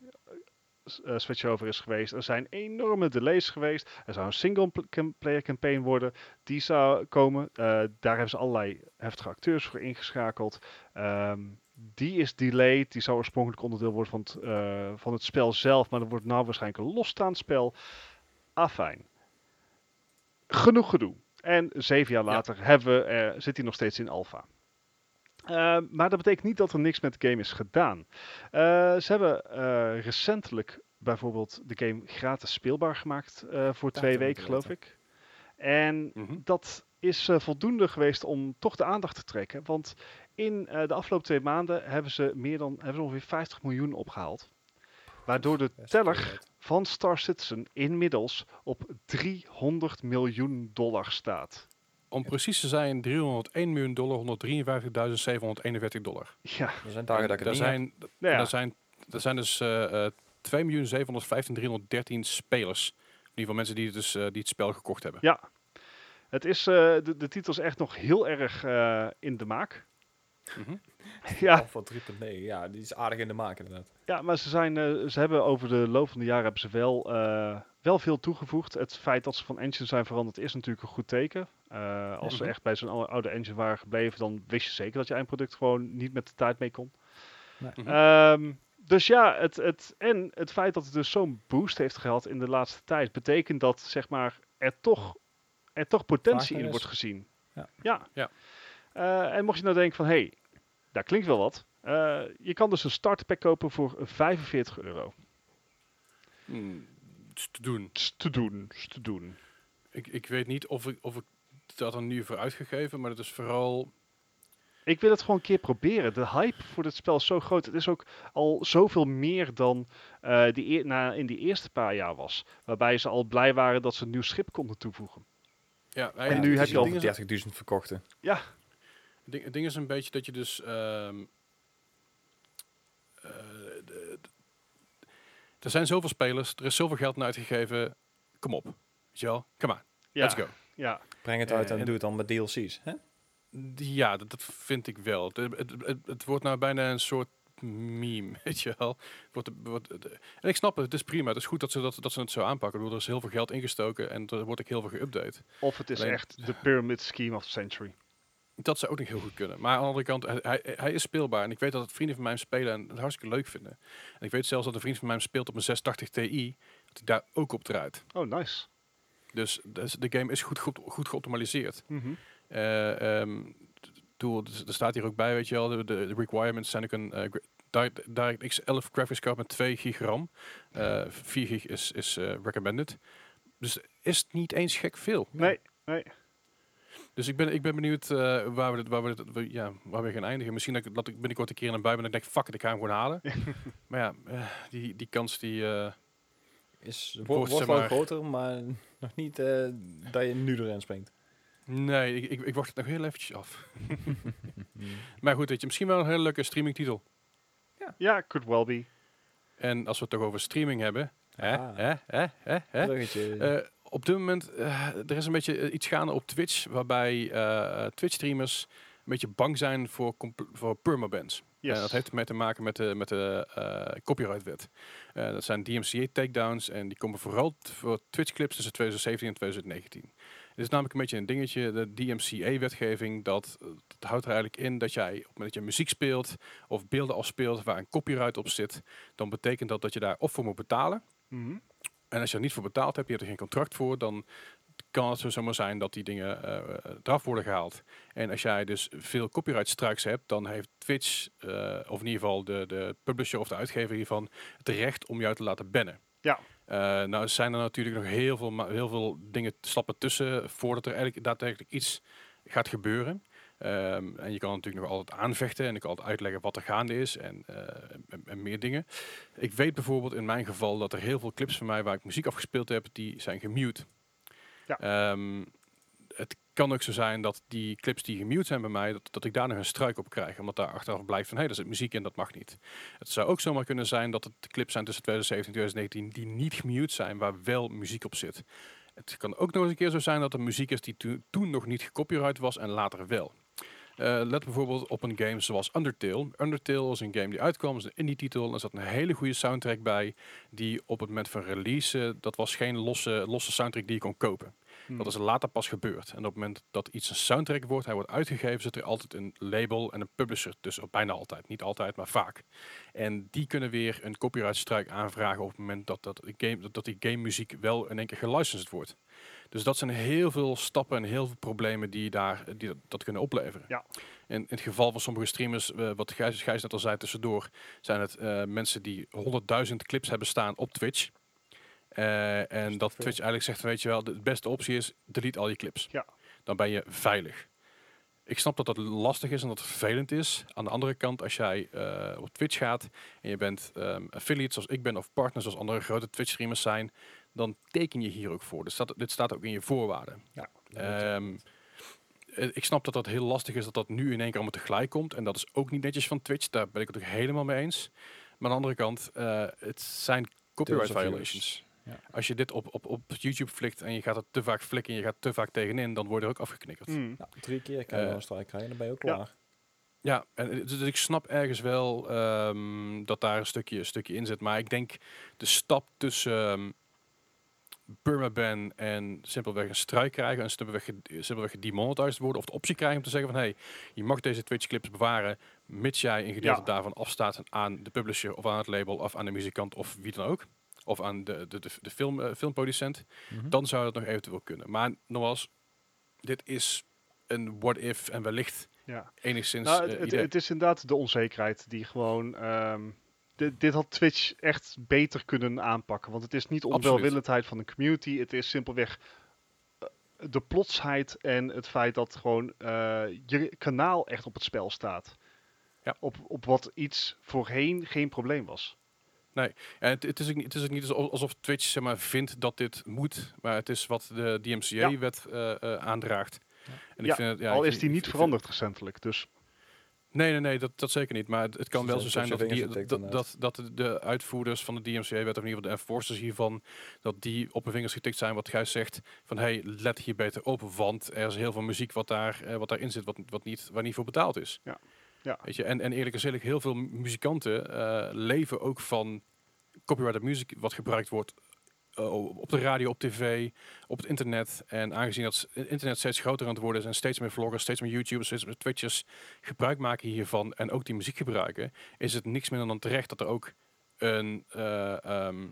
eh switch over is geweest. Er zijn enorme delays geweest. Er zou een single player campaign worden. Die zou komen. Eh, daar hebben ze allerlei heftige acteurs voor ingeschakeld. Ehm, die is delayed. Die zou oorspronkelijk onderdeel worden van het, eh, van het spel zelf. Maar dat wordt nou waarschijnlijk een losstaand spel. Afijn. Genoeg gedoe. En zeven jaar Ja. later hebben we, zit hij nog steeds in alpha. Eh, maar dat betekent niet dat er niks met de game is gedaan. Eh, ze hebben eh, recentelijk bijvoorbeeld de game gratis speelbaar gemaakt eh, voor twee weken, geloof ik. En Mhm. dat is voldoende geweest om toch de aandacht te trekken. Want in de afgelopen twee maanden hebben ze, meer dan, hebben ze ongeveer 50 miljoen opgehaald. Waardoor de teller van Star Citizen inmiddels op 300 miljoen dollar staat. Om precies te zijn 301 miljoen dollar, 153.741 dollar. Ja, Er zijn dagen dat ik het daar niet heb. zijn, ja. daar zijn, daar zijn dus eh eh 2.715.313 spelers. In ieder geval mensen die, het dus, eh, die het spel gekocht hebben. Ja, het is, eh, de, de titel is echt nog heel erg eh, in de maak. Mhm. ja, Alpha 3.9, ja, die is aardig in de maak inderdaad. ja, maar ze, zijn, eh, ze hebben over de loop van de jaren hebben ze wel eh, wel veel toegevoegd. Het feit dat ze van engine zijn veranderd is natuurlijk een goed teken. Eh, als ze Mhm. echt bij zo'n oude- engine waren gebleven, dan wist je zeker dat je eindproduct gewoon niet met de tijd mee kon. Nee. Mhm. Ehm, dus ja, het, het, en het feit dat het dus zo'n boost heeft gehad in de laatste tijd, betekent dat zeg maar, er, toch, er toch potentie in wordt gezien. Ja. ja. Ja. Eh, en mocht je nou denken van, hé, hey, daar klinkt wel wat. Eh, je kan dus een starterpack kopen voor 45 euro. Hmm, te doen. Te doen, te doen. Ik, ik weet niet of ik, of ik dat er nu voor uitgegeven, maar het is vooral... Ik wil het gewoon een keer proberen. De hype voor dit spel is zo groot. Het is ook al zoveel meer dan eh, die eer- na, in die eerste paar jaar was. Waarbij ze al blij waren dat ze een nieuw schip konden toevoegen. Ja, En Ja, nu het heb je al- ding is- 30.000 verkochten. Ja, Het ding, het ding is een beetje dat je dus... ehm, eh, er zijn zoveel spelers, er is zoveel geld naar uitgegeven. Kom op. Weet je wel? Come on, ja, let's go. ja. Breng het uit Eh, en en- doe het dan met DLC's. Hè? Ja, dat, dat vind ik wel. Het, het, het, het wordt nou bijna een soort meme, weet je wel. Wordt, en ik snap het, het is prima. Het is goed dat ze, dat, dat ze het zo aanpakken. Bedoel, er is heel veel geld ingestoken en er wordt ook heel veel geüpdate. Of het is Alleen- echt de pyramid scheme of the century. Dat zou ook nog heel goed kunnen. Maar aan de andere kant, hij, hij, is speelbaar. En ik weet dat het vrienden van mij hem spelen en het hartstikke leuk vinden. En ik weet zelfs dat een vriend van mij hem speelt op een 680 Ti. Dat hij daar ook op draait. Oh, nice. Dus, dus de game is goed, goed, goed geoptimaliseerd. Doel, dus er staat hier ook bij, weet je wel, de, de requirements zijn ook een eh, Direct- DirectX 11 graphics card met 2 gig RAM. Eh 4 gig is, is recommended. Dus is niet eens gek veel. Nee, nee. Dus ik ben, ik ben benieuwd eh, waar, we dit, waar, we dit, we- ja, waar we gaan eindigen. Misschien dat ik, dat ik binnenkort een keer in een bui ben en denk, fuck it, ik ga hem gewoon halen. maar ja, eh, die, die kans die... eh, Is, Wordt, wordt, zeg wordt wel maar- groter, maar nog niet eh, dat je nu erin springt. nee, ik, ik, ik wacht het nog heel eventjes af. maar goed, weet je, misschien wel een hele leuke streamingtitel. Ja, could well be. En als we het toch over streaming hebben... Hè, Ah. hè, hè, hè. Eh, op dit moment, eh, er is een beetje eh, iets gaande op Twitch, waarbij eh, Twitch-streamers een beetje bang zijn voor, voor permabans. Yes. Eh, dat heeft ermee te maken met de, met de copyrightwet. Dat zijn DMCA-takedowns en die komen vooral voor Twitch-clips tussen 2017 en 2019. Het is namelijk een beetje een dingetje, de DMCA-wetgeving, dat, dat houdt er eigenlijk in dat jij op het moment dat je muziek speelt of beelden afspeelt waar een copyright op zit, dan betekent dat dat je daar of voor moet betalen, Mhm. En als je er niet voor betaald hebt, je hebt er geen contract voor, dan kan het zo zomaar zijn dat die dingen eh, eraf worden gehaald. En als jij dus veel copyright strikes hebt, dan heeft Twitch, eh, of in ieder geval de, de publisher of de uitgever hiervan, het recht om jou te laten bannen. Ja. Eh, nou zijn er natuurlijk nog heel veel, heel veel dingen stappen tussen voordat er eigenlijk daadwerkelijk iets gaat gebeuren. Ehm, en je kan natuurlijk nog altijd aanvechten en ik kan altijd uitleggen wat er gaande is en, eh, en, en meer dingen. Ik weet bijvoorbeeld in mijn geval dat er heel veel clips van mij waar ik muziek afgespeeld heb, die zijn gemute. Ja. Ehm, het kan ook zo zijn dat die clips die gemute zijn bij mij, dat, dat ik daar nog een struik op krijg. Omdat daar achteraf blijft van, hé, hey, er zit muziek in, dat mag niet. Het zou ook zomaar kunnen zijn dat het clips zijn tussen 2017 en 2019 die niet gemute zijn, waar wel muziek op zit. Het kan ook nog eens een keer zo zijn dat er muziek is die to- toen nog niet gecopyright was en later wel. Eh, let bijvoorbeeld op een game zoals Undertale. Undertale was een game die uitkwam, is een indie titel. En er zat een hele goede soundtrack bij. Die op het moment van release, eh, dat was geen losse, losse soundtrack die je kon kopen. Hmm. Dat is later pas gebeurd. En op het moment dat iets een soundtrack wordt, hij wordt uitgegeven, zit er altijd een label en een publisher tussen. Bijna altijd, niet altijd, maar vaak. En die kunnen weer een copyright strike aanvragen op het moment dat, dat, game, dat, dat die game muziek wel in één keer gelicensed wordt. Dus dat zijn heel veel stappen en heel veel problemen die, daar, die dat, dat kunnen opleveren. Ja. En in het geval van sommige streamers, eh, wat Gijs, Gijs net al zei tussendoor, zijn het eh, mensen die 100.000 clips hebben staan op Twitch. Eh, en dat. Twitch eigenlijk zegt, weet je wel, de beste optie is, delete al je clips. Ja. Dan ben je veilig. Ik snap dat dat lastig is en dat het vervelend is. Aan de andere kant, als jij op Twitch gaat en je bent ehm, affiliate zoals ik ben of partner zoals andere grote Twitch streamers zijn, dan teken je hier ook voor. Dus dat, dit staat ook in je voorwaarden. Ja, Ehm, eh, ik snap dat dat heel lastig is dat dat nu in één keer allemaal tegelijk komt. En dat is ook niet netjes van Twitch. Daar ben ik het ook helemaal mee eens. Maar aan de andere kant, eh, het zijn copyright violations. Ja. Als je dit op, op, op YouTube flikt en je gaat er te vaak flikken en je gaat te vaak tegenin, dan word je er ook afgeknikkerd. Mm. Ja, drie keer kan je Eh, een strijk krijgen, dan ben je ook klaar. Ja, en, eh, dus ik snap ergens wel ehm, dat daar een stukje, een stukje in zit. Maar ik denk de stap tussen, ehm, Burma ban en simpelweg een strijk krijgen en simpelweg, simpelweg gedemonetized worden of de optie krijgen om te zeggen van hey, je mag deze Twitch clips bewaren mits jij een gedeelte Ja. daarvan afstaat aan de publisher of aan het label of aan de muzikant of wie dan ook. Of aan de, de, de, de film, eh, filmproducent. Mhm. Dan zou dat nog eventueel kunnen. Maar nogmaals, dit is een what if en wellicht Ja. enigszins Nou, eh, het is inderdaad de onzekerheid die gewoon. ehm, dit, dit had Twitch echt beter kunnen aanpakken. Want het is niet onwelwillendheid van de community. Het is simpelweg eh, de plotsheid en het feit dat gewoon eh, je kanaal echt op het spel staat. Ja. Op, op wat iets voorheen geen probleem was. En het, het, is ook niet, het is ook niet alsof- Twitch zeg maar, vindt dat dit moet, maar het is wat de DMCA-wet eh, aandraagt. En Ja, vind het- ja, Al ik is die ik niet veranderd recentelijk. Dus Nee, nee, nee, dat, dat zeker niet. Maar het, het kan Ze wel zo zijn dat, die, dat, dat, dat de uitvoerders van de DMCA-wet, of in ieder geval de enforcers hiervan, dat die op hun vingers getikt zijn wat Gijs zegt, van hey, let hier beter op, want er is heel veel muziek wat, daar, eh, wat daarin zit, wat, wat niet, waar niet voor betaald is. Ja. Ja. Weet je? En, en eerlijk gezegd, heel veel muzikanten eh, leven ook van copyrighted muziek wat gebruikt wordt eh, op de radio, op tv, op het internet. En aangezien dat het internet steeds groter aan het worden is en steeds meer vloggers, steeds meer YouTubers, steeds meer Twitchers gebruik maken hiervan en ook die muziek gebruiken, is het niks minder dan terecht dat er ook een eh, ehm,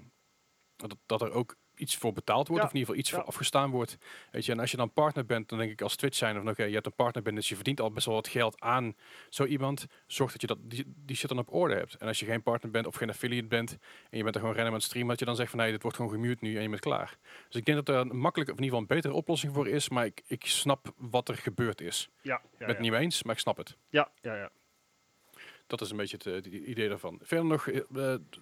dat, dat er ook iets voor betaald wordt, Ja, of in ieder geval iets ja. voor afgestaan wordt. Weet je, en als je dan partner bent, dan denk ik als Twitch zijn of oké, je hebt een partner bent, dus je verdient al best wel wat geld aan zo iemand. Zorg dat je dat, die, die shit dan op orde hebt. En als je geen partner bent of geen affiliate bent en je bent er gewoon rennen met streamen, dat je dan zegt van nee, dit wordt gewoon gemute nu en je bent klaar. Dus ik denk dat er een makkelijke, of in ieder geval een betere oplossing voor is, maar ik, ik snap wat er gebeurd is. ja, Ik ja, ben het niet mee eens, maar ik snap het. ja, ja, ja. Dat is een beetje het eh, idee daarvan. Verder nog, eh,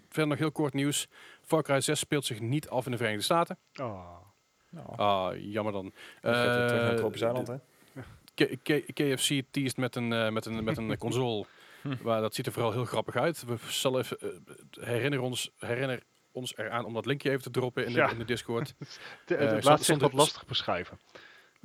verder nog heel kort nieuws. Far Cry 6 speelt zich niet af in de Verenigde Staten. Oh. Nou, Ah, jammer dan. terug naar Eh, Tropisch Eiland, hè? K- K- KFC teased met een, eh, met een, met een console. Maar dat ziet er vooral heel grappig uit. We zullen even, eh, herinner, ons, herinner ons eraan om dat linkje even te droppen in de, Ja. in de Discord. De, Eh, het zal- laat zich zal wat lastig beschrijven.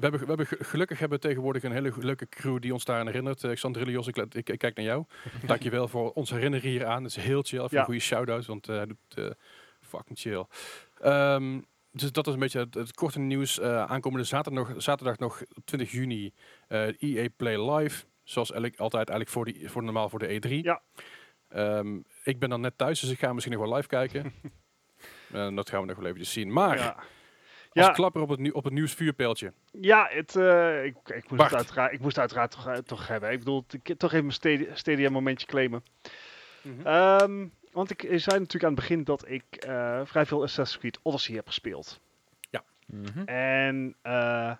We hebben, we hebben ge- gelukkig hebben we tegenwoordig een hele leuke crew die ons daaraan herinnert. Uh, ik, let- ik, ik kijk naar jou. Dankjewel voor ons herinneren hier aan. Het is heel chill. Even Ja. een goede shout-out, want eh, hij doet eh, fucking chill. Ehm, dus dat is een beetje het, het korte nieuws. Eh, aankomende zaterdag nog, zaterdag nog 20 juni eh EA Play Live. Zoals elk, altijd eigenlijk voor, die, voor normaal voor de E3. Ja. Ehm, ik ben dan net thuis, dus ik ga misschien nog wel live kijken. En dat gaan we nog wel eventjes zien. Maar Ja. Als Ja, klapper op het, nieuw, op het nieuwsvuurpijltje. ja het, eh, ik, ik, moest het uiteraard, ik moest het uiteraard toch, eh, toch hebben. Ik bedoel, ik heb toch even mijn Stadia, momentje claimen. Ehm, want ik zei natuurlijk aan het begin dat ik eh, vrij veel Assassin's Creed Odyssey heb gespeeld. Mhm. En eh,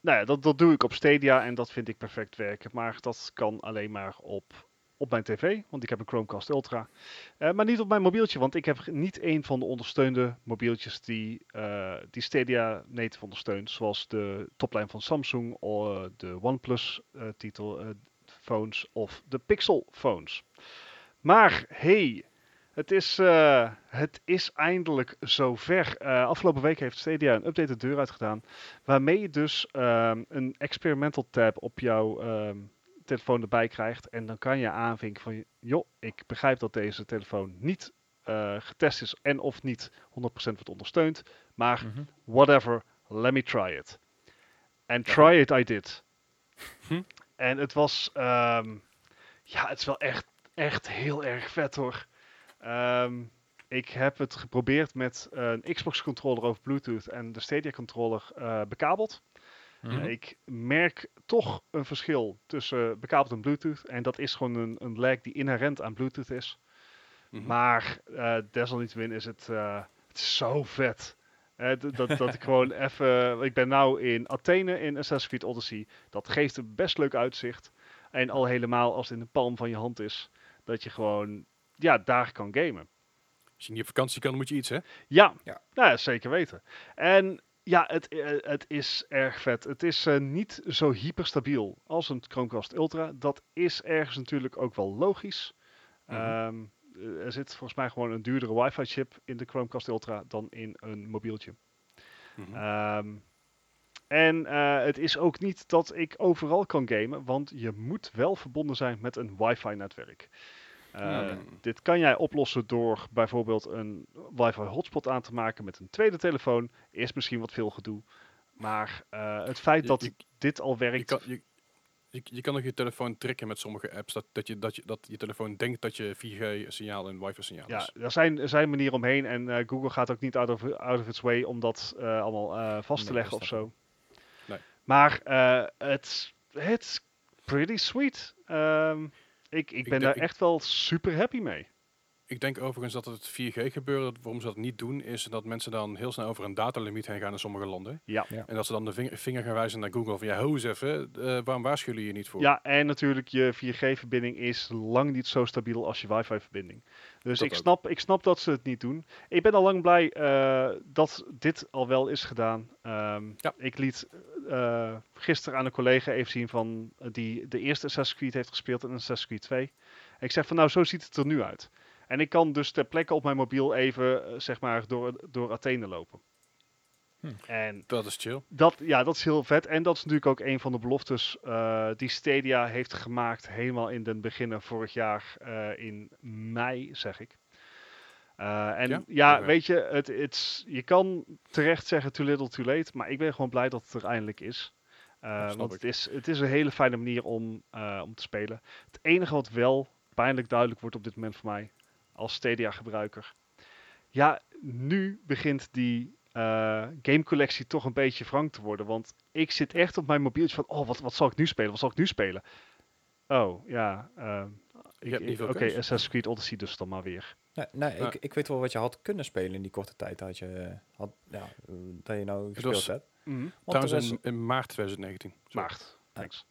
nou ja, dat, dat doe ik op Stadia en dat vind ik perfect werken. Maar dat kan alleen maar op, op mijn tv, want ik heb een Chromecast Ultra. Eh, maar niet op mijn mobieltje, want ik heb niet een van de ondersteunde mobieltjes die, eh, die Stadia native ondersteunt. Zoals de toplijn van Samsung, of eh, de OnePlus titel phones of de Pixel phones. Maar hey, het is, het is eindelijk zover. Afgelopen week heeft Stadia een update de deur uitgedaan. Waarmee je dus ehm, een experimental tab op jouw ehm, telefoon erbij krijgt. En dan kan je aanvinken van, joh, ik begrijp dat deze telefoon niet eh, getest is en of niet 100% wordt ondersteund. Maar Mhm. whatever, let me try it. En try it I did. Hm. En het was, ehm, ja, het is wel echt, echt heel erg vet hoor. Ehm, ik heb het geprobeerd met een Xbox controller over Bluetooth en de Stadia controller eh, bekabeld. Mhm. Ik merk toch een verschil tussen bekabeld en Bluetooth. En dat is gewoon een, een lag die inherent aan Bluetooth is. Mhm. Maar eh, desalniettemin is het, eh, het is zo vet. Eh, dat, dat ik gewoon even... Ik ben nou in Athene in Assassin's Creed Odyssey. Dat geeft een best leuk uitzicht. En al helemaal als het in de palm van je hand is. Dat je gewoon ja, daar kan gamen. Als je niet op vakantie kan, moet je iets, hè? Ja, Ja. Nou ja zeker weten. En ja, het, eh, het is erg vet. Het is eh, niet zo hyperstabiel als een Chromecast Ultra. Dat is ergens natuurlijk ook wel logisch. Mhm. Ehm, eh, er zit volgens mij gewoon een duurdere wifi chip in de Chromecast Ultra dan in een mobieltje. Mhm. Ehm, en het is ook niet dat ik overal kan gamen, want je moet wel verbonden zijn met een wifi netwerk. Eh, Hmm. Dit kan jij oplossen door bijvoorbeeld een wifi hotspot aan te maken met een tweede telefoon. Is misschien wat veel gedoe. Maar eh, het feit Je- dat je- dit al Je werkt. kan, je, je, je kan ook je telefoon tricken met sommige apps. Dat, dat, je, dat, je, dat je telefoon denkt dat je 4G-signaal en wifi-signaal ja, is. er zijn, er zijn manieren omheen. En eh, Google gaat ook niet out of, out of its way om dat eh, allemaal vast te leggen of zo. Nee. Maar het is pretty sweet. Ehm, ik, ik ben daar echt wel super happy mee. Ik denk overigens dat het 4G gebeurde. Waarom ze dat niet doen, is dat mensen dan heel snel over een datalimiet heen gaan in sommige landen. Ja. Ja. En dat ze dan de vinger, vinger gaan wijzen naar Google van ja, ho eens even, eh, waarom waarschuwen jullie je niet voor? Ja, en natuurlijk, je 4G-verbinding is lang niet zo stabiel als je wifi-verbinding. Dus Dat ik ook. snap, ik snap dat ze het niet doen. Ik ben al lang blij eh, dat dit al wel is gedaan. Ehm, Ja. Ik liet eh, gisteren aan een collega even zien van eh, die de eerste Assassin's Creed heeft gespeeld en Assassin's Creed 2. En ik zeg van nou, zo ziet het er nu uit. En ik kan dus ter plekke op mijn mobiel even, zeg maar, door, door Athene lopen. Hm. En Dat is chill. dat, ja, dat is heel vet. En dat is natuurlijk ook een van de beloftes eh, die Stadia heeft gemaakt. Helemaal in den beginnen vorig jaar eh, in mei, zeg ik. Eh, en Ja? weet je, het, je kan terecht zeggen too little too late. Maar ik ben gewoon blij dat het er eindelijk is. Want ik. het is, het is een hele fijne manier om, om te spelen. Het enige wat wel pijnlijk duidelijk wordt op dit moment voor mij, als Stadia gebruiker. Ja, nu begint die eh gamecollectie toch een beetje wrang te worden. Want ik zit echt op mijn mobieltje van, oh, wat, wat zal ik nu spelen? Wat zal ik nu spelen? Oh, ja. veel Oké, keuze. Assassin's Creed Odyssey dus dan maar weer. Nee, nee Ja. ik, ik weet wel wat je had kunnen spelen in die korte tijd dat je, eh, had, ja, dat je nou gespeeld was- hebt. Want, Trouwens is- in, in maart 2019. Zo. Maart. Thanks.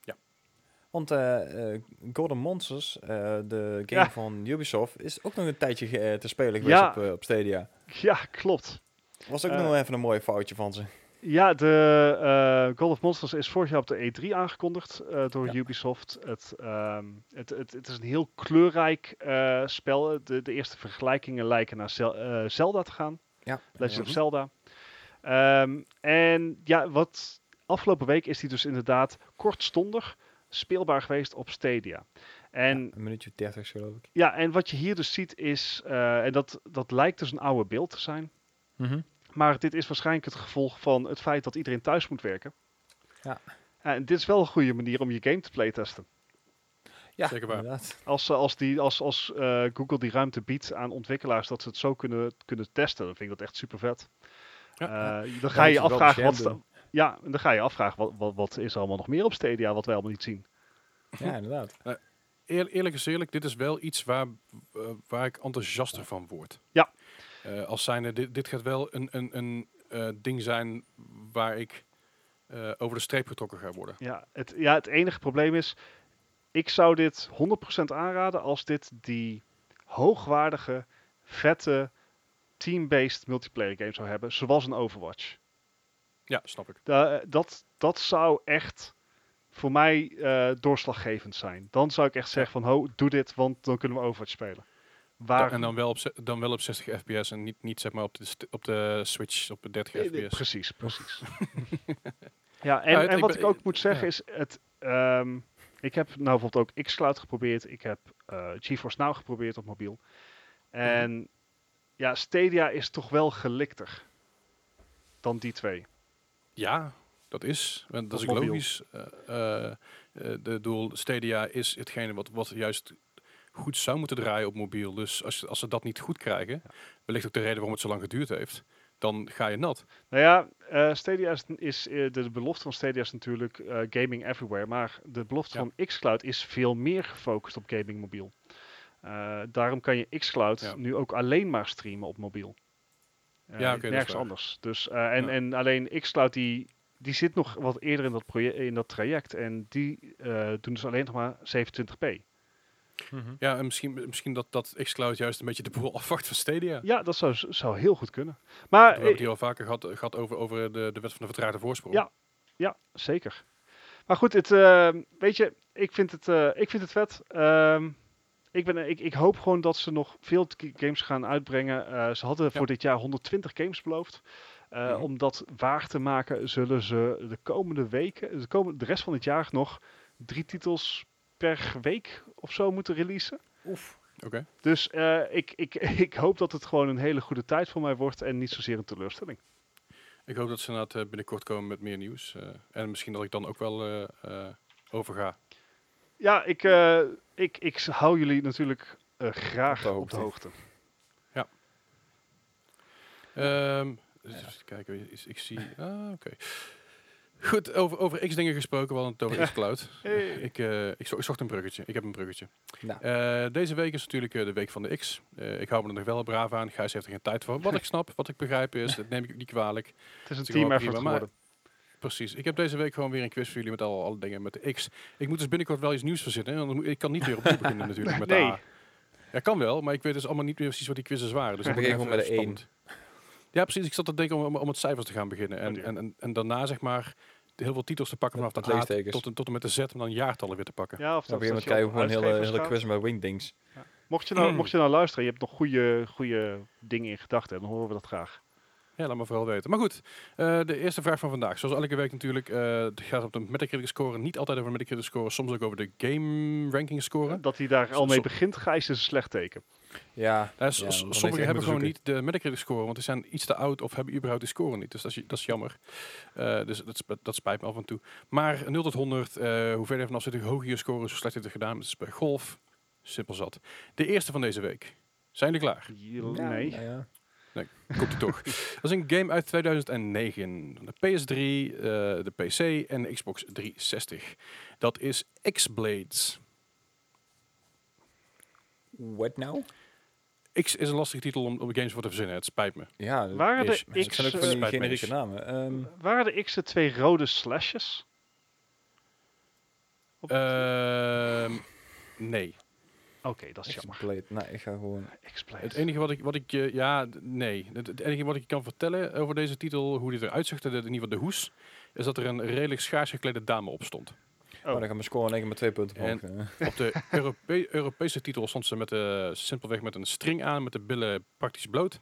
want eh, eh, Golden Monsters, eh, de game Ja. van Ubisoft, is ook nog een tijdje te spelen geweest Ja. op, op Stadia. Ja, klopt. Was ook Eh, nog even een mooi foutje van ze. Ja, de eh God of Monsters is vorig jaar op de E3 aangekondigd eh, door Ja. Ubisoft. Het, ehm, het, het, het is een heel kleurrijk spel. De, de eerste vergelijkingen lijken naar Zel- Zelda te gaan. Ja, Legend of Mhm. Zelda. Ehm, en ja, wat afgelopen week is die dus inderdaad kortstondig speelbaar geweest op Stadia. En Ja, een minuutje 30 geloof ik. ja, en wat je hier dus ziet is, en dat, dat lijkt dus een oude beeld te zijn. Maar dit is waarschijnlijk het gevolg van het feit dat iedereen thuis moet werken. Ja. En dit is wel een goede manier om je game te playtesten. Ja, Zeker waar. inderdaad. Als, ze- als, die, als, als eh, Google die ruimte biedt aan ontwikkelaars dat ze het zo kunnen, kunnen testen, dan vind ik dat echt super vet. Ja, dan ga je afvragen, wat, ja, en dan ga je afvragen wat, wat, wat is er allemaal nog meer op Stadia wat wij allemaal niet zien. Ja, inderdaad. Eer- eerlijk is eerlijk, dit is wel iets waar, eh, waar ik enthousiaster van word. Ja. Eh, als zijnde, dit, dit gaat wel een, een, een eh, ding zijn waar ik eh, over de streep getrokken ga worden. Ja het, ja, het enige probleem is, ik zou dit 100% aanraden als dit die hoogwaardige, vette, team-based multiplayer game zou hebben, zoals een Overwatch. Ja, snap ik. Da- dat, dat zou echt voor mij doorslaggevend zijn. Dan zou ik echt zeggen van, ho, doe dit, want dan kunnen we Overwatch spelen. Waar, Ja, en dan wel, op, dan wel op 60 fps en niet, niet zeg maar op de, op de Switch op de 30 Eh, eh, fps. Precies, precies. ja, en, Ja, het- en ik wat ben- ik ook moet zeggen ja. is, het, ehm, ik heb nou bijvoorbeeld ook xCloud geprobeerd. Ik heb eh GeForce Now geprobeerd op mobiel. En ja, Stadia is toch wel gelikter dan die twee. Ja, dat is. Dat is ook logisch. Eh, de doel Stadia is hetgene wat, wat juist goed zou moeten draaien op mobiel. Dus als, als ze dat niet goed krijgen, wellicht ook de reden waarom het zo lang geduurd heeft, dan ga je nat. Nou ja, eh, Stadia is, is eh, de, belofte van Stadia is natuurlijk eh, gaming everywhere. Maar de belofte Ja. van xCloud is veel meer gefocust op gaming mobiel. Daarom kan je xCloud Ja. nu ook alleen maar streamen op mobiel. Ja, nergens anders. Dus, en, Ja. en alleen xCloud die, die zit nog wat eerder in dat, in dat traject. En die doen dus alleen nog maar 27p. Ja, en misschien, misschien dat, dat xCloud juist een beetje de boel afwacht van Stadia. Ja, dat zou, zou heel goed kunnen. Maar We hebben het hier al vaker gehad, gehad over, over de, de wet van de vertraagde voorsprong. Ja. Ja, zeker. Maar goed, het, eh, weet je, ik vind het, eh, ik vind het vet. Ehm, ik, ben, ik, ik hoop gewoon dat ze nog veel games gaan uitbrengen. Eh, ze hadden Ja. voor dit jaar 120 games beloofd. Mhm. Om dat waar te maken, zullen ze de komende weken, de, komende, de rest van het jaar nog drie titels per week of zo moeten releasen. Oef. Oké. Dus eh, ik, ik, ik hoop dat het gewoon een hele goede tijd voor mij wordt en niet zozeer een teleurstelling. Ik hoop dat ze inderdaad eh, binnenkort komen met meer nieuws. eh, en misschien dat ik dan ook wel eh, eh, overga. Ja, ik, eh, ik, ik hou jullie natuurlijk eh, graag Op de op de hoogte. hoogte. Ehm, dus even kijken, is- ik zie... Ah, oké. Goed, over, over X-dingen gesproken, we hadden het over X-Cloud. Hey. Ik, eh, ik, zo- ik zocht een bruggetje. Ik heb een bruggetje. Nou, Eh, deze week is natuurlijk eh, de week van de X. Eh, ik hou me er nog wel braaf aan. Gijs heeft er geen tijd voor. Wat ik snap, wat ik begrijp is, dat neem ik niet kwalijk. Het is een team effort prima, maar- geworden. Precies. Ik heb deze week gewoon weer een quiz voor jullie met al, alle dingen met de X. Ik moet dus binnenkort wel iets nieuws verzinnen. Want ik kan niet weer opnieuw beginnen natuurlijk met de Nee. A. Ja, kan wel, maar ik weet dus allemaal niet meer precies wat die quizzes waren. Dus dat begin gewoon met de spannend. Ja, precies. Ik zat te denken om, om het cijfers te gaan beginnen. En, Oh en, en daarna zeg maar heel veel titels te pakken vanaf A leestekens. tot, en- tot en met de Z en dan jaartallen weer te pakken. Ja, of dan dat, je dat gewoon een hele, hele quiz met wingdings. Mocht je, nou, mocht je nou luisteren, je hebt nog goede, goede dingen in gedachten, dan horen we dat graag. Ja, laat me vooral weten. Maar goed, eh, de eerste vraag van vandaag. Zoals elke week natuurlijk, eh, het gaat op de Metacritic score. Niet altijd over de Metacritic score, soms ook over de game ranking score. Dat hij daar al mee begint, Gijs, is een slecht teken. Ja, Ja, ja, sommigen hebben gewoon niet de Metacritic score, want die zijn iets te oud of hebben überhaupt de score niet. Dus dat is, dat is jammer. Eh, dus dat, dat spijt me af en toe. Maar 0 tot 100, eh hoe verder vanaf zit, hoe hoger je score hoe slecht je het gedaan. Dat is bij golf simpel zat. De eerste van deze week. Zijn jullie klaar? Ja, nee. nou ja. Komt ie toch. Dat is een game uit 2009. De PS3, eh, de PC en de Xbox 360. Dat is X-Blades. What now? X is een lastige titel om, om games voor te verzinnen. Het spijt me. Ja, Waren is- de het X, zijn ook van eh, die me generieke namen. Ehm, waren de X de twee rode slashes? Op- Ehm, nee. Oké, dat is jammer. Nee, ik ga gewoon... Het enige wat ik, wat ik eh, ja, nee. Het, het enige wat ik kan vertellen over deze titel, hoe die eruit zag, in ieder geval de hoes, is dat er een redelijk schaars geklede dame op stond. Oh. Oh. dan gaan we scoren één keer met twee punten En- eh. Op de Europe- Europese titel stond ze met de, simpelweg met een string aan, met de billen praktisch bloot.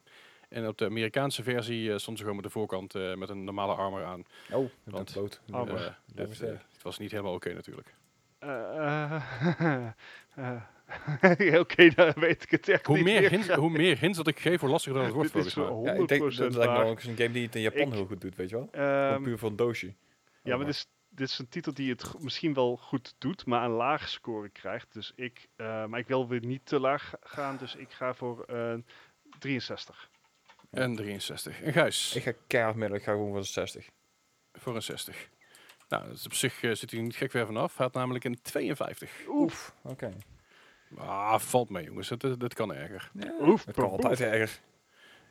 En op de Amerikaanse versie eh, stond ze gewoon met de voorkant eh, met een normale armor aan. Oh, ik Want- bloot. Armor. Eh, dit, eh, het was niet helemaal oké natuurlijk. Eh, eh, eh, Oké, dan weet ik het echt Hoe niet meer, meer. hints, hoe meer hints dat ik geef, hoe lastiger dat het wordt Dit is volgens mij. wel Ja, ik denk dat 100% dat lijkt me ook een game die het in Japan Ik- heel goed doet, weet je wel? Ehm, Gewoon puur voor een doosje. ja, maar maar- is, dit is een titel die het misschien wel goed doet, maar een laag score krijgt. Dus ik, eh, maar ik wil weer niet te laag ga- gaan, dus ik ga voor eh 63. En 63. En Gijs, Ik ga keihard middel, ik ga gewoon voor de 60. voor een 60. Nou, dat is op zich eh, zit hij niet gek ver vanaf. Hij had namelijk een 52. Oef, oké. Ah, valt mee jongens. Dat, dat, dat kan erger. Ja, Oef, dat kan altijd erger.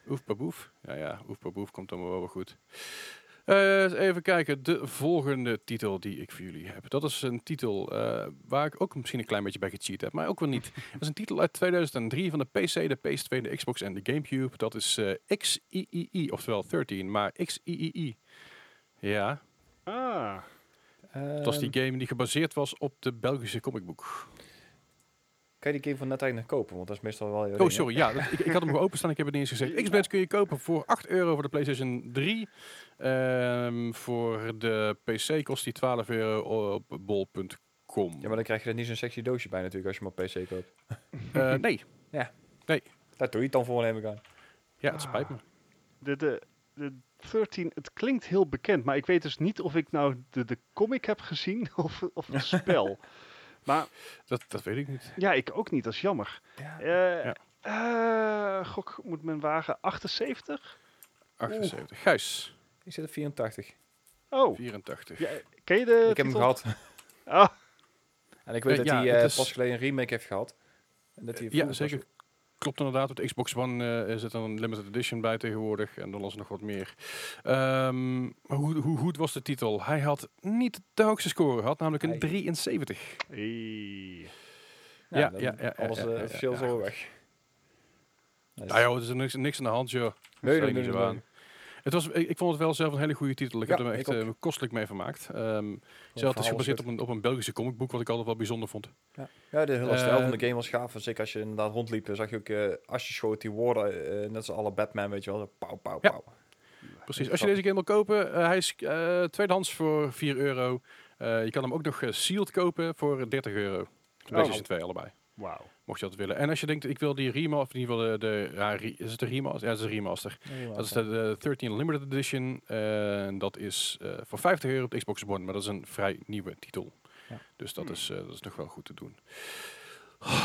Oef paboef. Ja, ja, oef paboef komt dan wel weer goed. Eh, even kijken, de volgende titel die ik voor jullie heb. Dat is een titel eh, waar ik ook misschien een klein beetje bij gecheat heb, maar ook wel niet. Dat is een titel uit 2003 van de PC, de PS2, de Xbox en de Gamecube. Dat is eh XIII, oftewel 13, maar XIII. Ja, Ah, dat was die Ehm, game die gebaseerd was op de Belgische comicboek. Kan je die game van net eigenlijk nog kopen? Want dat is meestal wel... jouw Oh, ding, hè? sorry. Ja, dat- ik, ik had hem openstaan. Ik heb het niet eens gezegd. Xbox kun je kopen voor 8 euro voor de PlayStation 3. Ehm, voor de PC kost die 12 euro op bol.com. Ja, maar dan krijg je er niet zo'n sexy doosje bij natuurlijk als je hem op PC koopt. Eh, nee. Daar doe je het dan voor, neem ik aan. Ja, het spijt me. de, de, de 13, het klinkt heel bekend, maar ik weet dus niet of ik nou de, de comic heb gezien of, of het spel. Maar Dat, dat weet ik niet. ja, ik ook niet, dat is jammer. Ja. Eh eh, gok, moet men wagen 78? 78. Gijs. Ik zit op 84. Oh, 84. ja, ken je de ik heb hem gehad. Ah, En ik weet Eh, dat ja, hij eh, is- pas geleden een remake heeft gehad. En dat hij Ja, zeker. Klopt inderdaad. Op de Xbox One eh, zit er een limited edition bij tegenwoordig. En dan was er nog wat meer. Ehm, maar hoe, hoe goed was de titel? Hij had niet de hoogste score. Hij had namelijk een Hij- 73. hey. Ja, Ja, ja, ja, Alles ja, eh, ja, ja, officieel ja, zo goed. weg. Nou joh, er is niks, niks aan de hand, joh. nee, nee, nee, Het was, ik, ik vond het wel zelf een hele goede titel. Ik heb Ja, er echt eh, kostelijk mee vermaakt. Ehm Gewoon ze had het verhaal gebaseerd op een, op een Belgische comicboek, wat ik altijd wel bijzonder vond. Ja, de hele stijl van de Eh, game was gaaf. Dus zeker als je inderdaad rondliep, dan zag je ook eh, als je schoot die woorden, eh, net als alle Batman, weet je wel. Pauw, pauw, Ja. pauw. Precies. Als je deze game wil kopen, hij is eh, tweedehands voor 4 euro. Eh, je kan hem ook nog sealed kopen voor 30 euro. PlayStation 2 allebei. Wauw. Mocht je dat willen. En als je denkt, ik wil die remaster, of in ieder geval de, de ja, re- is het de remaster? Ja, het is een remaster. Dat is de, de 13 Limited Edition. En dat is eh, voor 50 euro op de Xbox One, maar dat is een vrij nieuwe titel. Ja. Dus dat, is, eh, dat is nog wel goed te doen.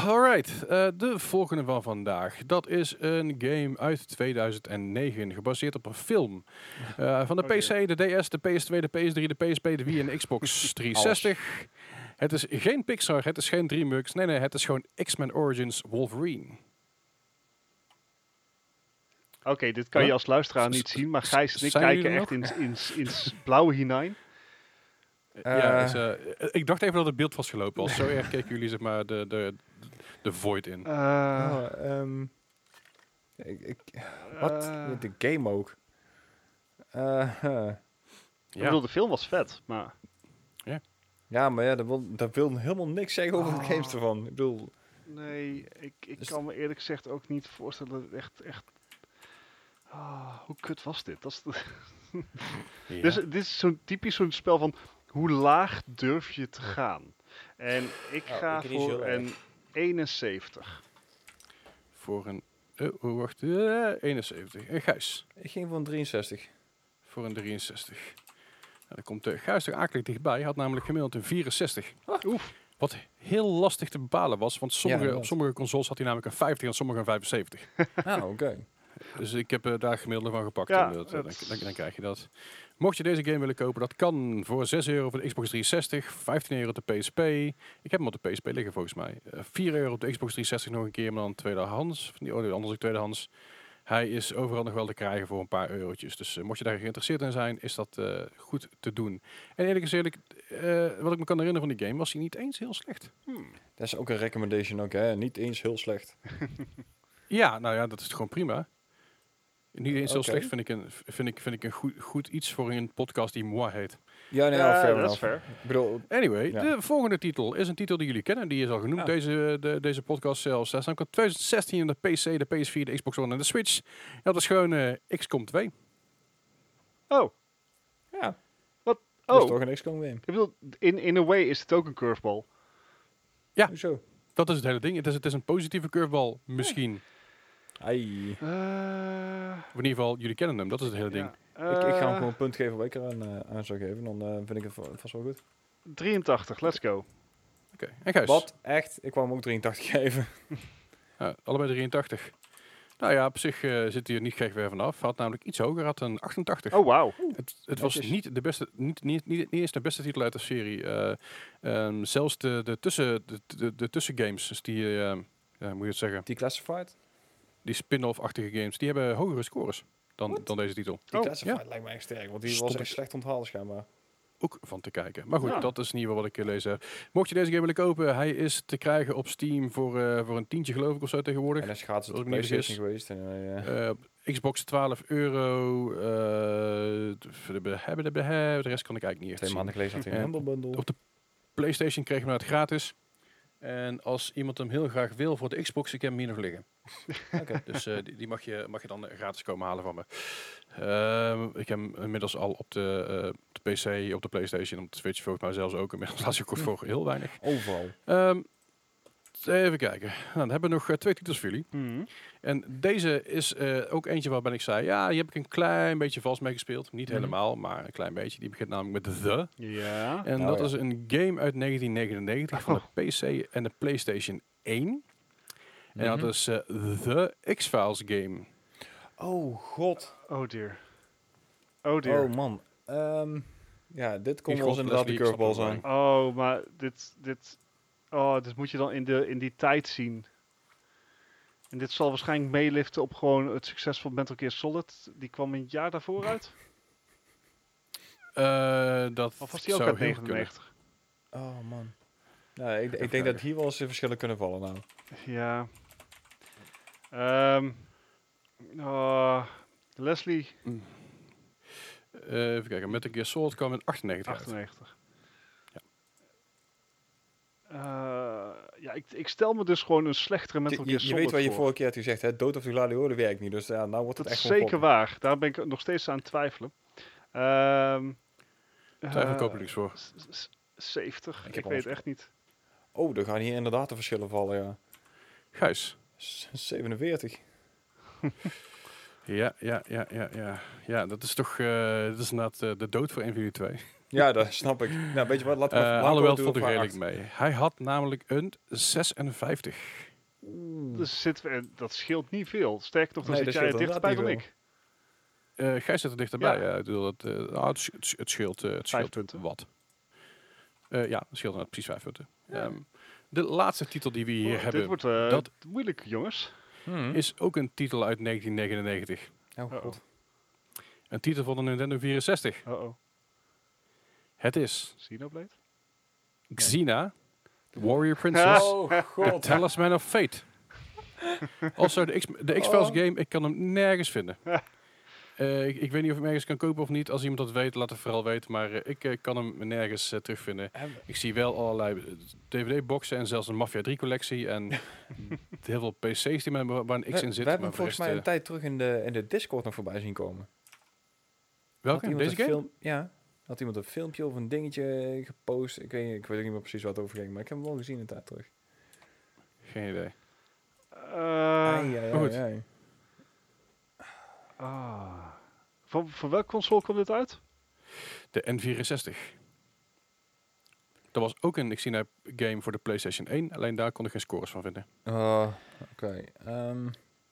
Alright, eh, de volgende van vandaag. Dat is een game uit 2009, gebaseerd op een film. Van de. PC, de DS, de PS2, de PS3, de PSP, de Wii en de Xbox 360. Het is geen Pixar, het is geen DreamWorks. Nee, nee, het is gewoon X-Men Origins Wolverine. Oké, dit kan je als luisteraar niet S- zien, maar Gijs en ik kijken echt in, in, in, blauwe hinein. ja, Eh. dus, eh, ik dacht even dat het beeld vastgelopen was. Zo erg keken jullie zeg maar de, de, de void in. Eh, Oh, ehm, ik, ik, wat? de game ook. Eh, huh. Ik bedoel, de film was vet, maar... ja, maar ja, dat wil, dat wil helemaal niks zeggen over de Oh. games ervan. Ik bedoel, Nee, ik, ik Dus- kan me eerlijk gezegd ook niet voorstellen dat het echt... echt Ah, hoe kut was dit? Dat is de- Ja. Dus dit is zo'n typisch zo'n spel van hoe laag durf je te gaan? En ik Nou, ga ik voor een 71. Voor een... eh, oh, wacht. eh, 71. En Gijs. ik ging voor een 63. Voor een 63. Dan komt uh, Gijs er akelig dichtbij. Hij had namelijk gemiddeld een 64. Oef. Wat heel lastig te bepalen was. Want sommige, op sommige consoles had hij namelijk een 50 en sommige een 75. Ah, oké. Dus ik heb eh, daar gemiddelde van gepakt. Ja, dat, eh, dan, dan, dan krijg je dat. Mocht je deze game willen kopen, dat kan voor 6 euro voor de Xbox 360, 15 euro op de PSP. Ik heb hem op de PSP liggen volgens mij. Eh, 4 euro op de Xbox 360 nog een keer, maar dan tweedehands. Of niet, oh, anders ook tweedehands. Hij is overal nog wel te krijgen voor een paar eurotjes. Dus eh, mocht je daar geïnteresseerd in zijn, is dat eh, goed te doen. En eerlijk gezegd, eh, wat ik me kan herinneren van die game, was hij niet eens heel slecht. Dat is ook een recommendation ook, hè. Niet eens heel slecht. Ja, nou ja, dat is gewoon prima. Niet eens heel slecht vind ik een, vind ik, vind ik een goed, goed iets voor een podcast die moi heet. Ja, nee, Ja, fair dat is fair. Ik bedoel, Anyway, Ja. de volgende titel is een titel die jullie kennen. Die is al genoemd, Ja. deze, de, deze podcast zelfs. Staat op 2016 in de PC, de PS4, de Xbox One en de Switch. Ja, dat is gewoon eh, XCOM 2. Oh, ja, wat? dat is Oh, toch een XCOM game. ik bedoel, in, in a way is het ook een curveball. Ja. Hoezo? Dat is het hele ding. Het is, het is een positieve curveball, misschien. Ai. Eh, Of in ieder geval, jullie kennen hem. Dat is het hele ding. Ja. ik ga hem Eh, gewoon een punt geven waar ik eraan aan zou geven. Dan eh, vind ik het va- vast wel goed. 83, let's go. Oké, en Gijs? Wat? Echt? Ik wou hem ook 83 geven. Ja, allebei 83. Nou ja, op zich eh, zit hij er niet gek weer vanaf. Had namelijk iets hoger, had een 88. Oh, wauw. Het, het was niet de beste, niet, niet, niet, niet eens de beste titel uit de serie. Eh, ehm, zelfs de, de, tussen, de, de, de tussengames, dus die, moet je het zeggen, Declassified? die spin-off-achtige games, die hebben hogere scores dan, dan deze titel. Declassified lijkt me echt sterk, want die Stond was ik- echt slecht onthaald schijnbaar. Ook van te kijken. Maar goed, Ja. dat is in ieder geval wat ik gelezen heb. Mocht je deze game willen kopen, hij is te krijgen op Steam voor, eh, voor een tientje geloof ik of zo tegenwoordig. En dat is gratis op Als de ik me niet PlayStation geweest. En, ja. Eh, Xbox 12 euro. eh, de, rest kan ik eigenlijk niet echt Twee zien. maanden geleden had hij En een Humble Bundle. op de PlayStation kreeg je hem uit gratis. En als iemand hem heel graag wil voor de Xbox, ik heb hem hier nog liggen. Dus eh, die, die mag, je, mag je dan gratis komen halen van me. Ehm, ik heb hem inmiddels al op de, eh, de PC, op de PlayStation, op de Switch volgens mij zelfs ook. Inmiddels laat je kort voor heel weinig. Overal. Ehm, even kijken. Nou, dan hebben we nog eh, twee titels voor jullie. Mhm. En deze is eh, ook eentje waarbij ik zei, ja, hier heb ik een klein beetje vals mee gespeeld. Niet Mhm. helemaal, maar een klein beetje. Die begint namelijk met The. Ja. En Oh, dat ja. is een game uit 1999 van Oh. de PC en de PlayStation 1. En dat Mhm. is eh, The X-Files game. Oh god. Oh dear. Oh dear. Oh man. Ehm, ja, dit eens gok inderdaad de curveball zijn. Oh, maar dit, dit, oh, dit moet je dan in, de, in die tijd zien. En dit zal waarschijnlijk meeliften op gewoon het succes van Metal Gear Solid. Die kwam een jaar daarvoor uit. Eh, dat Of was die ook uit heel goed kunnen. 99? Oh man. Ja, ik, ik denk dat hier wel eens de verschillen kunnen vallen nou. Ja. Ehm oh, Leslie, Eh, even kijken, Metal Gear Solid kwam in 98 uit. 98. Ja. Eh, ja, ik, ik stel me dus gewoon een slechtere Metal Je, Gear je weet wat je vorige keer had gezegd, hè? Dood of de Gladiator werkt niet. Dus ja, nou wordt het Dat echt is zeker waar. Daar ben ik nog steeds aan het twijfelen. Ehm Twijfel eh, koop ik niks voor. s- s- 70. Ik Ik, heb weet echt niet. Oh, dan gaan hier inderdaad de verschillen vallen, ja. Gijs. S- 47. Ja, ja, ja, ja, ja. Ja, dat is toch eh, dat is inderdaad eh, de dood voor een van jullie twee. Ja, dat snap ik. Nou, weet je wat, laten we Eh even alhoewel, doen valt ik redelijk acht. mee. Hij had namelijk een 56. Oeh. Dus zit, eh, dat scheelt niet veel. Sterker nog, dan Nee, zit dat jij dichterbij dan ik. Eh Gijs zit er dichterbij. Ja. Ja. ik bedoel, dat, eh, nou, het, sch- het, sch- het scheelt, eh, het scheelt punten. wat. Eh, ja, het scheelt precies vijf punten. Ehm, de laatste titel die we hier Oh, hebben dit wordt eh, dat- moeilijk, jongens. Hmm. is ook een titel uit 1999. Oh, god. Een titel van de Nintendo 64. Uh-oh. Het is Xenoblade? Xena, Warrior Princess, Oh, The. Talisman of Fate. Also, de X- de X-Files Oh. game, ik kan hem nergens vinden. Eh, ik, ik weet niet of ik hem ergens kan kopen of niet. Als iemand dat weet, laat het vooral weten. Maar eh, ik eh, kan hem nergens terugvinden. Ik zie wel allerlei DVD-boxen en zelfs een Mafia 3-collectie. En heel veel PC's die met, waar een X we, in zit. we hebben hem volgens mij een tijd terug in de, in de Discord nog voorbij zien komen. Welke? Deze game? Film, ja. Had iemand een filmpje of een dingetje gepost? Ik weet, ik weet ook niet meer precies wat het over ging, maar ik heb hem wel gezien een tijd terug. Geen idee. Eh, Ai, ai, maar goed. ai, ai. ah. Van, van welke console komt dit uit? De N64. Dat was ook een Xena game voor de PlayStation 1. Alleen daar kon ik geen scores van vinden. Oh, Oké. ehm,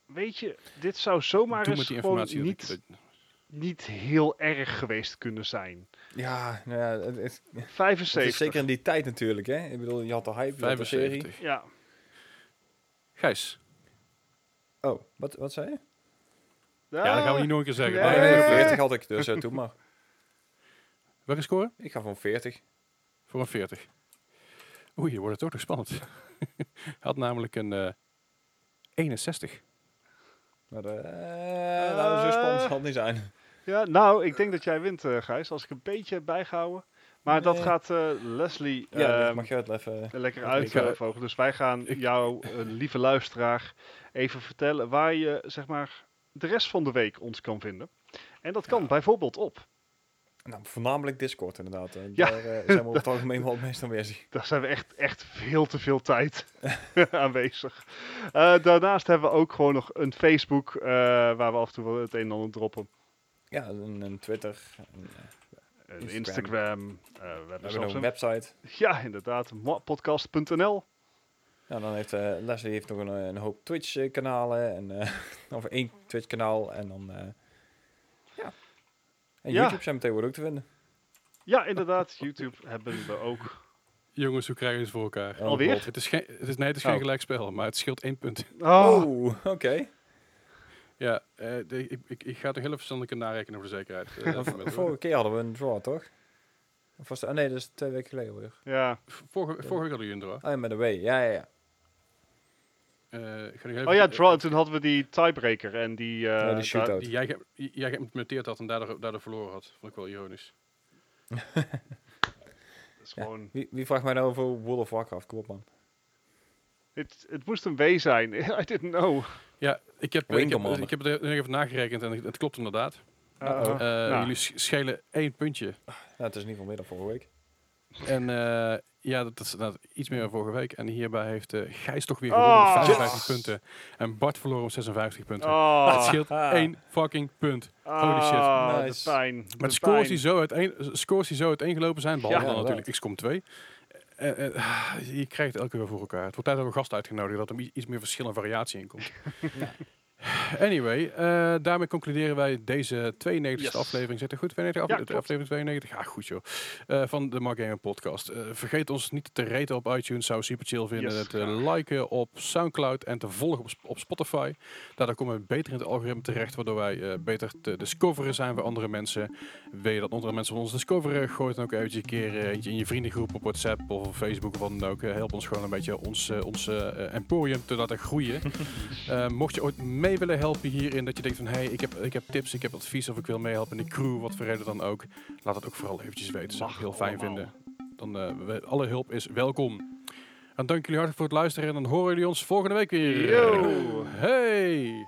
Weet je, dit zou zomaar eens gewoon informatie. niet, dat ik- niet heel erg geweest kunnen zijn. ja, nou ja, het, het- het 75. is zeker in die tijd natuurlijk, hè. Ik bedoel, je had de hype, je had de serie. 75. Ja, Gijs. Oh, wat, wat zei je? Ja, dat gaan we niet nog een keer zeggen. Nee. Nee, Nee, nee, nee. 40 had ik, dus uh, doe maar. Welke score? Ik ga van 40. Voor een 40. Oei, hier wordt het ook nog spannend. Hij had namelijk een eh 61. Maar eh nou, zo spannend zal het niet zijn. Ja, nou, ik denk dat jij wint, eh Gijs, als ik een beetje heb bijgehouden. Maar dat gaat eh, Leslie Ja, ehm, mag je het even... lekker ik ga- uitvogelen. Dus wij gaan jou, eh, lieve luisteraar, even vertellen waar je, zeg maar, de rest van de week ons kan vinden. En dat kan Ja. bijvoorbeeld op. Nou, voornamelijk Discord inderdaad. eh. Ja. Daar eh, zijn we over het algemeen wel het meest aanwezig. Daar zijn we echt, echt veel te veel tijd aanwezig. Eh, daarnaast hebben we ook gewoon nog een Facebook, eh, waar we af en toe wel het een en ander droppen. Ja, een, een Twitter. Een, eh, Een Instagram. Instagram. eh, we hebben we hebben zelfs nog een... een website. Ja, inderdaad. podcast.nl. Ja, dan heeft eh, Leslie heeft nog een, een hoop Twitch-kanalen. En, eh, of één Twitch-kanaal. En dan... eh, ja. En Ja. YouTube zijn tegenwoordig ook te vinden. Ja, inderdaad. YouTube hebben we ook. Jongens, hoe krijgen we het voor elkaar? Alweer? Het is, geen, het is, nee, het is geen Oh. gelijk spel, maar het scheelt één punt. Oh, Oh, oké. Ja, eh, de- ik, ik, ik ga nog heel even verstandig narekenen voor de zekerheid. eh, Vorige keer hadden we een draw, toch? Of was oh nee, dat is twee weken geleden weer. ja. Vorige, vorige week hadden jullie een draw. Oh ja, met een W. Ja, ja, ja. Eh, Oh ja, draw. Toen hadden we die tiebreaker en die... eh, Ja, die daar- shootout. Die jij, ge- jij geïmplementeerd had en daardoor, daardoor verloren had. Vond ik wel ironisch. dat is Ja. gewoon... Wie, wie vraagt mij nou over World of Warcraft? Kom op, man. Het, het moest een W zijn. I didn't know. Ja, ik heb, ik heb, ik heb het nog even nagerekend en het, klopt inderdaad. Uh-oh. Uh-oh. Eh, Nou. Jullie sch- schelen één puntje. Ja, het is in ieder geval meer dan vorige week. En eh, ja, dat is iets meer dan vorige week. En hierbij heeft eh Gijs toch weer Oh. gewonnen met 55 punten. En Bart verloren met 56 punten. Oh. Het scheelt één fucking punt. Holy shit. Ah, Nice. de pijn. de Met scores pijn. die, zo uiteen, scores die zo uiteengelopen zijn, behalve Ja, dan natuurlijk XCOM 2. Eh, eh, je krijgt het elke keer voor elkaar. Het wordt tijd dat we gast uitgenodigd, dat er iets meer verschil en variatie in komt. Anyway, eh, daarmee concluderen wij deze 92e Yes. aflevering. Zit er goed? 92 Ja, afle- aflevering 92? Ja, goed joh. Eh, van de Mark Gamer podcast. Eh, vergeet ons niet te raten op iTunes. Zou super chill vinden. Yes, te graag. liken op Soundcloud en te volgen op, op Spotify. Daardoor komen we beter in het algoritme terecht. Waardoor wij beter te discoveren zijn bij andere mensen. Wil je dat andere mensen van ons discoveren? Gooi het dan ook eventjes een keer eentje in je vriendengroep op WhatsApp of op Facebook of wat dan ook. Help ons gewoon een beetje ons, ons emporium te laten groeien. Mocht je ooit mee willen helpen hierin, dat je denkt van hey, ik heb, ik heb tips, ik heb advies of ik wil meehelpen in de crew, wat voor reden dan ook. Laat het ook vooral eventjes weten. Zou ik heel fijn vinden. Dan we- alle hulp is welkom. En dank jullie hartelijk voor het luisteren en dan horen jullie ons volgende week weer. Yo. Hey!